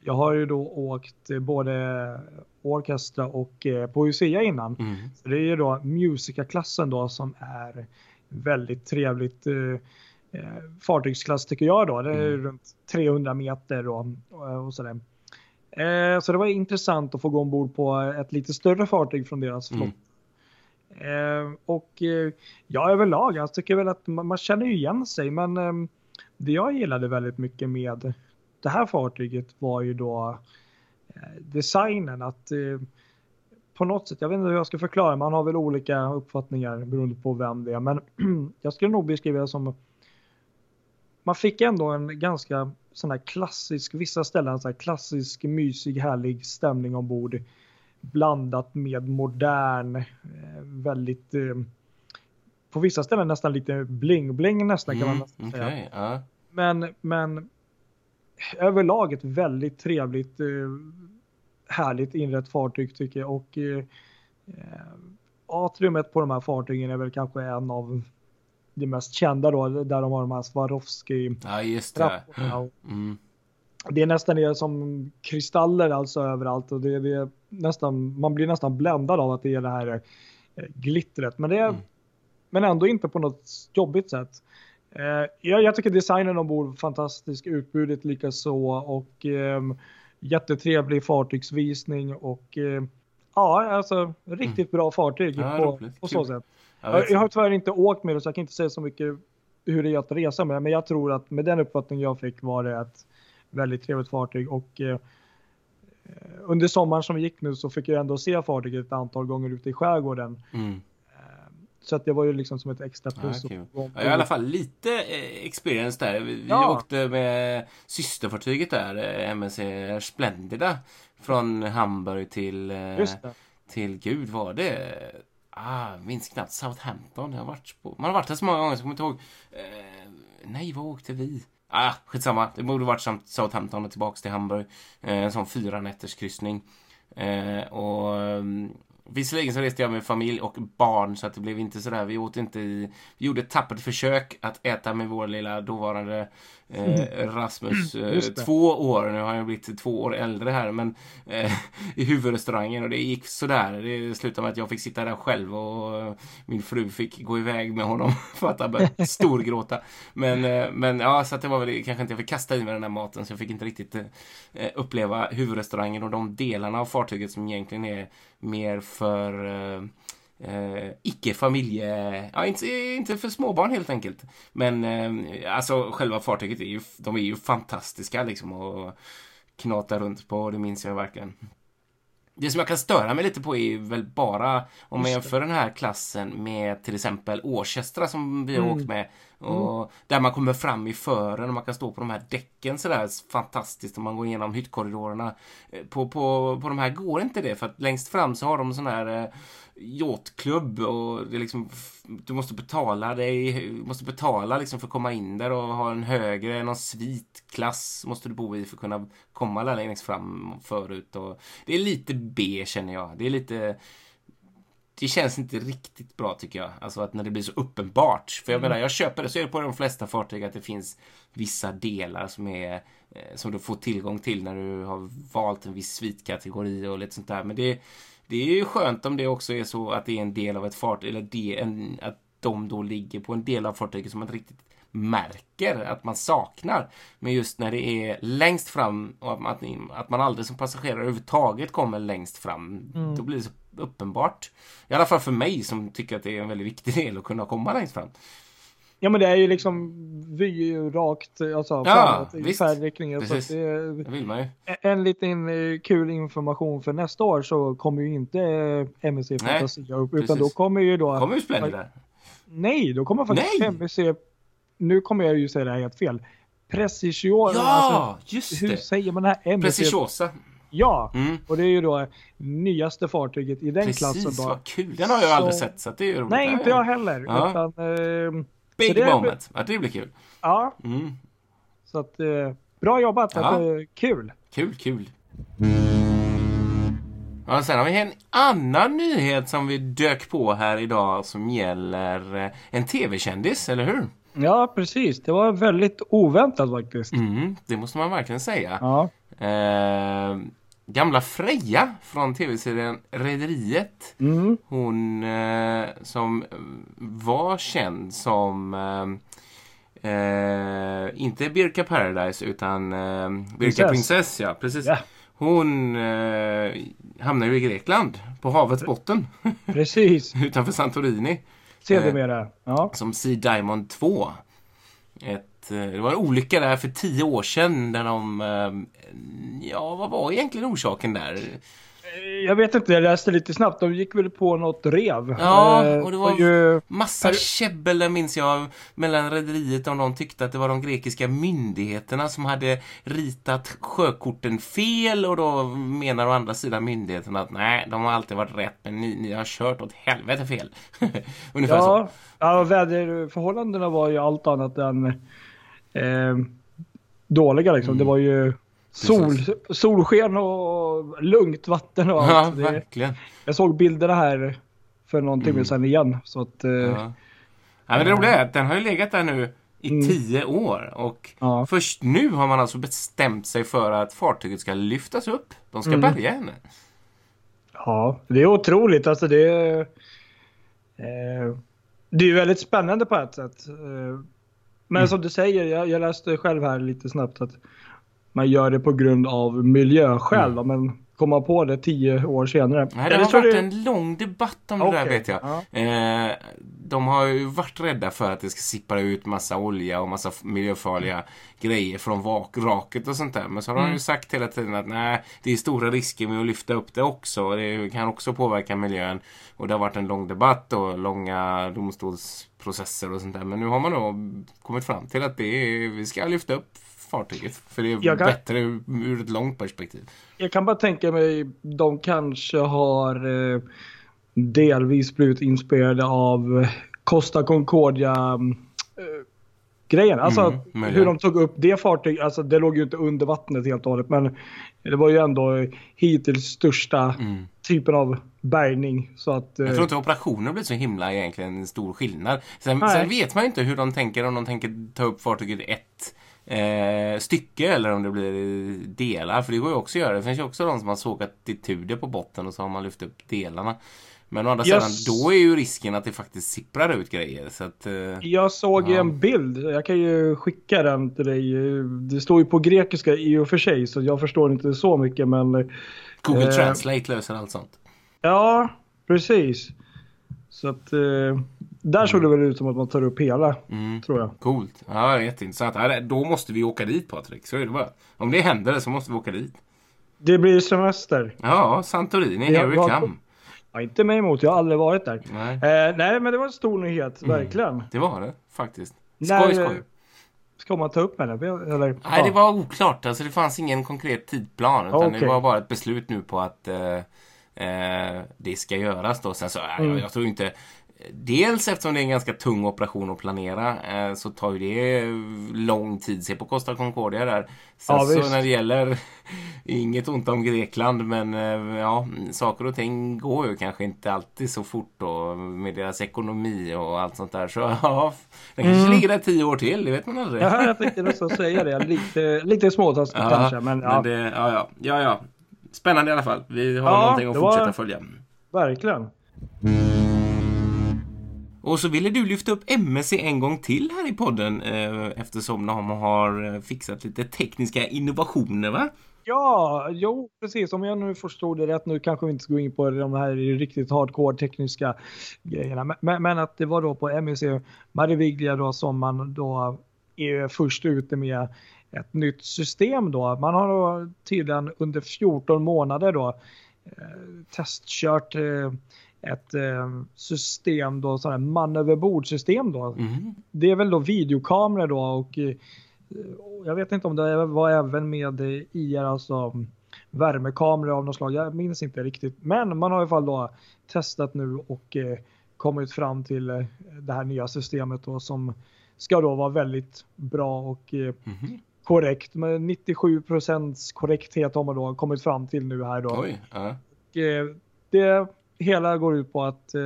Jag har ju då åkt både orkestra och eh, poesia innan. Mm. Så det är ju då Musica-klassen då som är väldigt trevligt eh, eh, fartygsklass tycker jag då. Det är mm. runt 300 meter och, och sådär. Eh, så det var intressant att få gå ombord på ett lite större fartyg från deras flotta. Mm. Ehm, och eh, ja, överlag, jag tycker väl att man, man känner ju igen sig, men eh, det jag gillade väldigt mycket med det här fartyget var ju då eh, designen, att eh, på något sätt, jag vet inte hur jag ska förklara, man har väl olika uppfattningar beroende på vem det är, men jag skulle nog beskriva det som man fick ändå en ganska sån här klassisk, vissa ställen så här klassisk, mysig, härlig stämning ombord blandat med modern, eh, väldigt eh, på vissa ställen nästan lite bling-bling nästan kan man mm, nästan säga. Okay, uh. Men, men överlag ett väldigt trevligt, eh, härligt inrett fartyg tycker jag. Och atriumet på de här fartygen är väl kanske en av de mest kända då, där de har de här Swarovski. Ja, det. Är nästan det som kristaller alltså överallt och det, det nästan, man blir nästan bländad av att det är det här eh, glittret. Men, det är, mm. men ändå inte på något jobbigt sätt. Eh, jag, jag tycker designen ombord fantastisk, utbudet likaså och eh, jättetrevlig fartygsvisning och eh, ja, alltså riktigt mm. bra fartyg ja, på, på så sätt. Jag, jag har tyvärr inte åkt med det så jag kan inte säga så mycket hur det är att resa med men jag tror att med den uppfattning jag fick var det att väldigt trevligt fartyg och eh, under sommaren som gick nu så fick jag ändå se fartyget ett antal gånger ute i skärgården. Mm. Eh, så att det var ju liksom som ett extra plus. Ah, okay. ja, I alla fall lite eh, experience där. Vi, ja. åkte med systerfartyget där, eh, MSC Splendida. Från Hamburg till, till gud var det? Ah, minns knappt Southampton. Jag har varit på, man har varit där så många gånger så jag kommer inte ihåg. Eh, nej, vad åkte vi? Ah, skitsamma. Det borde varit Southampton och tillbaks till Hamburg. Eh, en sån fyra nätters kryssning. Eh, och mm, Visserligen så reste jag med familj och barn så att det blev inte sådär. Vi åt inte i... Vi gjorde ett tappert försök att äta med vår lilla dåvarande eh, Rasmus. Eh, två år, nu har jag blivit två år äldre här, men eh, i huvudrestaurangen och det gick sådär. Det slutade med att jag fick sitta där själv och min fru fick gå iväg med honom för att han började storgråta. Men, eh, men ja, så att det var väl kanske inte jag fick kasta i mig den här maten så jag fick inte riktigt eh, uppleva huvudrestaurangen och de delarna av fartyget som egentligen är mer för eh, icke-familje... Ja, inte, inte för småbarn helt enkelt. Men eh, alltså själva fartyget är ju, de är ju fantastiska liksom att knata runt på, det minns jag verkligen. Det som jag kan störa mig lite på är väl bara om man jämför den här klassen med till exempel Årkestra som vi har mm. åkt med. Och mm. Där man kommer fram i fören och man kan stå på de här däcken sådär fantastiskt om man går igenom hyttkorridorerna. Eh, på, på, på de här går inte det för att längst fram så har de sån här eh, yachtklubb och det är liksom, du måste betala dig, måste betala liksom för att komma in där och ha en högre, någon svitklass måste du bo i för att kunna komma där längst fram förut. Och det är lite B känner jag. Det är lite det känns inte riktigt bra tycker jag. Alltså att när det blir så uppenbart. För jag mm. menar, jag köper det. Så är det på de flesta fartyg att det finns vissa delar som är eh, som du får tillgång till när du har valt en viss svitkategori och lite sånt där. Men det, det är ju skönt om det också är så att det är en del av ett fartyg, eller det, en, att de då ligger på en del av fartyget som man inte riktigt märker att man saknar. Men just när det är längst fram och att man, att man aldrig som passagerare överhuvudtaget kommer längst fram, mm. då blir det så uppenbart. I alla fall för mig som tycker att det är en väldigt viktig del att kunna komma längst fram. Ja men det är ju liksom vy rakt alltså, ja, framåt i färdriktningen. Precis. Så det, det vill man ju. En liten eh, kul information för nästa år så kommer ju inte eh, MSC Fantasia upp utan då kommer ju då... Kommer ju Splendid? Nej, då kommer faktiskt Nej! MSC... Nu kommer jag ju säga det här helt fel. Preciosa. Ja, alltså, just hur det. Hur säger man det här? MSC... Preciosa. Ja, mm. och det är ju då nyaste fartyget i den Precis, klassen. Precis, vad kul. Den har jag så... aldrig sett så det är roligt. Nej, inte jag heller. Ja. Utan, eh, Big det moment. Ja, det blir kul. Ja. Mm. Så att, eh, bra jobbat. Ja. Att, eh, kul. Kul, kul. Ja, sen har vi en annan nyhet som vi dök på här idag som gäller eh, en tv-kändis, eller hur? Ja, precis. Det var väldigt oväntat faktiskt. Mm, det måste man verkligen säga. Ja. Eh, gamla Freja från tv-serien Rederiet. Mm. Hon eh, som var känd som eh, eh inte Birka Paradise utan eh, Birka Princess. Princess ja, precis. Ja. Hon eh, hamnade ju i Grekland på havets botten. Precis. Utanför Santorini. Sedermera. Eh, ja. Som Sea Diamond 2. Ett Eh, det var en olycka där för tio år sedan där de... Eh, ja, vad var egentligen orsaken där? Eh, jag vet inte, jag läste lite snabbt. De gick väl på något rev. Ja, och det var ju... massa käbbel där minns jag mellan rederiet om de tyckte att det var de grekiska myndigheterna som hade ritat sjökorten fel och då menar å andra sidan myndigheterna att nej, de har alltid varit rätt men ni, ni har kört åt helvete fel. Ungefär ja, så. Ja, väderförhållandena var ju allt annat än eh, dåliga liksom. Mm. Det var ju sol, solsken och lugnt vatten och allt. Ja, verkligen. Jag såg bilderna här för någon timme mm. sedan igen. Så att, eh, ja. ja. men det roliga är att den har ju legat där nu i mm. tio år och ja. först nu har man alltså bestämt sig för att fartyget ska lyftas upp. De ska mm. bärga henne. Ja, det är otroligt. Alltså det, eh, det är väldigt spännande på ett sätt. Eh, men mm. som du säger, jag, jag, läste själv här lite snabbt att man gör det på grund av miljöskäl. Mm. Men komma på det tio år senare. Nej, det har varit det... en lång debatt om okay. det där vet jag. Ja. Eh, de har ju varit rädda för att det ska sippra ut massa olja och massa miljöfarliga mm. grejer från vak och sånt där. Men så har mm. de ju sagt hela tiden att nej, det är stora risker med att lyfta upp det också. Det kan också påverka miljön. Och det har varit en lång debatt och långa domstolsprocesser och sånt där. Men nu har man då kommit fram till att det är, vi ska lyfta upp fartyget. För det är kan, bättre ur ett långt perspektiv. Jag kan bara tänka mig, de kanske har eh, delvis blivit inspirerade av Costa Concordia eh, grejen. Alltså Mm, hur de tog upp det fartyget, alltså det låg ju inte under vattnet helt och hållet men det var ju ändå hittills största Mm. typen av bärgning. Så att, Jag eh, tror inte operationen blir så himla egentligen stor skillnad. Sen, sen vet man ju inte hur de tänker, om de tänker ta upp fartyget i ett eh, stycke eller om det blir delar. För det går ju också att göra. Det finns ju också de som har sågat ituder på botten och så har man lyft upp delarna. Men å andra Yes. sidan, då är ju risken att det faktiskt sipprar ut grejer. Så att, eh, Jag såg Ja. en bild, jag kan ju skicka den till dig. Det står ju på grekiska i och för sig så jag förstår inte så mycket men Google Eh. Translate löser allt sånt. ja, precis. Så att eh, där såg det väl ut som att man tar upp hela, Mm. tror jag. Coolt. Ja, jätteintressant. Ja, Då måste vi åka dit Patrik. Så är det bara. Om det händer så måste vi åka dit. Det blir semester. Ja, Santorini, Ja, here we ja. come. Ja, inte mig emot, jag har aldrig varit där. Nej, Eh, nej, men det var en stor nyhet, verkligen. det var det faktiskt. När- Skoj, skoj. Ska man ta upp med det? Eller? Nej, det var oklart. Alltså, det fanns ingen konkret tidplan. Utan Okej. det var bara ett beslut nu på att eh, eh, det ska göras. Då. Sen så, Mm. jag, jag tror inte... Dels eftersom det är en ganska tung operation att planera eh, så tar ju det lång tid. Se på Costa Concordia där. Sen Ja, så visst. när det gäller, inget ont om Grekland men eh, ja, saker och ting går ju kanske inte alltid så fort då med deras ekonomi och allt sånt där. Så ja, den kanske ligger där tio år till, det vet man aldrig. Mm. Ja, jag tänkte nästan säga det. Lite, lite småtaskigt Ja, kanske, men ja, det, ja, ja, ja, ja. Spännande i alla fall. Vi har Ja, någonting att det var- fortsätta följa. verkligen. Och så ville du lyfta upp MSC en gång till här i podden eh, eftersom de har eh, fixat lite tekniska innovationer va? Ja, jo precis. Om jag nu förstod det rätt, nu kanske vi inte ska gå in på de här riktigt hardcore tekniska grejerna, men- men, men att det var då på MEC Mariviglia då som man då är först ute med ett nytt system då. Man har då tydligen under 14 månader då eh, testkört eh, ett eh, system då, sådana här man över bord-system då. Mm. Det är väl då videokameror då och eh, jag vet inte om det var även med IR, alltså värmekameror av något slag. Jag minns inte riktigt. Men man har i alla fall då testat nu och eh, kommit fram till eh, det här nya systemet då som ska då vara väldigt bra och Mhm. korrekt. Med 97% korrekthet har man då kommit fram till nu här då. Oj. Eh, det hela går ut på att eh,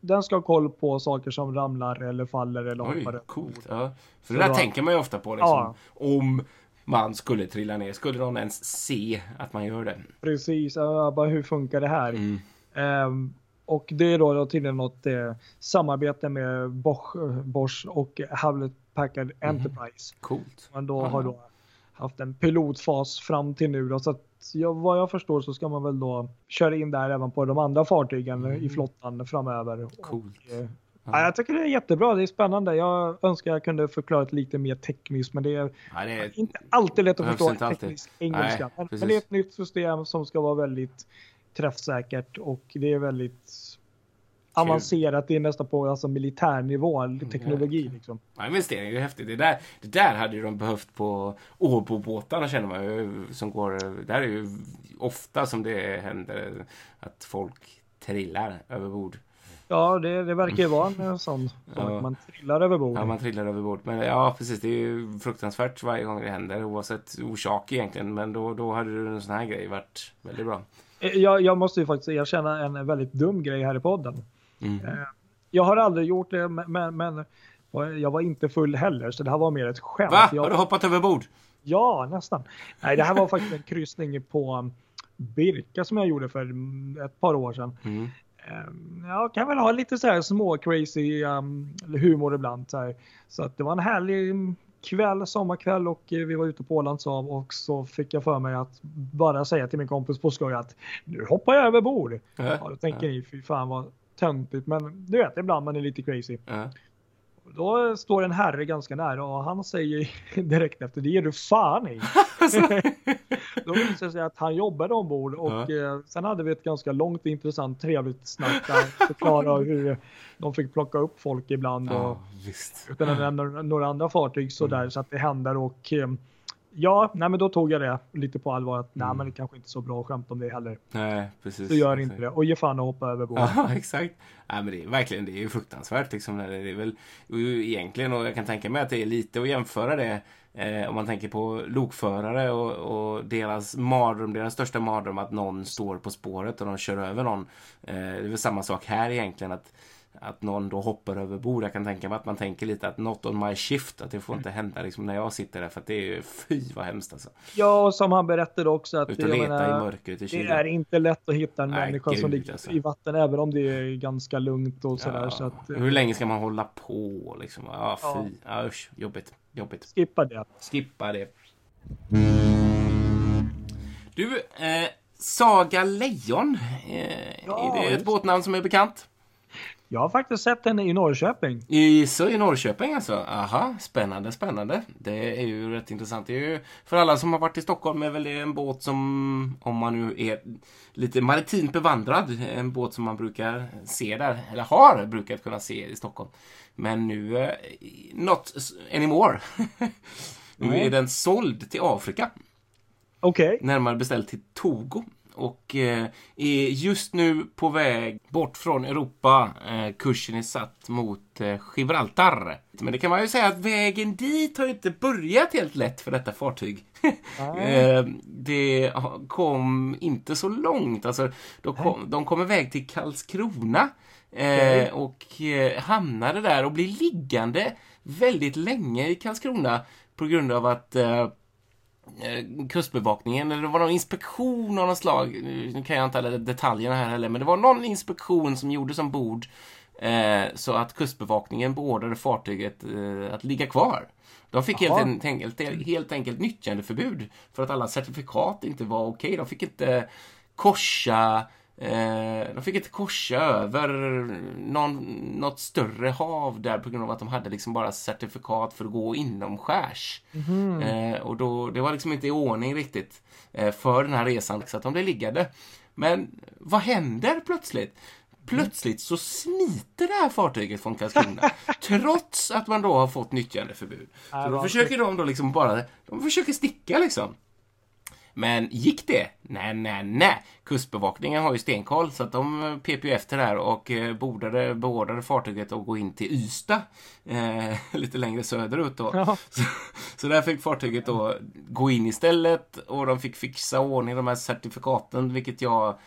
den ska ha koll på saker som ramlar eller faller eller Oj, hoppar. coolt. Ja. För det där tänker man ju ofta på liksom, Ja. om man skulle trilla ner. Skulle de ens se att man gör det? Precis, ja, bara hur funkar det här? Mm. Ehm, och det är då, tydligen något eh, samarbete med Bosch, Bosch och Hewlett Packard Enterprise. Coolt. Man då Aha. har då haft en pilotfas fram till nu. Då, så att, ja, vad jag förstår så ska man väl då köra in där även på de andra fartygen i flottan framöver. Coolt. Och, eh, ja, jag tycker det är jättebra, det är spännande. Jag önskar jag kunde förklara det lite mer tekniskt men det är Ja, det är... inte alltid lätt att förstå teknisk engelska. Nej, men det är ett nytt system som ska vara väldigt träffsäkert och det är väldigt avancerat. Det är nästan på alltså, militärnivå, teknologi. Liksom. Ja, investering är ju häftigt. Det där, det där hade ju de behövt på Åbobåtarna känner man ju. Som går, där är ju ofta som det händer att folk trillar över bord. Ja, det, det verkar ju vara en sån sak. Ja. Man trillar över bord. Ja, man trillar över bord. Men ja, precis. Det är ju fruktansvärt varje gång det händer oavsett orsak egentligen. Men då, då hade en sån här grej varit väldigt bra. Eh, Jag, jag måste ju faktiskt erkänna en väldigt dum grej här i podden. Mm. Eh, Jag har aldrig gjort det, men, men, jag var inte full heller, så det här var mer ett skämt. Va? Jag, Har du hoppat över bord? Ja, nästan. Nej, det här var faktiskt en kryssning på um, Birka som jag gjorde för mm, ett par år sedan. Mm. Ehm, Jag kan väl ha lite så här små crazy um, humor ibland. Så, här. så att det var en härlig mm, kväll, sommarkväll och eh, vi var ute på Ålandshav och så fick jag för mig att bara säga till min kompis på skoj att nu hoppar jag över bord. Ja, då tänker ni, fy fan vad töntigt, men du vet ibland man är lite crazy. Ja. Då står en herre ganska nära och han säger direkt efter det är du fan i. Då visade det sig att han jobbade ombord och eh, sen hade vi ett ganska långt intressant trevligt snack där han förklarade hur de fick plocka upp folk ibland och Ja, visst. utan att nämna några andra fartyg sådär Mm. så att det händer och eh, Ja, nej, men då tog jag det lite på allvar. Att nej, Mm. men det kanske inte är så bra skämt om det heller. Nej, precis. Så gör exakt. inte det. Och ge fan och hoppa över båda. Ja, exakt. Nej, men det är verkligen det är ju fruktansvärt. Liksom, det är väl, egentligen, och jag kan tänka mig att det är lite att jämföra det eh, om man tänker på lokförare och, och deras mardröm, deras största mardröm att någon står på spåret och de kör över någon. Eh, det är väl samma sak här egentligen. att att någon då hoppar över bord. Jag kan tänka mig att man tänker lite att not on my shift. Att det får inte hända liksom när jag sitter där. För att det är ju fy vad hemskt alltså. Ja, och som han berättade också att Ut och leta menar, i mörkret i det kylan. är inte lätt att hitta en Nej, människa som gud, ligger alltså. i vatten, även om det är ganska lugnt och sådär. Ja. Så att, eh, Hur länge ska man hålla på liksom? Ja. fy. Ja, usch. Jobbigt. Jobbigt. skippa det. Skippa det. Du, eh, Saga Lejon. Eh, Ja, är det ett båtnamn som är bekant? Jag har faktiskt sett henne i Norrköping. I, så i Norrköping alltså? Aha, spännande, spännande. Det är ju rätt intressant. Det är ju, för alla som har varit i Stockholm är väl det en båt som, om man nu är lite maritimt bevandrad, en båt som man brukar se där, eller har brukat kunna se i Stockholm. Men nu, eh, not anymore. nu är den såld till Afrika. Okej. närmare beställt till Togo. Och eh, är just nu på väg bort från Europa. Eh, kursen är satt mot eh, Gibraltar. Men det kan man ju säga att vägen dit har inte börjat helt lätt för detta fartyg. det kom inte så långt. Alltså, de, kom, de kom iväg till Karlskrona. Och hamnade där och blev liggande väldigt länge i Karlskrona på grund av att kustbevakningen, eller det var någon inspektion av något slag. Nu kan jag inte alla detaljerna här heller, men det var någon inspektion som gjordes ombord eh, så att kustbevakningen beordrade fartyget eh, att ligga kvar. De fick helt, Jaha. en, enkelt, helt enkelt nyttjandeförbud för att alla certifikat inte var okej. De fick inte korsa Eh, de fick inte korsa över någon, något större hav där på grund av att de hade liksom bara certifikat för att gå inomskärs. Eh, och då, det var liksom inte i ordning riktigt eh, för den här resan så att de blev liggande. Men vad händer plötsligt? Plötsligt så smiter det här fartyget från Karlskrona trots att man då har fått nyttjandeförbud. Så då försöker de då liksom bara, de försöker sticka liksom. Men gick det? Nej, nej, nej. Kustbevakningen har ju stenkoll så att de eh, pep ju efter där och eh, bordade, beordrade fartyget att gå in till Ystad. Eh, lite längre söderut då. Ja. Så, så där fick fartyget då gå in istället och de fick fixa ordning de här certifikaten vilket jag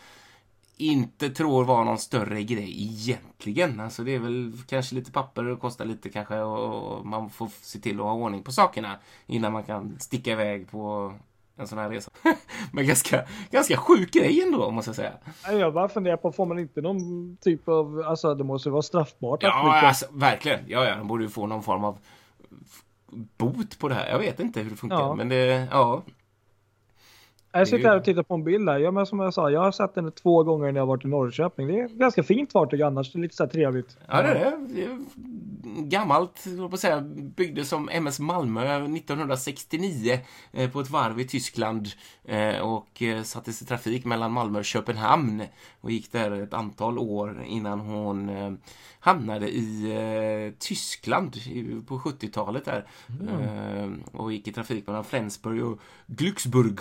inte tror var någon större grej egentligen. Alltså det är väl kanske lite papper och kostar lite kanske och man får se till att ha ordning på sakerna innan man kan sticka iväg på en sån här resa. Men ganska, ganska sjuk grej ändå måste jag säga. Jag bara funderar på, får man inte någon typ av, alltså det måste vara straffbart att Ja, flytta. alltså, verkligen. Ja, ja, de borde ju få någon form av bot på det här. Jag vet inte hur det funkar, Ja. men det, ja. Jag sitter här och tittar på en bild där. Ja, men som jag sa, jag har sett den två gånger när jag varit i Norrköping. Det är ganska fint fartyg annars. Det är lite så här trevligt. Ja, det är det. det. är Gammalt, jag på att säga. Byggdes som MS Malmö 1969 eh, på ett varv i Tyskland eh, och eh, sattes i trafik mellan Malmö och Köpenhamn och gick där ett antal år innan hon hamnade i Tyskland på 70-talet där eh, och gick i trafik mellan Flensburg och Glücksburg.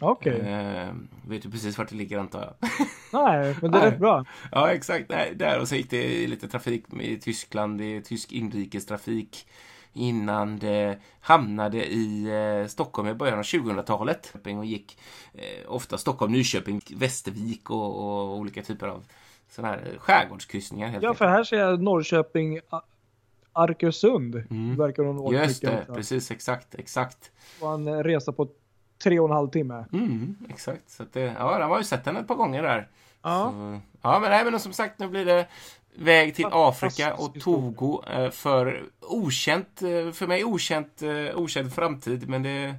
Okej. Eh, vet du precis vart det ligger antar jag? Nej, men det är rätt bra. Ja, exakt. Nej, där och så gick det lite trafik i Tyskland, i tysk inrikestrafik innan det hamnade i eh, Stockholm i början av 2000-talet och gick eh, ofta Stockholm, Nyköping, Västervik och, och olika typer av sådana här skärgårdskryssningar. Helt Ja, för här ser jag Norrköping, Arkösund. Mm. Verkar hon Just det, precis, exakt, exakt. Och en resa på tre och en halv timme. Mm, exakt. Så det, ja, de har ju sett henne ett par gånger där. Ja. Så, ja, men, nej, men som sagt, nu blir det väg till Afrika och Togo eh, för okänt, eh, för mig okänt, eh, okänd framtid. Men det,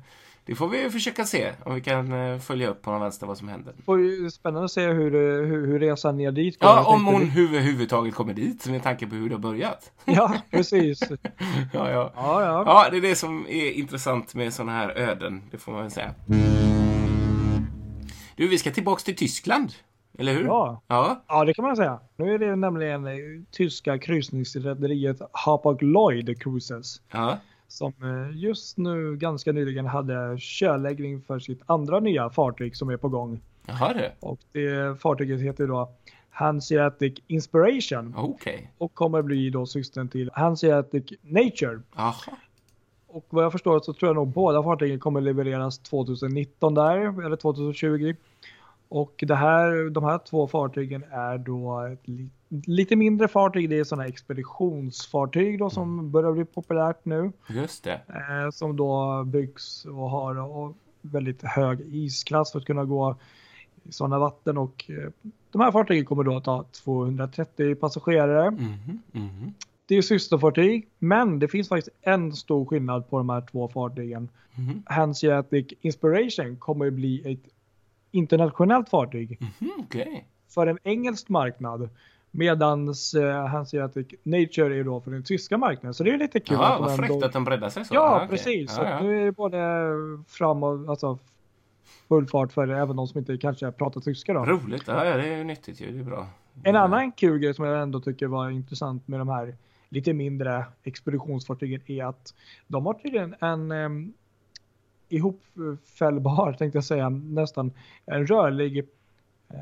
det får vi försöka se om vi kan eh, följa upp på någon vänster vad som händer. Ju spännande att se hur, eh, hur, hur resan ner dit går. Ja, om hon överhuvudtaget kommer dit med tanke på hur det har börjat. Ja, precis. ja, ja. Ja, ja. ja, det är det som är intressant med sådana här öden, det får man väl säga. Du, vi ska tillbaks till Tyskland, eller hur? Ja. Ja, Ja, det kan man säga. Nu är det nämligen eh, tyska kryssningsrederiet Hapag Lloyd Cruises. ja. Som eh, just nu ganska nyligen hade körläggning för sitt andra nya fartyg som är på gång. Jaha du. Och det fartyget heter då Hanseatic Inspiration Okej. och kommer bli då systern till Hanseatic Nature. Jaha. Och vad jag förstår så tror jag nog båda fartygen kommer levereras 2019 där, eller 2020. Och det här, de här två fartygen är då ett li, lite mindre fartyg. Det är sådana expeditionsfartyg då som börjar bli populärt nu. Just det. Eh, som då byggs och har och väldigt hög isklass för att kunna gå i sådana vatten. Och eh, de här fartygen kommer då att ha 230 passagerare. Mhm, mhm. Det är systerfartyg, men det finns faktiskt en stor skillnad på de här två fartygen. Mhm. Hanseatic Inspiration kommer att bli ett internationellt fartyg Mhm, Okej. för en engelsk marknad. Medans eh, Hanseatic Nature är då för den tyska marknaden. Så det är lite kul. Jaha, att vad fräckt ändå- att de breddar sig så. Ja, Ah, okej. precis. Ja, ja. Och nu är det både fram och alltså, full fart för även de som inte kanske pratar tyska. Då. Roligt. Ja, ja, det är ju nyttigt ju. Det är bra. En annan kul grej som jag ändå tycker var intressant med de här lite mindre expeditionsfartygen är att de har tydligen en um, ihopfällbar, tänkte jag säga, nästan en rörlig eh,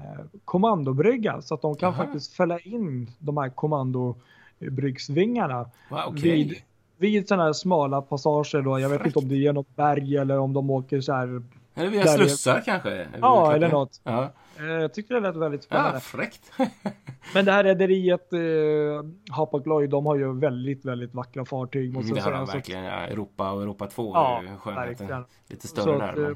kommandobrygga så att de kan Aha. faktiskt fälla in de här kommandobryggsvingarna Wow, okej. vid, vid sådana här smala passager då. Jag vet Fräckt. inte om det är genom berg eller om de åker så här. Eller via slussar kanske? Ja, eller något. Ja, jag tyckte det lät väldigt spännande. ja fräckt. Men det här rederiet eh, Hapag Lloyd, de har ju väldigt, väldigt vackra fartyg. Måste Mm, det har de verkligen. Ja, Europa och Europa 2 Ja, är skönheten. verkligen. Lite större där. eh, Men...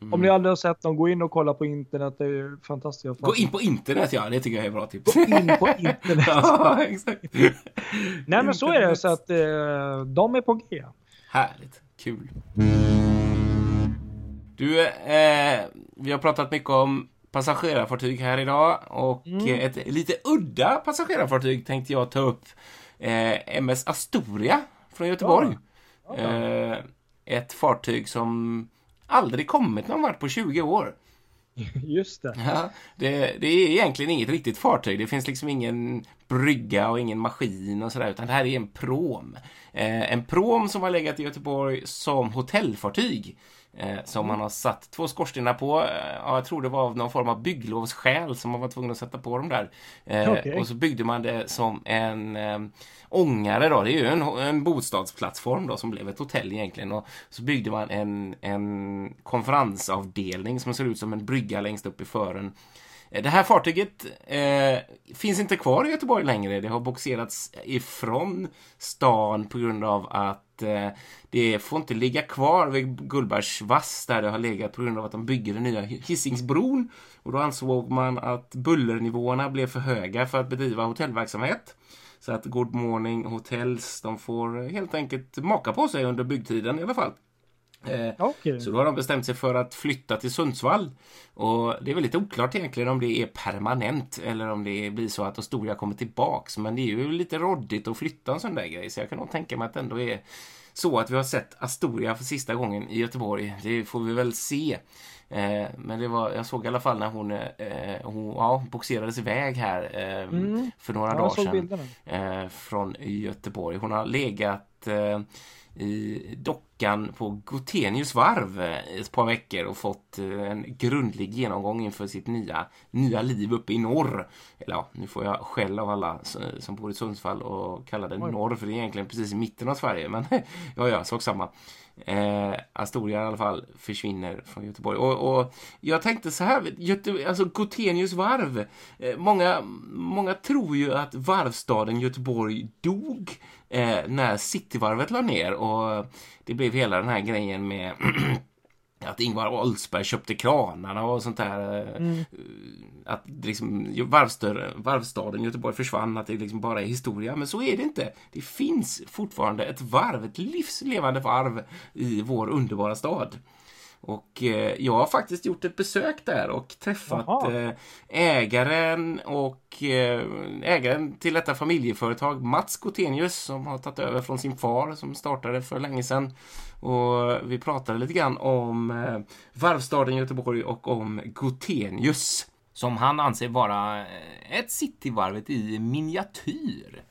Mm. Om ni aldrig har sett dem, gå in och kolla på internet. Det är fantastiska Gå in på internet, ja. Det tycker jag är bra tips. Gå in på internet. ja, exakt. Nej men så är det, så att eh, de är på G. Härligt. Kul. Du, eh, vi har pratat mycket om passagerarfartyg här idag och Mm. eh, ett lite udda passagerarfartyg tänkte jag ta upp. Eh, MS Astoria från Göteborg. Ja. Eh, ett fartyg som aldrig kommit någon vart på 20 år. Just det. Ja, det, det är egentligen inget riktigt fartyg. Det finns liksom ingen brygga och ingen maskin och sådär, utan det här är en prom. Eh, en prom som har legat i Göteborg som hotellfartyg. Eh, som man har satt två skorstenar på. Eh, ja, jag tror det var av någon form av bygglovsskäl som man var tvungen att sätta på dem där. Eh, Okej. Och så byggde man det som en eh, ångare då. Det är ju en, en bostadsplattform då som blev ett hotell egentligen. Och så byggde man en, en konferensavdelning som ser ut som en brygga längst upp i fören. Det här fartyget eh, finns inte kvar i Göteborg längre. Det har boxerats ifrån stan på grund av att eh, det får inte ligga kvar vid Gullbergs vass där det har legat på grund av att de bygger den nya Hisingsbron. Och då ansåg man att bullernivåerna blev för höga för att bedriva hotellverksamhet. Så att Good Morning Hotels, de får helt enkelt maka på sig under byggtiden i alla fall. Eh, Okej. så då har de bestämt sig för att flytta till Sundsvall. Och det är väl lite oklart egentligen om det är permanent eller om det blir så att Astoria kommer tillbaks. Men det är ju lite roddigt att flytta en sån där grej. Så jag kan nog tänka mig att det ändå är så att vi har sett Astoria för sista gången i Göteborg. Det får vi väl se. Eh, men det var, jag såg i alla fall när hon, eh, hon ja, boxerades iväg här eh, Mm. för några Ja, dagar sedan eh, från Göteborg. Hon har legat eh, i dockan på Gotenius varv eh, ett par veckor och fått eh, en grundlig genomgång inför sitt nya, nya liv uppe i norr. Eller ja, nu får jag skäll av alla som bor i Sundsvall och kallar det norr för det är egentligen precis i mitten av Sverige. Men ja, ja, sak samma. Eh, Astoria i alla fall försvinner från Göteborg. Och, och jag tänkte så här, Göte, alltså Gotenius varv. Eh, många, många tror ju att varvstaden Göteborg dog eh, när Cityvarvet la ner och det blev hela den här grejen med att Ingvar Oldsberg köpte kranarna och sånt där. Eh, mm. Att liksom varvstaden Göteborg försvann, att det liksom bara är historia. Men så är det inte. Det finns fortfarande ett varv, ett livslevande varv i vår underbara stad. Och eh, jag har faktiskt gjort ett besök där och träffat eh, ägaren och eh, ägaren till detta familjeföretag, Mats Gotenius, som har tagit över från sin far som startade för länge sedan. Och vi pratade lite grann om eh, varvstaden Göteborg och om Gotenius. Som han anser vara eh, ett cityvarvet i miniatyr.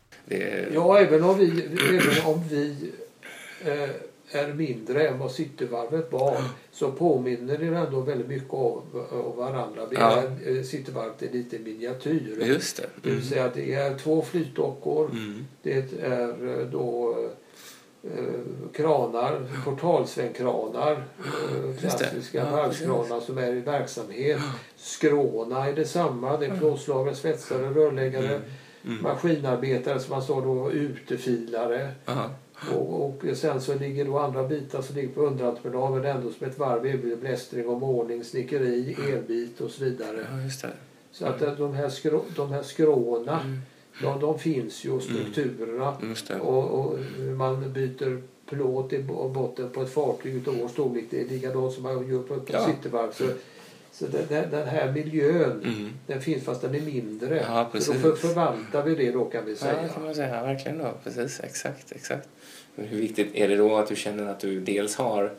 Ja, även om vi, även om vi eh, är mindre än vad Cityvarvet var så påminner det ändå väldigt mycket om, om varandra. Det Ja. är, eh, Cityvarvet är lite miniatyr. Just det. Det vill säga att det är två flytdockor. Mm. Det är eh, då kranar, portalsvängkranar, eh, klassiska Ja, varvskranar som är i verksamhet. Skråna är detsamma. Det är plåtslagare, svetsare, rörläggare, Mm. maskinarbetare som man sa då utefilare. Aha. Och, och sen så ligger då andra bitar som ligger på underentreprenad men ändå som ett varv erbjuder blästring och målning, snickeri, elbit och så vidare. Ja. Så att eh, de här, skrå, de här skråna, Mm. De, de finns ju och strukturerna. Just det. Och, och man byter plåt i bo- botten på ett fartyg utav vår storlek. Det är likadant som man gör på ett Ja. cityvarv. Så, så den, den, här miljön, Mm. den finns fast den är mindre. Ja, så då för, förvaltar vi det då kan vi Ja, säga. det kan man säga. Verkligen då. Precis, exakt, exakt. Men hur viktigt är det då att du känner att du dels har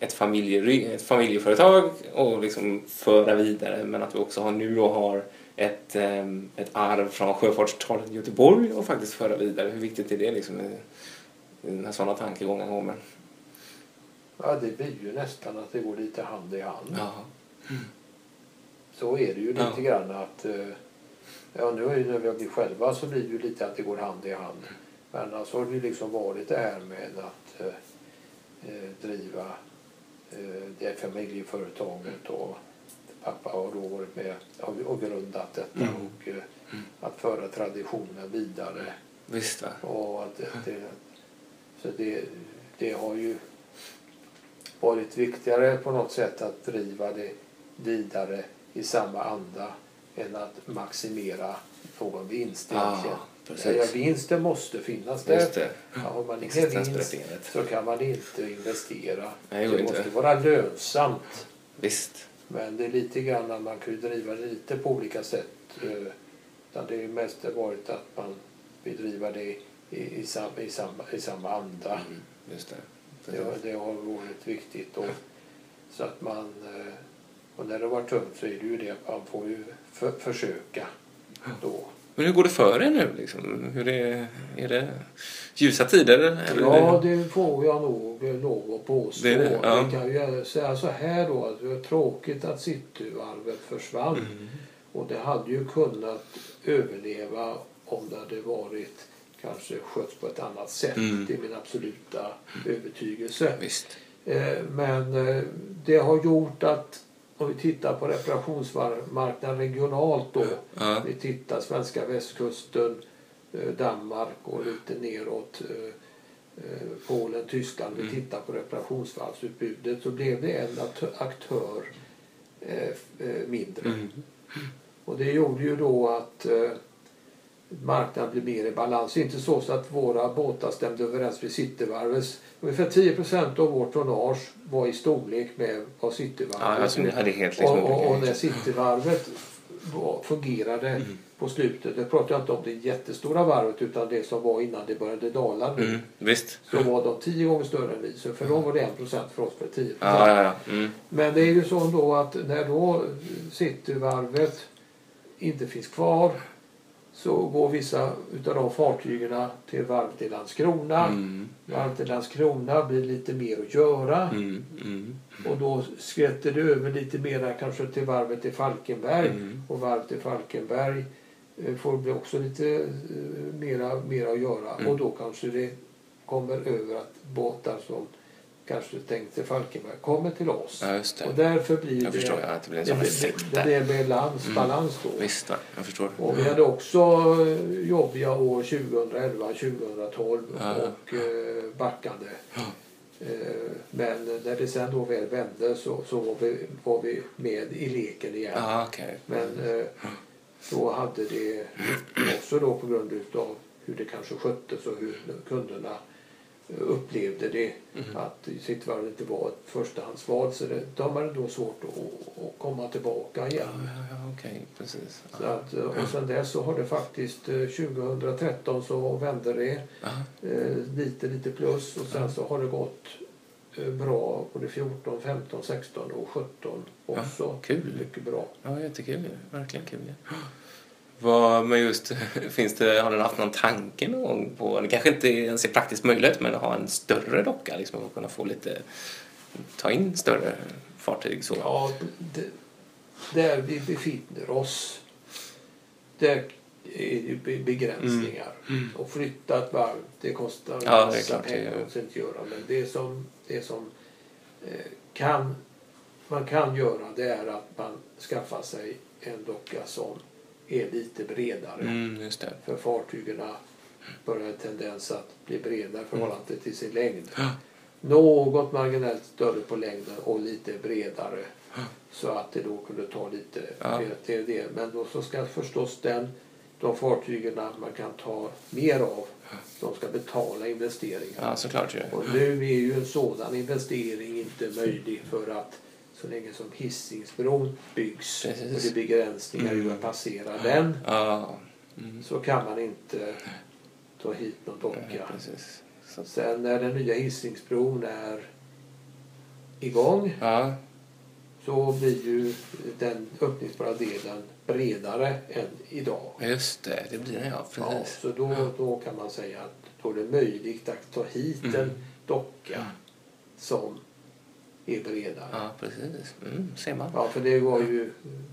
ett, familje, ett familjeföretag och liksom föra vidare men att du också har, nu då har ett, ehm, ett arv från Sjöfartstalen i Göteborg och faktiskt föra vidare. Hur viktigt är det liksom när sådana tankegångar kommer? Ja, det blir ju nästan att det går lite hand i hand. Ja. Så är det ju lite Ja. grann att... eh, Ja, nu när vi har blivit själva så blir det ju lite att det går hand i hand. Men annars har det ju liksom varit det här med att eh, eh, driva eh, det familjeföretaget och pappa har då varit med och, grundat detta Mm. och eh, att föra traditionen vidare. Visst va? Och att det, så det, det har ju varit viktigare på något sätt att driva det vidare i samma anda än att maximera någon vinst precis. Ja, vinsten måste finnas där. Just det. Ja, har man ingen vinst så kan man inte investera. Nej, det inte. måste vara lönsamt. Visst. Men det är lite grann att man kan ju driva det lite på olika sätt. eh, Utan det är mest varit att man vill driva det i, i, sam, i, samma, i samma anda. Mm, just det. Det, det har varit viktigt. Och, så att man, eh, och när det var tungt så är det ju det att man får ju för, försöka då. Men hur går det för er nu? Liksom? Hur är, är det ljusa tider? Eller? Ja, det får jag nog lov att påstå. Det det, ja. Vi kan ju säga så här då att det var tråkigt att Cityvarvet försvann. Mm. Och det hade ju kunnat överleva om det hade varit kanske skötts på ett annat sätt. Mm. Det är min absoluta övertygelse. Visst. Eh, Men eh, det har gjort att om vi tittar på reparationsmarknaden regionalt då. Ja. Vi tittar svenska västkusten, eh, Danmark och lite neråt eh, eh, Polen, Tyskland. Vi Mm. tittar på reparationsvarvsutbudet så blev det en aktör mindre. Mm. Och det gjorde ju då att marknaden blev mer i balans. Inte så, så att våra båtar stämde överens med Cityvarvets. Ungefär 10 procent av vårt tonnage var i storlek med vad Cityvarvet Ja, alltså liksom och, och, och när Cityvarvet var- fungerade Mm. på slutet, det pratar jag inte om det jättestora varvet utan det som var innan det började dala nu. Mm. Visst. Så var de 10 gånger större än vi. Så för dem var det 1 procent, för oss var det 10 procent. Ja, ja, ja. Mm. Men det är ju så då att när då Cityvarvet inte finns kvar så går vissa utav de fartygen till varvet i Landskrona. Mm. Varvet i Landskrona blir lite mer att göra. Mm. Mm. Och då skvätter det över lite mera kanske till varvet i Falkenberg. Mm. Och varvet i Falkenberg eh, får bli också lite eh, mera, mera att göra. Mm. Och då kanske det kommer över att båtar som kanske tänkte Falkenberg kommer till oss. Ja, Och därför blir Jag det, förstår ja, det blir en sån effekt det, det blir balans, Mm. balans då. Visst, jag förstår. Och vi hade också eh, jobbiga år 2011, 2012 Ja. och eh, backande. Ja. Eh, men när det sen då väl vände så, så var, vi, var vi med i leken igen. Ja, okej. Men eh, då hade det också då på grund utav hur det kanske sköttes och hur kunderna upplevde det Mm. att Cityvarvet inte var ett förstahandsval så det, de hade då svårt att, att komma tillbaka Ja, igen. ja, ja, okej. Precis. Så att, eh, och sen dess så har det faktiskt eh, 2013 så vände det Ja. eh, lite lite plus och sen så har det gått eh, bra både 14, 15, 16 och 17 också. kul. Mycket bra. Ja, jättekul. Verkligen kul. ju. Vad, men just, finns det, har den haft någon tanke någon gång på, det kanske inte ens är praktiskt möjligt, men att ha en större docka liksom, och kunna få lite, ta in större fartyg så? Ja, det, där vi befinner oss, där är det be- begränsningar. Mm. Och flytta ett varv, det kostar Ja, det massa klart, det pengar gör- att inte göra. Men det som, det som eh, kan, man kan göra det är att man skaffar sig en docka som är lite bredare. Mm. För fartygen börjar en tendens att bli bredare i förhållande till sin längd. Ja. Något marginellt större på längden och lite bredare. Så att det då kunde ta lite Ja. till det. Men då så ska förstås den, de fartygen man kan ta mer av, de ska betala investeringar. Ja, såklart ju. Och nu är ju en sådan investering inte möjlig för att så länge som Hisingsbron byggs Precis. och det är begränsningar Mm. hur man passerar den Ja, mm. så kan man inte ta hit någon ja, docka. Så, Sen när den nya Hisingsbron är igång ja, så blir ju den öppningsbara delen bredare än idag. just det, det blir det ja, Ja, så då, då kan man säga att då är det möjligt att ta hit Mm. en docka som är bredare. Ja, precis. Mm, ser man. Ja, för det var ju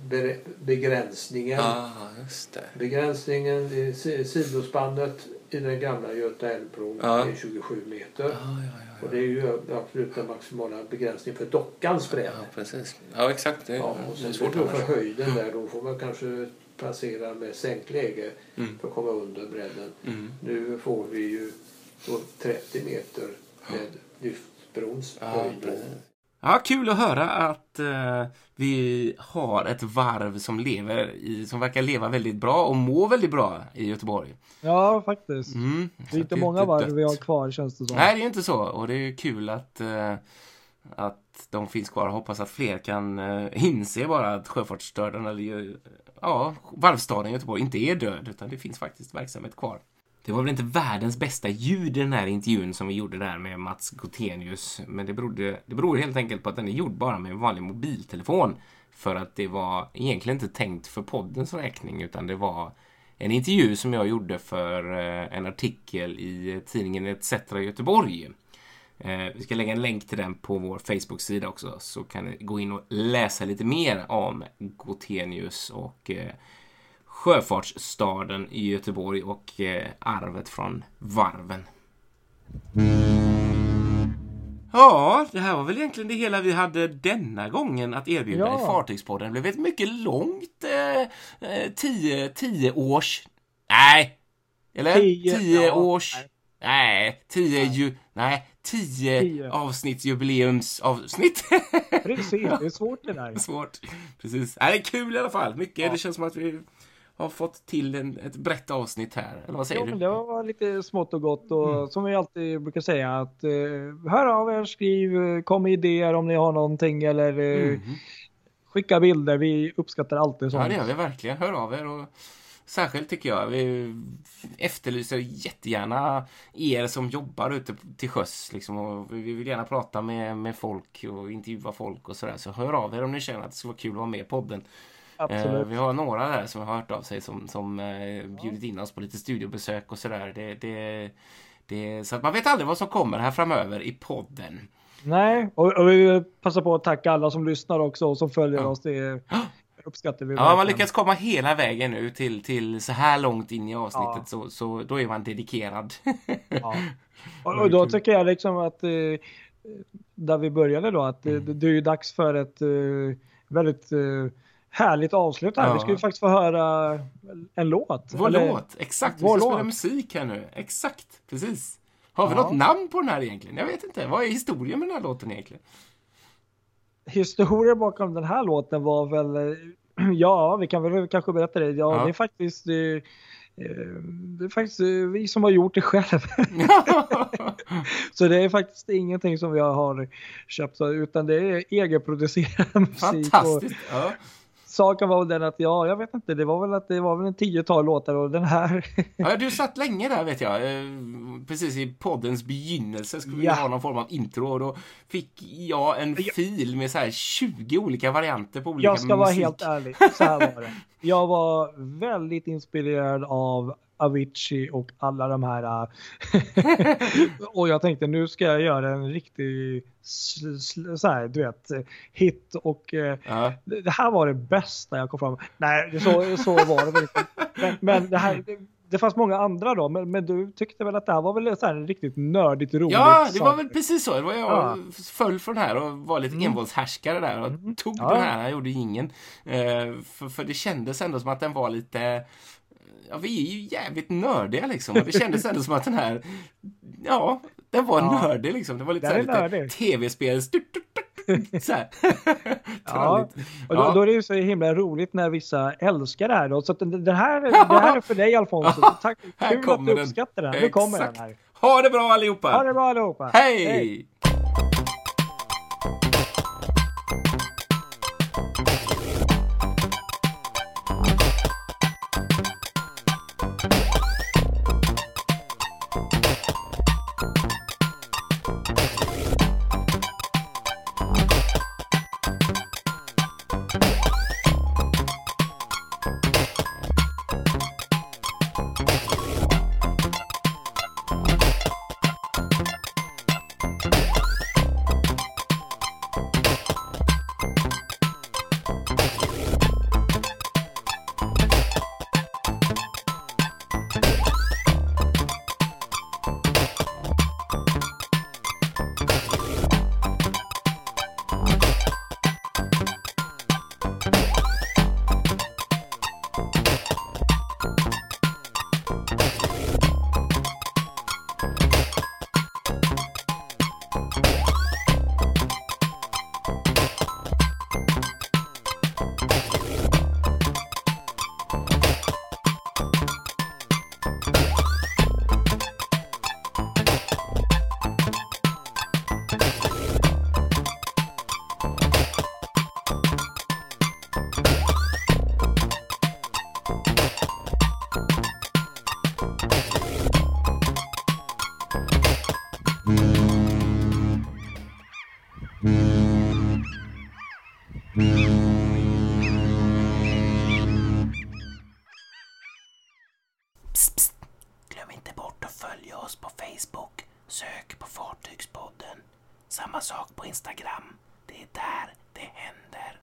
be- begränsningen. Ja, just det. Begränsningen, i si- sidospannet i den gamla Göta älvbron Ja. är 27 meter. Ja, ja. Och det är ju absolut den maximala begränsningen för dockans bredd. Ja, precis. Ja, exakt. Det, Ja, och det är sen då för höjden där, då får man kanske passera med sänkläge Mm. för att komma under bredden. Mm. Nu får vi ju då 30 meter med lyftbrons Ja, höjd. Ja, kul att höra att eh, vi har ett varv som lever i, som verkar leva väldigt bra och må väldigt bra i Göteborg. Ja, faktiskt. Mm. Det är inte många varv vi har kvar känns det som. Nej, det är inte så. Och det är kul att, eh, att de finns kvar. Hoppas att fler kan eh, inse bara att sjöfartsstörden, eller ja, varvstaden Göteborg inte är död, utan det finns faktiskt verksamhet kvar. Det var väl inte världens bästa ljud i den här intervjun som vi gjorde där med Mats Gotenius. Men det, berodde, det beror helt enkelt på att den är gjord bara med en vanlig mobiltelefon. För att det var egentligen inte tänkt för poddens räkning utan det var en intervju som jag gjorde för eh, en artikel i tidningen ETC Göteborg. Eh, vi ska lägga en länk till den på vår Facebook-sida också så kan ni gå in och läsa lite mer om Gotenius och eh, sjöfartsstaden i Göteborg och eh, arvet från varven. Ja, det här var väl egentligen det hela vi hade denna gången att erbjuda Ja. i Fartygspodden. Det blev ett mycket långt eh, eh, tio, tio års... Nej! Eller? Tio, Tio, ja, års... Nej, tio ju... Nej, tio, Tio. avsnittsjubileumsavsnitt. Precis, det är svårt det där. Svårt. Precis. Nej, det är kul i alla fall. Mycket. Ja. Det känns som att vi har fått till en, ett brett avsnitt här. Eller vad säger Ja, du? men det var lite smått och gott och Mm. som vi alltid brukar säga att eh, hör av er, skriv, eh, kom med idéer om ni har någonting eller eh, Mhm. skicka bilder. Vi uppskattar alltid Ja, sånt. det gör vi verkligen. Hör av er. Och särskilt tycker jag, vi efterlyser jättegärna er som jobbar ute till sjöss. Liksom, och vi vill gärna prata med, med folk och intervjua folk och sådär. Så hör av er om ni känner att det skulle vara kul att vara med i podden. Eh, Absolut. vi har några där som har hört av sig som, som eh, bjudit in oss på lite studiobesök och sådär. Det, det, det, så att man vet aldrig vad som kommer här framöver i podden. Nej, och, och vi vill passa på att tacka alla som lyssnar också och som följer Ja. oss. Det uppskattar vi Ja, man verkligen. lyckas komma hela vägen nu till, till så här långt in i avsnittet Ja. så, så då är man dedikerad. Ja. Och, och då tycker jag liksom att eh, där vi började då att Mm. det, det är ju dags för ett eh, väldigt eh, härligt avslut här. Ja. Vi ska ju faktiskt få höra en låt. Vår Eller- låt, exakt. Vi Vår ska spela låt. musik här nu. Exakt, precis. Har vi Ja. något namn på den här egentligen? Jag vet inte. Vad är historien med den här låten egentligen? Historien bakom den här låten var väl, ja vi kan väl kanske berätta det. Ja, Ja. det är faktiskt eh, det är faktiskt eh, vi som har gjort det själv. Så det är faktiskt ingenting som vi har köpt utan det är egenproducerad musik. Och, Fantastiskt. Ja. Saken var väl den att ja, jag vet inte, det var väl att det var väl en tiotal låtar och den här. ja, du satt länge där vet jag. Eh, precis i poddens begynnelse skulle vi Ja. ha någon form av intro och då fick jag en fil med så här 20 olika varianter på olika Jag ska vara musik. helt ärlig, så här var det. Jag var väldigt inspirerad av Avicii och alla de här. äh, och jag tänkte nu ska jag göra en riktig så här, du vet, hit och eh, Ja. det här var det bästa jag kom fram. Nej, så, så var det väl inte. Men, men det här, det, fanns många andra då, men, men du tyckte väl att det här var väl så här riktigt nördigt roligt Ja, det var sak. väl precis så. Det var jag Ja. föll för den här och var lite Mm. envåldshärskare där och tog Ja. den här. Jag gjorde ingen. Eh, för, för det kändes ändå som att den var lite Ja, vi är ju jävligt nördiga liksom. Och det kändes ändå som att den här, ja, den var Ja. nördig liksom. Det var lite, så Den här, lite nördig. tv-spel. Så här. Ja, och då, Ja. då är det ju så himla roligt när vissa älskar det här då. Så att den, den här, det här är för dig Alfonso. Ja, Tack, kul att du den. uppskattar den. Nu kommer den här. Ha det bra allihopa! Ha det bra allihopa. Hej! Psst,